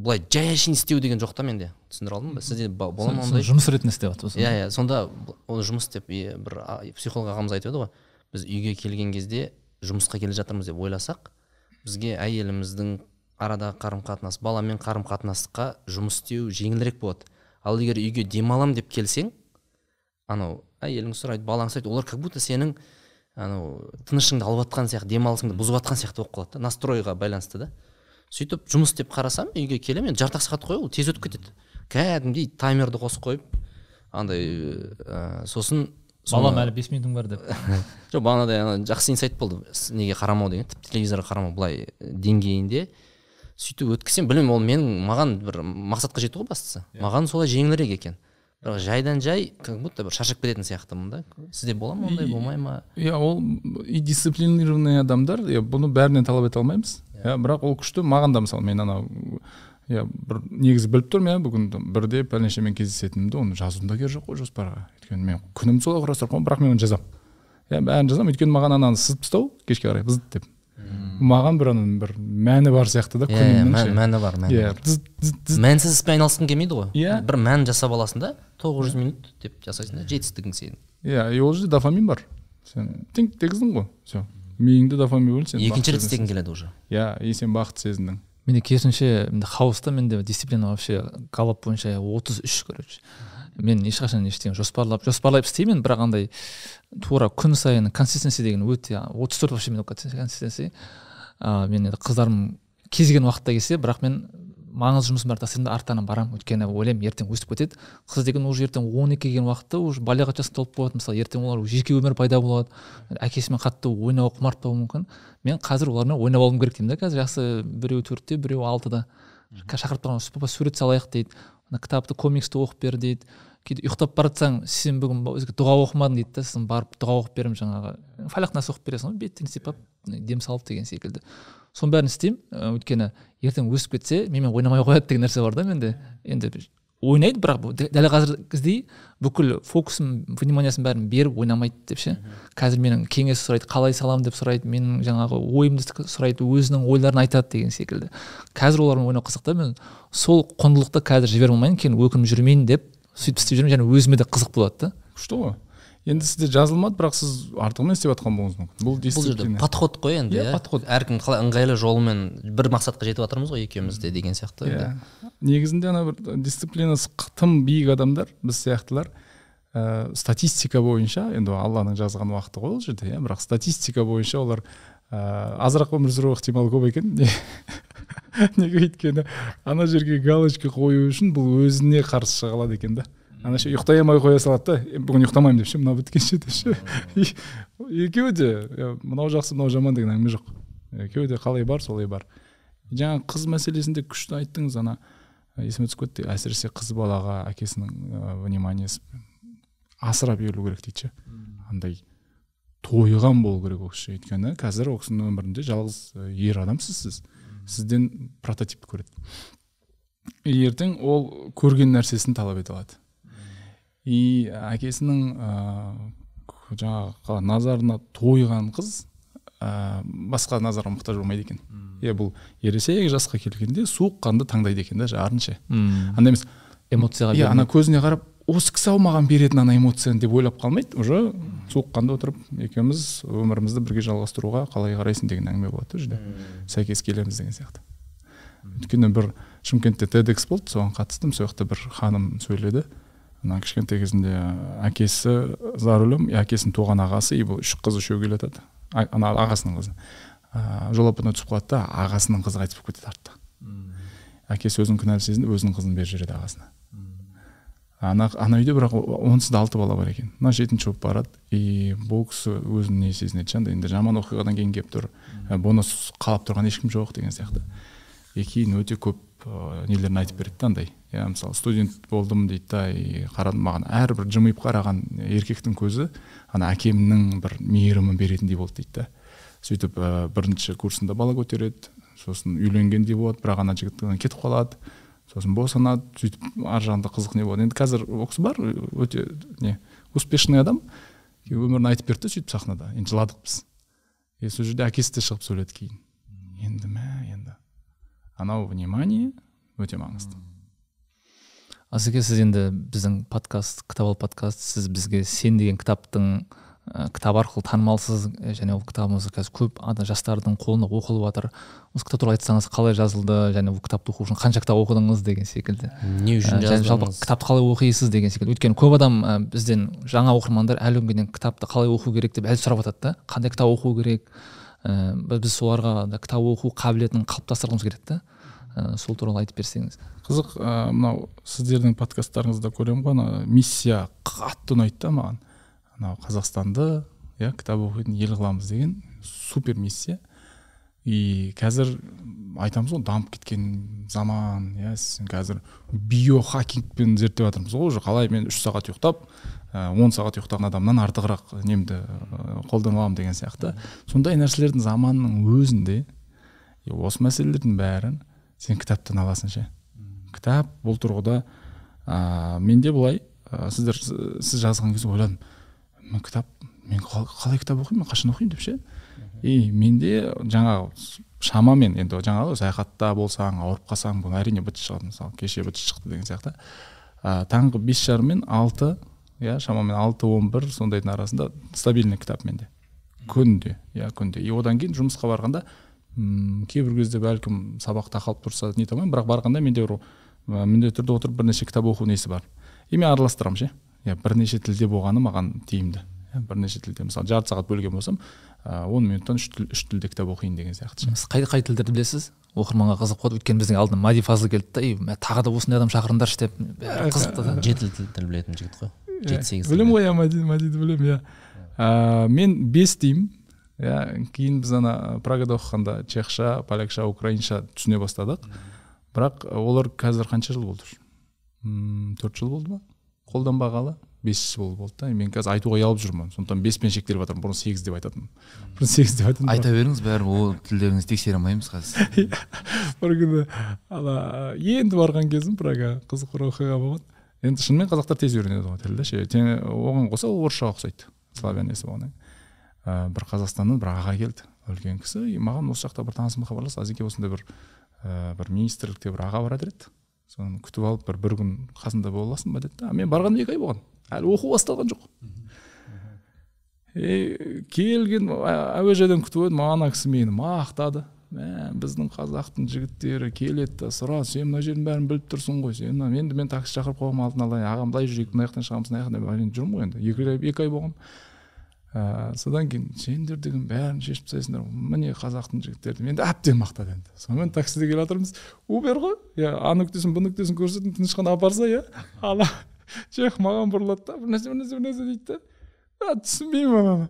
былай жай әшейін істеу деген жоқ та менде түсіндіре алдым ба? Сізде бола ма ондай? жұмыс ретінде істеп жатырсыз иә иә сонда ол жұмыс деп бір психолог ағамыз айтып еді ғой біз үйге келген кезде жұмысқа келе жатырмыз деп ойласақ бізге әйеліміздің арадағы қарым қатынас баламен қарым қатынасқа жұмыс істеу жеңілірек болады. Ал егер үйге демалам деп келсең анау әйелің сұрайды балаң сұрайды олар как будто сенің анау тынышыңды алып жатқан сияқты демалысыңды бұзып жатқан сияқты болып қалады да настройға байланысты да. Сөйтіп жұмыс деп қарасам үйге келемін енді жарты ақ сағат қой ол тез өтіп кетеді. Кәдімгідей таймерді қосып қойып андай ә, сосын балам әлі бес минутың бар деп. Жоқ бағанадай ана жақсы инсайт болды. Неге қарамау деген тіпті телевизорға қарамау былай деңгейінде. Сөйтіп өткізсем білмеймін ол менің маған бір мақсатқа жету ғой бастысы. Маған солай жеңілірек екен. Бірақ жайдан жай как будто бір шаршап кететін сияқтымын да сізде бола ма ондай болмай ма? иә ол и дисциплинированный адамдар иә бұны бәрінен талап ете алмаймыз. Иә бірақ ол күшті. Маған да мысалы мен анау иә бір негізі біліп тұрмын иә бүгін бірде пәленшемен кездесетінімді оны жазудың да керегі жоқ қой жоспарға. Өйткені мен күнімді солай құрастырып қоймын бірақ мен оны жазамын. Иә бәрін жазамын өйткені маған ананы сызып тастау кешке қарай бызт деп. Маған бір ана бір мәні бар сияқты да иә иә, күнімнің ше. мәні бар мәні иә мәнсіз іспен айналысқың келмейді ғой. Иә. бір мән жасап аласың да тоғыз жүз минут деп жасайсың да жетістігің сенің. Иә и ол жерде дофамин бар. Сен тыңк дегіздің ғой все миыңда дофамин бөлінді сен екінші рет істегің келеді уже. Иә и сен бақыт сезіндің менде керісінше менде хаоста менде дисциплина вообще галоп бойынша отыз үш короче. Мен ешқашан ештеңе жоспарлап жоспарлап істеймін бірақ андай тура күн сайын консистенси деген өте отыз төрт вообще мен консистенси а, мен енді қыздарым кез келген уақытта келсе бірақ мен маңызды жұмысым бар тастаймын да арттарынан барамын өйткені ойлаймын ертең өсіп кетеді. Қыз деген уже ертең он екіге келген уақытта уже балиғат жасына толып болады мысалы ертең олар жеке өмір пайда болады. Әкесімен қатты ойнауға құмарт болуы мүмкін. Мен қазір олармен ойнап алуым керек деймін да. Қазір жақсы біреуі төртте біреуі алтыда. Шақырып тұрған папа сурет салайық дейді. Кітапты комиксті оқып бер дейді. Кейде ұйықтап бара жатсаң сен бүгін дұға оқымадың дейді да сосын барып дұға оқып беремін жаңағы фалақ нас оқып бересің ғой беттен сипап дем салып деген секілді. Соның бәрін істеймін. Ә, өйткені ертең өсіп кетсе менімен ойнамай қояды деген нәрсе бар да менде. Енді ойнайды бірақ дәл қазіргідей бүкіл фокусым вниманиясын бәрін беріп ойнамайды деп ше. Қазір менің кеңес сұрайды қалай саламын деп сұрайды менің жаңағы ойымды сұрайды өзінің ойларын айтады деген секілді. Қазір олармен ойнау қызық та мен сол құндылықты қазір жібере алмаймын кейін өкініп жүрмейін деп сөйтіп істеп жүремін және өзіме де қызық болады да. Күшті ғой. Енді сізде жазылмады бірақ сіз артығымен істеп жатқан болуыңыз мүмкін. Бұл бұл жерде подход қой енді Иә, иә. подход. әркім қалай ыңғайлы жолымен бір мақсатқа жетіп жатырмыз ғой екеуміз де деген сияқты иә. енді. негізінде ана бір дисциплинасы тым биік адамдар біз сияқтылар. Ә, статистика бойынша енді алланың жазған уақыты ғой ол жерде иә. Бірақ статистика бойынша олар ә, азырақ өмір сүру ықтималы көп екен. неге өйткені ана жерге галочка қою үшін бұл өзіне қарсы шыға алады екен да. Ана ше ұйықтай алмай қоя салады да «Е, бүгін ұйықтамаймын деп ше мынау біткенше деп ше. Екеуі де мынау жақсы мынау жаман деген әңгіме жоқ. Екеуі де қалай бар солай бар жаңағы қыз мәселесінде күшті айттыңыз ана. Есіме түсіп кетті әсіресе қыз балаға әкесінің вниманиесі асыра берілу керек дейді ше. Андай тойған болу керек ол кісі. Өйткені қазір ол кісінің өмірінде жалғыз ер адамсыз сіз. Сізден прототипті көреді. И ертең ол көрген нәрсесін талап ете алады. И әкесінің ыыы жаңағы назарына тойған қыз ә, басқа назарға мұқтаж болмайды екен. Иә бұл ересек жасқа келгенде суық қанды таңдайды екен да жарын ше мм. андай емес эмоцияға иә ана көзіне қарап осы кісі ау маған беретін ана эмоцияны деп ойлап қалмайды. Уже суыққанда отырып екеуміз өмірімізді бірге жалғастыруға қалай қарайсың деген әңгіме болады ол жерде сәйкес келеміз деген сияқты. Өйткені бір шымкентте тедекс болды соған қатыстым. Сол жақта бір ханым сөйледі. Ана кішкентай кезінде әкесі за рулем и әкесінің туған ағасы и бұл үш қыз үшеуі келе жатады. Ана ағасының қызы. Ыыы жол апатына түсіп қалады да ағасының қызы қайтыс болып кетеді артта әкесі өзін кінәлі сезініп өзінің қызын беріп жібереді ағасына. Ана ана үйде бірақ онсыз да алты бала бар екен. Мына жетінші болып барады. И бұл кісі өзін не сезінеді андай енді жаман оқиғадан кейін келіп тұр. Бұны қалап тұрған ешкім жоқ деген сияқты. И кейін өте көп ыыы нелерін айтып береді да андай. Иә мысалы студент болдым дейді да и қарадым маған әрбір жымиып қараған еркектің көзі ана әкемнің бір мейірімін беретіндей болды дейді да сөйтіп ә, бірінші курсында бала көтереді. Сосын үйленгендей болады. Бірақ ана жігіттен кетіп қалады. Сосын босанады сөйтіп ар жағында қызық не болады. Енді қазір ол кісі бар өте не успешный адам. Өмірін айтып берді сөйтіп сахнада. Енді жыладық біз. И сол жерде әкесі де шығып сөйледі кейін. Енді мә енді. Анау внимание өте маңызды. Асеке сіз енді біздің подкаст кітап ал подкаст сіз бізге сен деген кітаптың ә, кітап арқылы танымалсыз ә, және ол кітабыңыз қазір көп ада жастардың қолында оқылып жатыр. Осы кітап туралы айтсаңыз қалай жазылды және ол кітапты оқу үшін қанша кітап оқыдыңыз деген секілді. Не үшін Ә, және жалпы жаздыңыз кітапты қалай оқисыз деген секілді. Өйткені көп адам ә, бізден жаңа оқырмандар әлі күнге дейін кітапты қалай оқу керек деп әлі сұрап жатады да. Қандай кітап оқу керек? Ә, біз соларға да кітап оқу қабілетін қалыптастырғымыз келеді да ә, сол туралы айтып берсеңіз. Қызық ә, мынау сіздердің подкасттарыңызда көремін ғой ана миссия қатты ұнайды да маған. Анау қазақстанды иә кітап оқитын ел қыламыз деген супер миссия. И қазір айтамыз ғой дамып кеткен заман иә қазір биохакингпен зерттеп жатырмыз ғой уже қалай мен үш сағат ұйықтап он сағат ұйықтаған адамнан артығырақ немді қолдана аламын деген сияқты. Сондай нәрселердің заманның өзінде осы мәселелердің бәрін сен кітаптан аласың ше. Кітап бұл тұрғыда ә, менде былай ә, сіздер сіз жазған кезде ойладым. Мен кітап мен қал- қалай кітап оқимын? мен қашан оқимын деп ше? И менде жаңағы шамамен енді жаңағы саяхатта болсаң ауырып қалсаң бұл әрине быт шығады. Мысалы кеше быт шықты деген сияқты. Ә, таңғы бес жарым мен алты иә шамамен алты он бір сондайдың арасында стабильный кітап менде. Күнде иә күнде. И одан кейін жұмысқа барғанда м кейбір кезде бәлкім сабақ тақалып тұрса нете алмаймын бірақ барғанда менде бір міндетті түрде отырып бірнеше кітап оқу несі бар. И мен араластырамын ше. Иә бірнеше тілде болғаны маған тиімді. Бірнеше тілде мысалы жарты сағат бөлген болсам он минуттан үш, тіл, үш тілде кітап оқиын деген сияқты ше сіз қай қай тілдерді білесіз? Оқырманға қызық болады. Өйткені біздің алдына мади фазыл келді да и тағы да осындай адам шақырыңдаршы деп. Бәрі қызықты да. Жеті тіл тіл білетін жігіт қой. Жеті сегіз білемін ғой иә мәди мәдиді білемін иә мен бес деймін. Иә кейін біз ана прагада оқығанда чехша полякша украинша түсіне бастадық. Бірақ олар қазір қанша жыл болды төрт жыл болды ма? Қолданбағалы бес жыл болды да. Мен қазір айтуға ұялып жүрмін. Сондықтан беспен шектеліп жатырмын. Бұрын сегіз деп айтатынмын бұрын сегіз деп айтатынмын айта беріңіз бәрі ол тілдеріңізді тексере алмаймыз қазір. Бір күні ана енді барған кезім прага қызық бір оқиға болған. Енді шынымен қазақтар тез үйренеді ғой тілді. Ше оған қоса ол орысшаға ұқсайды. Славянесі болғаннан кейін. Ә, бір қазақстаннан бір аға келді үлкен кісі. И маған осы жақта бір танысым хабарласты. Азеке осындай бір ә, бір министрлікте бір аға бар деді соны күтіп алып бір бір күн қасында бола аласың ба деді да мен барғанына екі ай болған әлі оқу басталған жоқ. И келген әуежайдан күтіп едім ана кісі мені мақтады. Мә біздің қазақтың жігіттері келеді да сұрады сен мына жердің бәрін біліп тұрсың ғой сен енді мен такси шақырып қоямын алдын ала ағам былай жүрейік мына жақтан шығамыз мына жақтан жүрмін ғой енді екі ай екі ай болған ә, содан кейін сендер деген бәрін шешіп тастайсыңдар. Міне қазақтың жігіттері енді әбден мақтады енді. Сонымен таксиде келе жатырмыз. Убер ғой. Иә а нүктесін б нүктесін көрсетіп тыныш қана апарса иә ана чех маған бұрылады да. Бір нәрсе бір нәрсе бір нәрсе дейді да. Түсінбеймін ананы.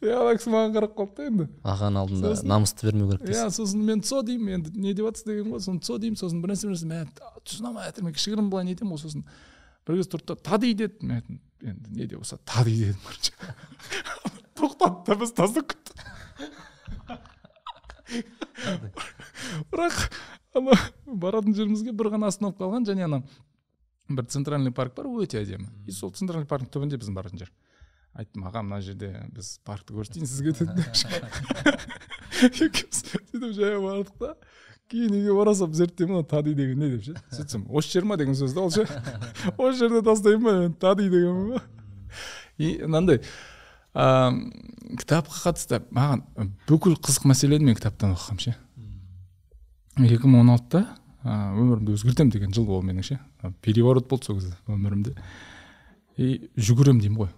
И ана кісі маған қарап қалды да енді. Ағаның алдында намысты бермеу керек иә дейсіз сосын мен цо деймін енді. Не деп жатсыз деген ғой. Сосын цо деймін. Сосын бір нәрсе бір нәрсе. Мә түсіне алмай мен кішігірім былай не етемін ғой сосын. Бір кез тұрды да тади деді. Мен айттым енді не де болса тади дедім короче тоқтады да біз тастап кеттік бірақ ана баратын жерімізге бір ғана остановка қалған және ана бір центральный парк бар өте әдемі. И сол центральный парктың түбінде біздің баратын жер. Айттым аға мына жерде біз паркті көрсетейін сізге дедім. Екеуміз сөйтіп жаяу бардық та. Кейін үйге бара салып зерттеймін мына тади деген не деп ше сөйтсем осы жер ма деген сөз да ол ше осы жерде тастаймын ба мен тади деген ба и мынандай ыыы кітапқа қатысты маған бүкіл қызық мәселені мен кітаптан оқығанмын ше екі мың он алтыда өмірімді өзгертемін деген жыл ол менің ше переворот болды сол кезде өмірімде и жүгіремін деймін ғой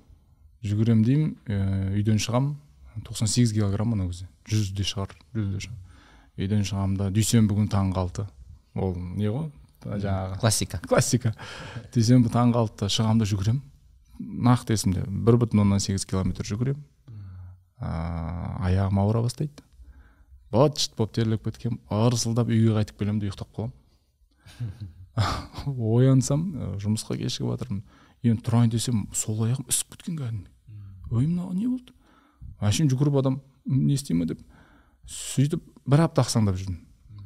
жүгіремін деймін үйден шығамын тоқсан сегіз килограмм ана кезде жүзде шығар жүзде шығар үйден шығамын да дүйсенбі күні таңғы алты ол не ғой? Жаңағы. классика. Классика. Дүйсенбі таңғы алтыда шығамын да жүгіремін нақты есімде бір бүтін оннан сегіз километр жүгіремін. Ыыы аяғым ауыра бастайды. Быт шыт болып терлеп кеткенмін. Ырсылдап үйге қайтып келемін де ұйықтап қаламын. Оянсам жұмысқа кешігіп жатырмын. Енді тұрайын десем сол аяғым ісіп кеткен кәдімгі ой мынау не болды? Әшейін жүгіріп адам не істеймін деп сөйтіп бір апта ақсаңдап жүрдім.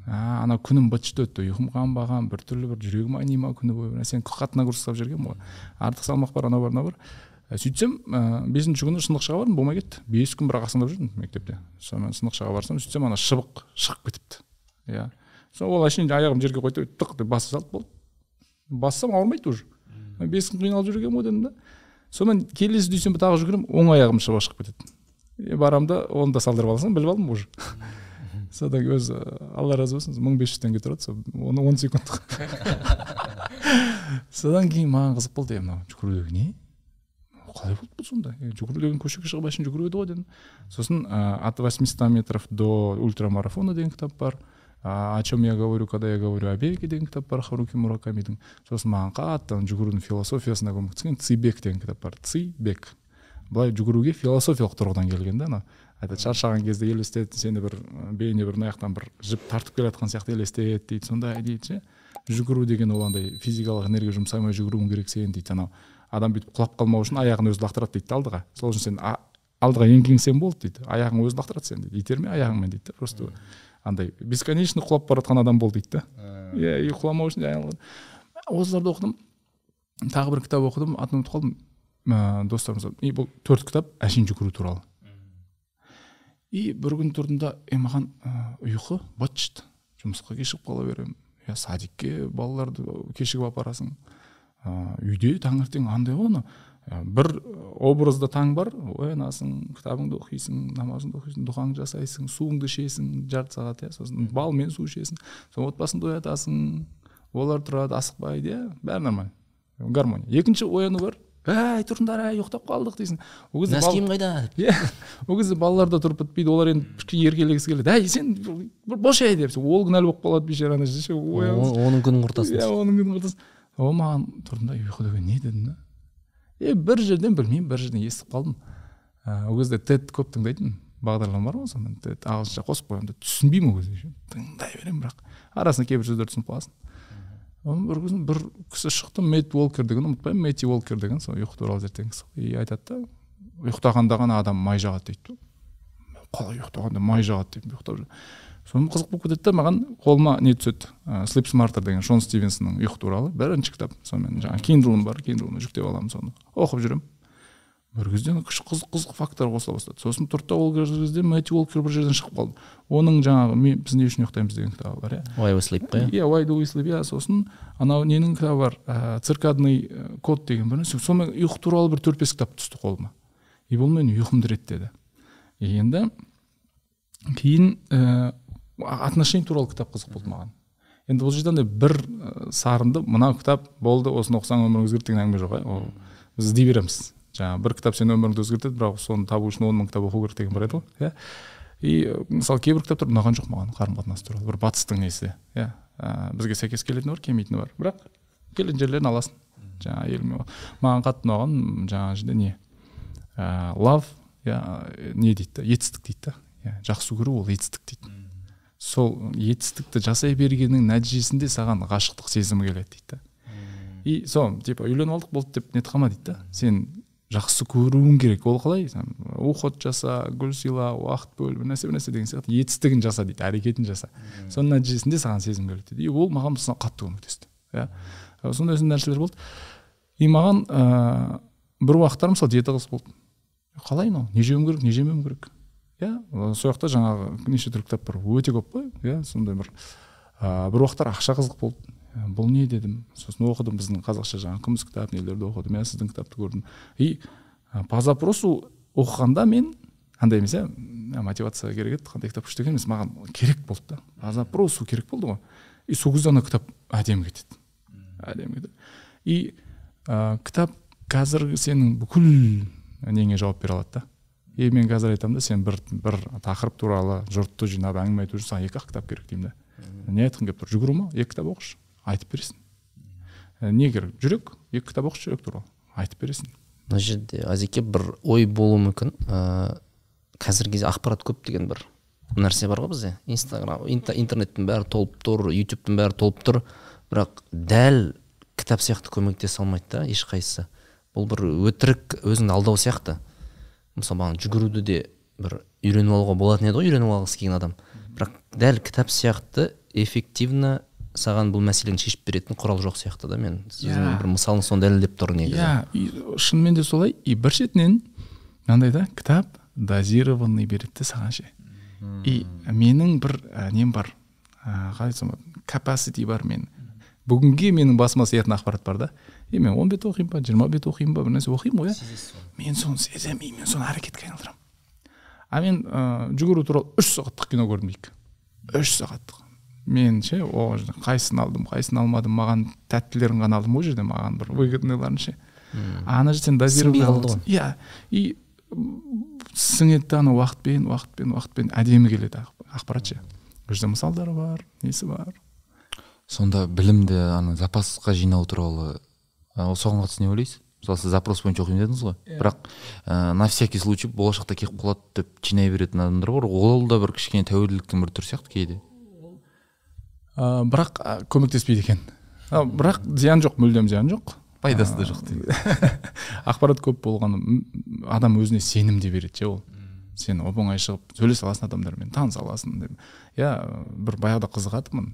А ана күнім быт шыт өтті. Ұйқым қанбаған біртүрлі бір жүрегім айни ма күні бойы? Бір нәрсені қатты нагрузка ұстап жүргенмін ғой. Артық салмақ бар анау бар мынау бар. Сөйтсем ә, бесінші күні сынықшыға бардым болмай кетті. Бес күн бірақ ақсаңдап жүрдім мектепте. Сонымен сынықшыға барсам сөйтсем ана шыбық шығып кетіпті. Иә. Сол ол әшейін аяғым жерге қойды тық деп баса салды болды. Бассам ауырмайды уже. Бес күн қиналып жүргенмін ғой дедім да. Сонымен келесі дүйсенбі тағы жүгіремін оң аяғым шыбық шығып кетеді. Барамын да оны да салдырып алсам біліп алдым уже. Содан кейін өзі алла разы болсын мың бес жүз теңге тұрады сол оны он секундтық. Содан кейін маған қызық болды е мынау жүгіру деген не? Қалай болды бұл сонда? Жүгіру деген көшеге шығып әшейін жүгіреді ғой дедім. Сосын от восьмиста метров до ультрамарафона деген кітап бар. О чем я говорю когда я говорю о беге деген кітап бар харуки муракамидің сосын маған қатты жүгірудің философиясына көмектескен цибек деген кітап бар. Цибек былай жүгіруге философиялық тұрғыдан келген да анау айтады шаршаған кезде елестет сені бір бейне бір мына жақтан бір жіп тартып келе жатқан сияқты елестет дейді сондай дейді ше жүгіру деген ол андай физикалық энергия жұмсамай жүгіруің керек сен дейді анау адам бүйтіп құлап қалмау үшін аяғын өзі лақтырады дейді алдыға. Сол үшін сен алдыға еңкеңсең болды дейді аяғың өзі лақтырады сені дейді итерме аяғыңмен дейді просто андай бесконечно құлап бара жатқан адам бол дейді да иә и құламау үшін осыларды оқыдым тағы бір кітап оқыдым атын ұмытып қалдым. Ыыы достарым и бұл төрт кітап әшейін жүгіру туралы. И бір күн тұрдым да е маған ұйқы быт шыт жұмысқа кешігіп қала беремін. Иә садикке балаларды кешігіп апарасың. Ыыы үйде таңертең андай ғой анау. Бір образда таң бар. Оянасың кітабыңды оқисың намазыңды оқисың дұғаңды жасайсың суыңды ішесің жарты сағат иә сосын балмен су ішесің. Сосын отбасыңды оятасың. Олар тұрады асықпайды иә бәрі нормально. Гармония. Екінші ояну бар. Әй тұрыңдар әй ұйықтап қалдық дейсің. Ол кезде носкиім қайда? Иә ол кезде балалар да тұрып бітпейді олар енді кішкене еркелегісі келеді. Әй сен бір босай деп ол кінәлі болып қалады бейшара ана жерде ше оның күнін құртасың иә оның күнін құртасың. Ол маған тұрдым да ұйқы деген не дедім да? Е бір жерден білмеймін бір жерден естіп қалдым. Ол кезде тед көп тыңдайтынмын бағдарлама бар ғой сонымен. Тед ағылшынша қосып қоямын да түсінбеймін ол кезде тыңдай беремін бірақ. Арасында кейбір сөздерді түсініп қаласың. Бір күні бір кісі шықты мэтт уолкер деген ұмытпаймын. Мэтти уолкер деген сол ұйқы туралы зерттеген кісі. И айтады да ұйықтағанда ғана адам май жағады дейді қалай ұйықтағанда май жағады деп ұйықтап жүр соны қызық болып кетеді да маған қолыма не түседі? Ә, слип смартер деген шон стивенсонның ұйқы туралы бірінші кітап. Сонымен жаңағы киндлым бар киндлыма жүктеп аламын соны. Оқып жүремін. Бір кезде қызық қызық факттар қосыла бастады. Сосын тұрды да ол кезде мэтти уолкер бір жерден шығып қалды. Оның жаңағы мен біз не үшін ұйықтаймыз? деген кітабы бар иә. Why we sleep қой иә why do we sleep? иә сосын анау ненің кітабы бар? Ә, циркадный код деген бір сонымен ұйқы туралы бір төрт бес кітап түсті қолыма. И бұл менің ұйқымды реттеді енді кейін ә, отношение туралы кітап қызық болды маған. Енді бұл жерде андай бір сарынды мынау кітап болды осыны оқысаң өмірің өзгереді деген әңгіме жоқ иә. Ол біз іздей береміз. Жаңағы бір кітап сенің өміріңді өзгертеді бірақ соны табу үшін он мың кітап оқу керек деген бар еді ғой иә? И мысалы кейбір кітаптар ұнаған жоқ маған қарым қатынас туралы. Бір батыстың несі иә? Бізге сәйкес келетіні бар келмейтіні бар. Бірақ келетін жерлерін аласың. Жаңағы әйеліме маған қатты ұнаған жаңағы жерде не? Ыыы лав иә не дейді да етістік дейді да иә жақсы көру ол етістік дейді. Сол етістікті жасай бергеннің нәтижесінде саған ғашықтық сезімі келеді дейді да и сол типа үйленіп алдық болды деп нетіп қалма дейді да сен жақсы көруің керек. Ол қалай? Уход жаса гүл сыйла уақыт бөл бір нәрсе бір нәрсе деген сияқты етістігін жаса дейді әрекетін жаса. Соның нәтижесінде саған сезім келеді дейді. И ол маған мысалы қатты көмектесті иә. Сондай сондай нәрселер болды. И маған ыыы бір уақыттар мысалы диета қызық болды қалай мынау? Не жеуім керек не жемеуім керек? Иә сол жақта жаңағы неше түрлі кітап бар. Өте көп қой иә сондай бір ыыы бір уақыттар ақша қызық болды. Бұл не дедім? Сосын оқыдым біздің қазақша жаңағы күміс кітап нелерді оқыдым. Иә сіздің кітапты көрдім. И ы, по запросу оқығанда мен андай емес иә «Мә, мотивация керек еді қандай кітап күшті екен емес маған керек болды да. По запросу керек болды ғой. И сол кезде ана кітап әдемі кетеді. Әдемі кетеді. И ә, кітап қазір сенің бүкіл неңе жауап бере алады да. И мен қазір айтамын да сен бір бір тақырып туралы жұртты жинап әңгіме айту үшін саған екі ақ кітап керек деймін да. Не айтқың келіп тұр? Жүгіру ма? Екі кітап оқышы. Айтып бересің. «Ә, не керек жүрек екі кітап оқышы жүрек туралы айтып бересің. Мына жерде азеке бір ой болуы мүмкін. Ыыы қазіргі кезде ақпарат көп деген бір нәрсе бар ғой бізде. Инстаграм интернеттің бәрі толып тұр ютубтың бәрі толып тұр. Бірақ дәл кітап сияқты көмектесе алмайды да ешқайсысы. Бұл бір өтірік өзіңді алдау сияқты. Мысалы маған жүгіруді де бір үйреніп алуға болатын еді ғой үйреніп алғысы келген адам. Бірақ дәл кітап сияқты эффективно саған бұл мәселені шешіп беретін құрал жоқ сияқты да мен. Сіздің Иә. бір мысалыңыз соны дәлелдеп тұр негізі. Иә и шынымен де солай. И бір шетінен мынандай да кітап дозированный береді де саған ше. И менің бір ә, нем бар. Ә, қалай айтсам болады capacity бар мен. Бүгінге менің басыма сиятын ақпарат бар да. И мен он бет оқимын ба жиырма бет оқимын ба бір нәрсе оқимын ғой иә. Мен соны сеземін и мен соны әрекетке айналдырамын. А мен ыыы жүгіру туралы үш сағаттық кино көрдім дейік үш сағаттық. Мен ше о жерде қайсысын алдым қайсысын алмадым маған тәттілерін ғана алдым ол жерде маған бір выгодныйларын ше. Ана жерде сен дозированный иә и сіңеді да ана уақытпен уақытпен уақытпен. Әдемі келеді ақ- ақпарат ше ол жерде мысалдары бар несі бар? Сонда білімді ана запасқа жинау туралы соған қатысты не ойлайсыз? Мысалы сіз запрос бойынша оқимын дедіңіз ғой. Бірақ ә, на всякий случай болашақта келіп қалады деп жинай беретін адамдар бар. Ол да бір кішкене тәуелділіктің бір түрі сияқты кейде. Ә, бірақ ә, көмектеспейді екен. А, бірақ зиян жоқ мүлдем зиян жоқ. Пайдасы да жоқ дейді ақпарат көп болғаны адам өзіне сенім де береді ше ол. Сен оп оңай шығып сөйлесе аласың адамдармен таныса аласың деп. Иә бір баяғыда қызығатынмын.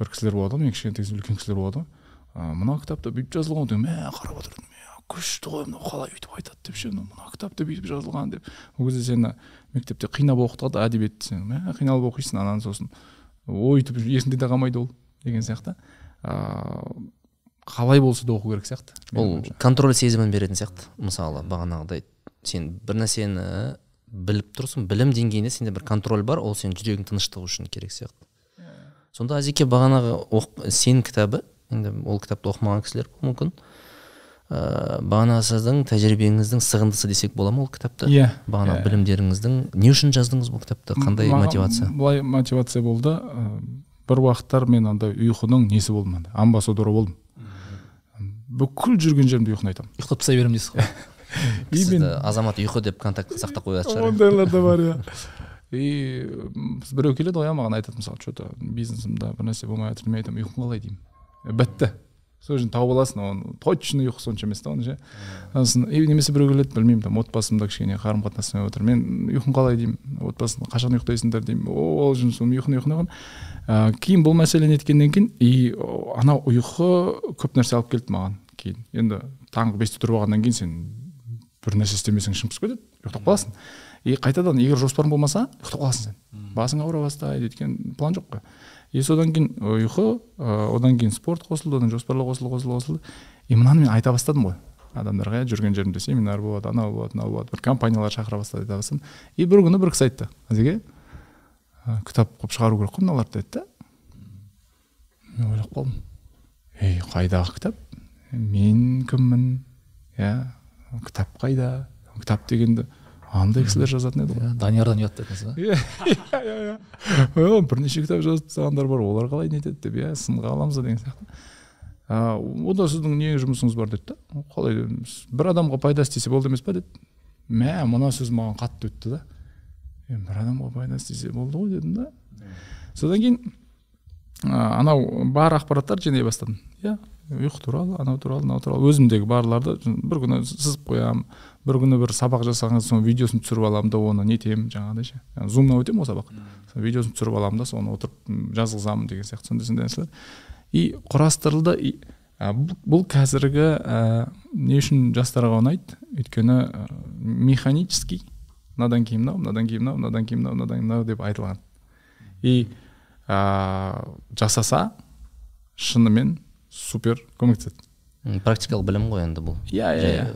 Бір кісілер болады ғой мен кішкентай үлкен кісілер болады. Ғой «А, мына кітапта бүйтіп жазылған ғой деп мә қарап отырдым «Мә, күшті ғой мынау қалай өйтіп айтады деп ше мынау мына кітапта бүйтіп жазылған деп. Ол кезде сені мектепте қинап оқытады әдебиетті сен. Мә қиналып оқисың ананы сосын. Өйтіп есіңде де қалмайды ол деген сияқты. Ыыы қалай болса да оқу керек сияқты. Ол контроль сезімін беретін сияқты мысалы бағанағыдай. Сен бір нәрсені біліп тұрсың білім деңгейінде сенде бір контроль бар ол сенің жүрегің тыныштығы үшін керек сияқты. Сонда азеке бағанағы оқ- сен кітабы енді ол кітапты оқымаған кісілер болуы мүмкін. Ыыы бағанағы сіздің тәжірибеңіздің сығындысы десек бола ма ол кітапты? Иә. Бағанағы иә. білімдеріңіздің не үшін жаздыңыз бұл кітапты? Қандай Маған мотивация? былай мотивация болды. Ы, бір уақыттар мен андай ұйқының несі болдым андай амбассадоры болдым. Бүкіл жүрген жерімде ұйқыны айтамын. Ұйықтап тастай беремін дейсіз ғой. И сізді азамат ұйқы деп контакт сақтап қоятын шығар ондайлар да бар иә. И біреу келеді ғой иә маған айтады мысалы че то бизнесімде бір нәрсе болмай жатыр мен айтамын ұйқың қалай деймін. «Е, бітті. Сол жерден тауып аласың оны точно ұйқы сонша емес та оның ше сосын и немесе біреу келеді білмеймін там отбасымда кішкене қарым қатынас болмай жатыр мен ұйқың қалай деймін отбасын қашан ұйықтайсыңдар деймін о ол жұмыс ұйқын ұйқын ұйқын ыыы кейін бұл мәселе неткеннен кейін и анау ұйқы көп нәрсе алып келді маған кейін. Енді таңғы бесте тұрып алғаннан кейін сен бір нәрсе істемесең пысып кетеді ұйықтап қаласың. И қайтадан егер жоспарың болмаса ұйықтап қаласың сен. Басың ауыра бастайды өйткені план жоқ қой. И содан кейін ұйқы ы, одан кейін спорт қосылды одан жоспарлау қосылды қосылды қосылды. И мынаны мен айта бастадым ғой. Адамдарға иә жүрген жерімде семинар болады анау болады мынау болады бір компаниялар шақыра бастады айта бастадым. И бір күні бір кісі айтты азеке ы, кітап қылып шығару керек қой мыналарды деді да. Мен ойлап қалдым. Ей қайдағы кітап? Мен кіммін? Иә кітап қайда? Кітап дегенді андай кісілер жазатын еді ғой даниярдан ұят дедіңіз ба иә иә иә бірнеше кітап жазып тастағандар бар олар қалай нетеді деп иә сынға аламыз ба деген сияқты. А, онда сіздің не жұмысыңыз бар деді да. Қалай бір адамға пайда істесе болды емес па деді. Мә мына сөз маған қатты өтті да. «Е, бір адамға пайда істесе болды ғой дедім да. Содан кейін анау бар ақпараттар жинай бастадым. Иә ұйқы туралы анау туралы мынау туралы. Өзімдегі барларды бір күні сызып қоямын бір күні бір сабақ жасаған соң видеосын түсіріп аламын да оны нетемін жаңағыдай ше. Зумнан өтемін ғой сабақ. Сол видеосын түсіріп аламын да соны отырып жазғызамын деген сияқты сондай сондай нәрселер. И құрастырылды и, бұл, қазіргі ә, не үшін жастарға ұнайды? Өйткені ә, механический. Мынадан кейін мынау мынадан кейін мынау мынадан кейін мынау мынадан кейін мынау деп айтылған. И ә, жасаса шынымен супер көмектеседі. Практикалық білім ғой енді бұл. Иә иә иә.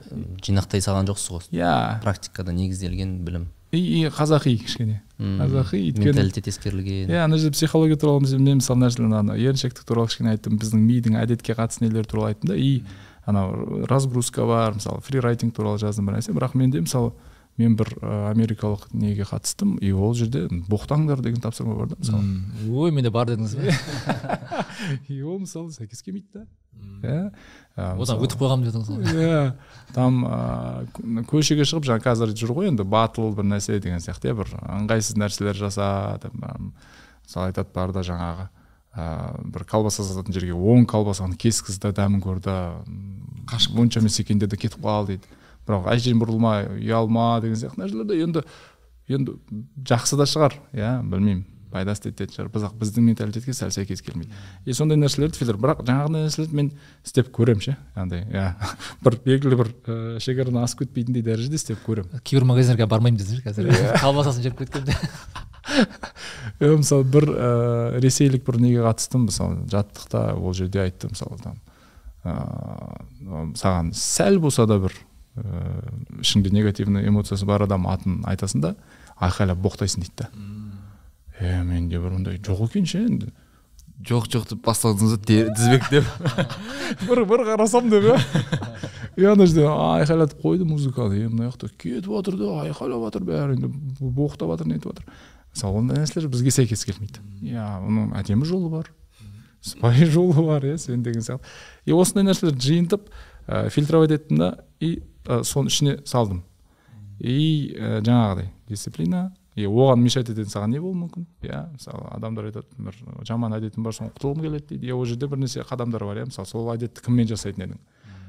жинақтай салған жоқсыз ғой. Иә. Практикада негізделген білім. И, и қазақи кішкене. Қазақи өйткені менталитет ескерілген. Иә ана жерде психология туралы мен мысалы мына жерде ана еріншектік туралы кішкене айттым біздің мидың әдетке қатысты нелері туралы айттым да и анау разгрузка бар мысалы фрирайтинг туралы жаздым бір нәрсе. Бірақ менде мысалы мен бір ә, америкалық неге қатыстым и ол жерде боқтаңдар деген тапсырма бар да мысалы. Ой менде бар дедіңіз бе? И ол мысалы сәйкес келмейді да. Иә? Одан өтіп қойғанмын дедіңіз ғой. Иә. Там ыыы көшеге шығып жаңа қазір жүр ғой енді батыл бір нәрсе деген сияқты иә бір ыңғайсыз нәрселер жаса деп, мысалы айтады бар да жаңағы ыыы бір колбаса сататын жерге он колбасаны кескіз да дәмін көр да қашып монша емес екен деді кетіп қал дейді. Бірақ әжең бұрылма ұялма деген сияқты нәрселерде енді енді жақсы да шығар иә білмеймін пайдасы тиетін шығар. Бірақ біздің менталитетке сәл сәйкес келмейді. И сондай нәрселерді фильтр бірақ жаңағыдай нәрселерді мен істеп көремін ше андай иә. бір белгілі бір ыыы шекарадан асып кетпейтіндей дәрежеде істеп көремін. Кейбір магазиндерге бармаймын десеңші қазір. Колбасасын жеп кеткенде иә мысалы бір ыыы ресейлік бір неге қатыстым мысалы жаттықта ол жерде айтты мысалы там ыыы саған сәл болса да бір ыыы ішіңде негативный эмоциясы бар адам атын айтасың да айқайлап боқтайсың дейді да. Е менде бір ондай жоқ екен ше енді. Жоқ жоқ деп бастадыңыз да тізбектеп бір бір қарасам деп иә. И ана жерде айқайлатып қойды музыканы е мына жақта кетіп жатыр да айқайлап жатыр бәрі енді боқтап жатыр нетіп жатыр. Мысалы ондай нәрселер бізге сәйкес келмейді. Иә оның әдемі жолы бар сыпайы жолы бар иә сен деген сияқты. И осындай нәрселерді жиынтып ә, фильтровать еттім да и ә, соның ішіне салдым. И ә, жаңағыдай дисциплина. И оған мешать ететін саған не болуы мүмкін? Иә мысалы адамдар айтады бір жаман әдетім бар соны құтылғым келеді дейді. Иә ол жерде бірнәрсе қадамдар бар иә. Мысалы сол әдетті кіммен жасайтын едің?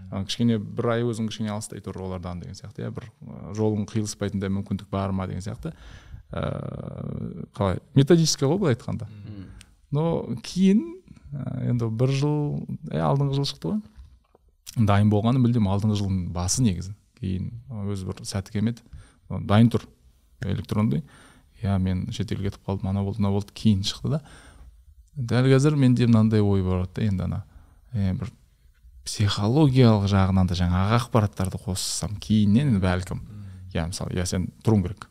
Ы кішкене бір ай өзің кішкене алыстай тұр олардан деген сияқты иә. Бір жолың қиылыспайтындай мүмкіндік бар ма деген сияқты. Ыыы қалай? Методический ғой былай айтқанда. Но кейін енді бір жыл е алдыңғы жыл шықты ғой. Дайын болғаны мүлдем алдыңғы жылдың басы негізі. Кейін өзі бір сәті келмеді. Дайын тұр электронный иә мен шетелге кетіп қалдым. Анау болды мынау болды. Кейін шықты да. Дәл қазір менде мынандай ой болады да енді ана. Е, бір психологиялық жағынан да жаңағы ақпараттарды қоссам кейіннен бәлкім. Иә мысалы иә сен тұруың керек.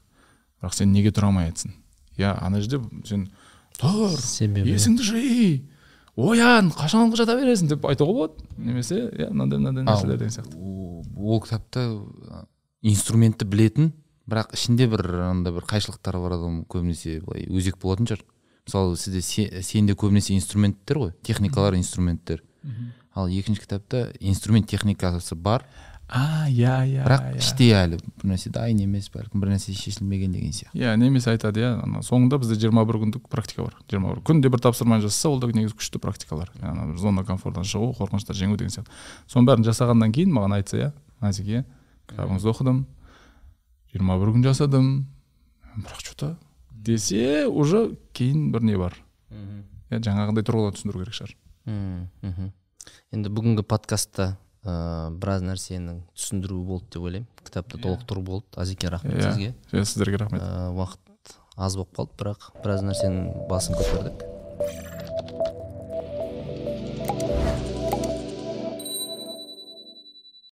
Бірақ сен неге тұра алмай жатсың иә ана жерде сен тұр есіңді жи! Оян қашанғы жата бересің деп айтуға болады. Немесе иә мынандай мынандай нәрселер деген сияқты ол кітапта инструментті білетін бірақ ішінде бір андай бір қайшылықтары бар адам көбінесе былай өзек болатын шығар. Мысалы сізде се- сенде көбінесе инструменттер ғой техникалар инструменттер. Ал екінші кітапта инструмент техникасы бар а иә иә бірақ иә. іште әлі бір нәрсе дайын емес бәлкім бір нәрсе шешілмеген деген сияқты. Иә немесе айтады иә ана соңында бізде жиырма бір күндік практика бар. Жиырма бір күнде бір тапсырманы жасаса ол да негізі күшті практикалар. Ана бір зона комфорттан шығу қорқыныштарды жеңу деген сияқты. Соның бәрін жасағаннан кейін маған айтса иә назике кітабыңызды оқыдым жиырма бір күн жасадым бірақ че то десе уже кейін бір не бар. Иә жаңағындай тұрғыдан түсіндіру керек шығар. Мм, мхм. енді бүгінгі подкастта ыыы біраз нәрсенің түсіндіруі болды деп ойлаймын. Кітапты толықтыру болды. Азеке рахмет Иә. сізге. Иә сіздерге рахмет. Ыыы, уақыт аз болып қалды бірақ біраз нәрсенің басын көтердік.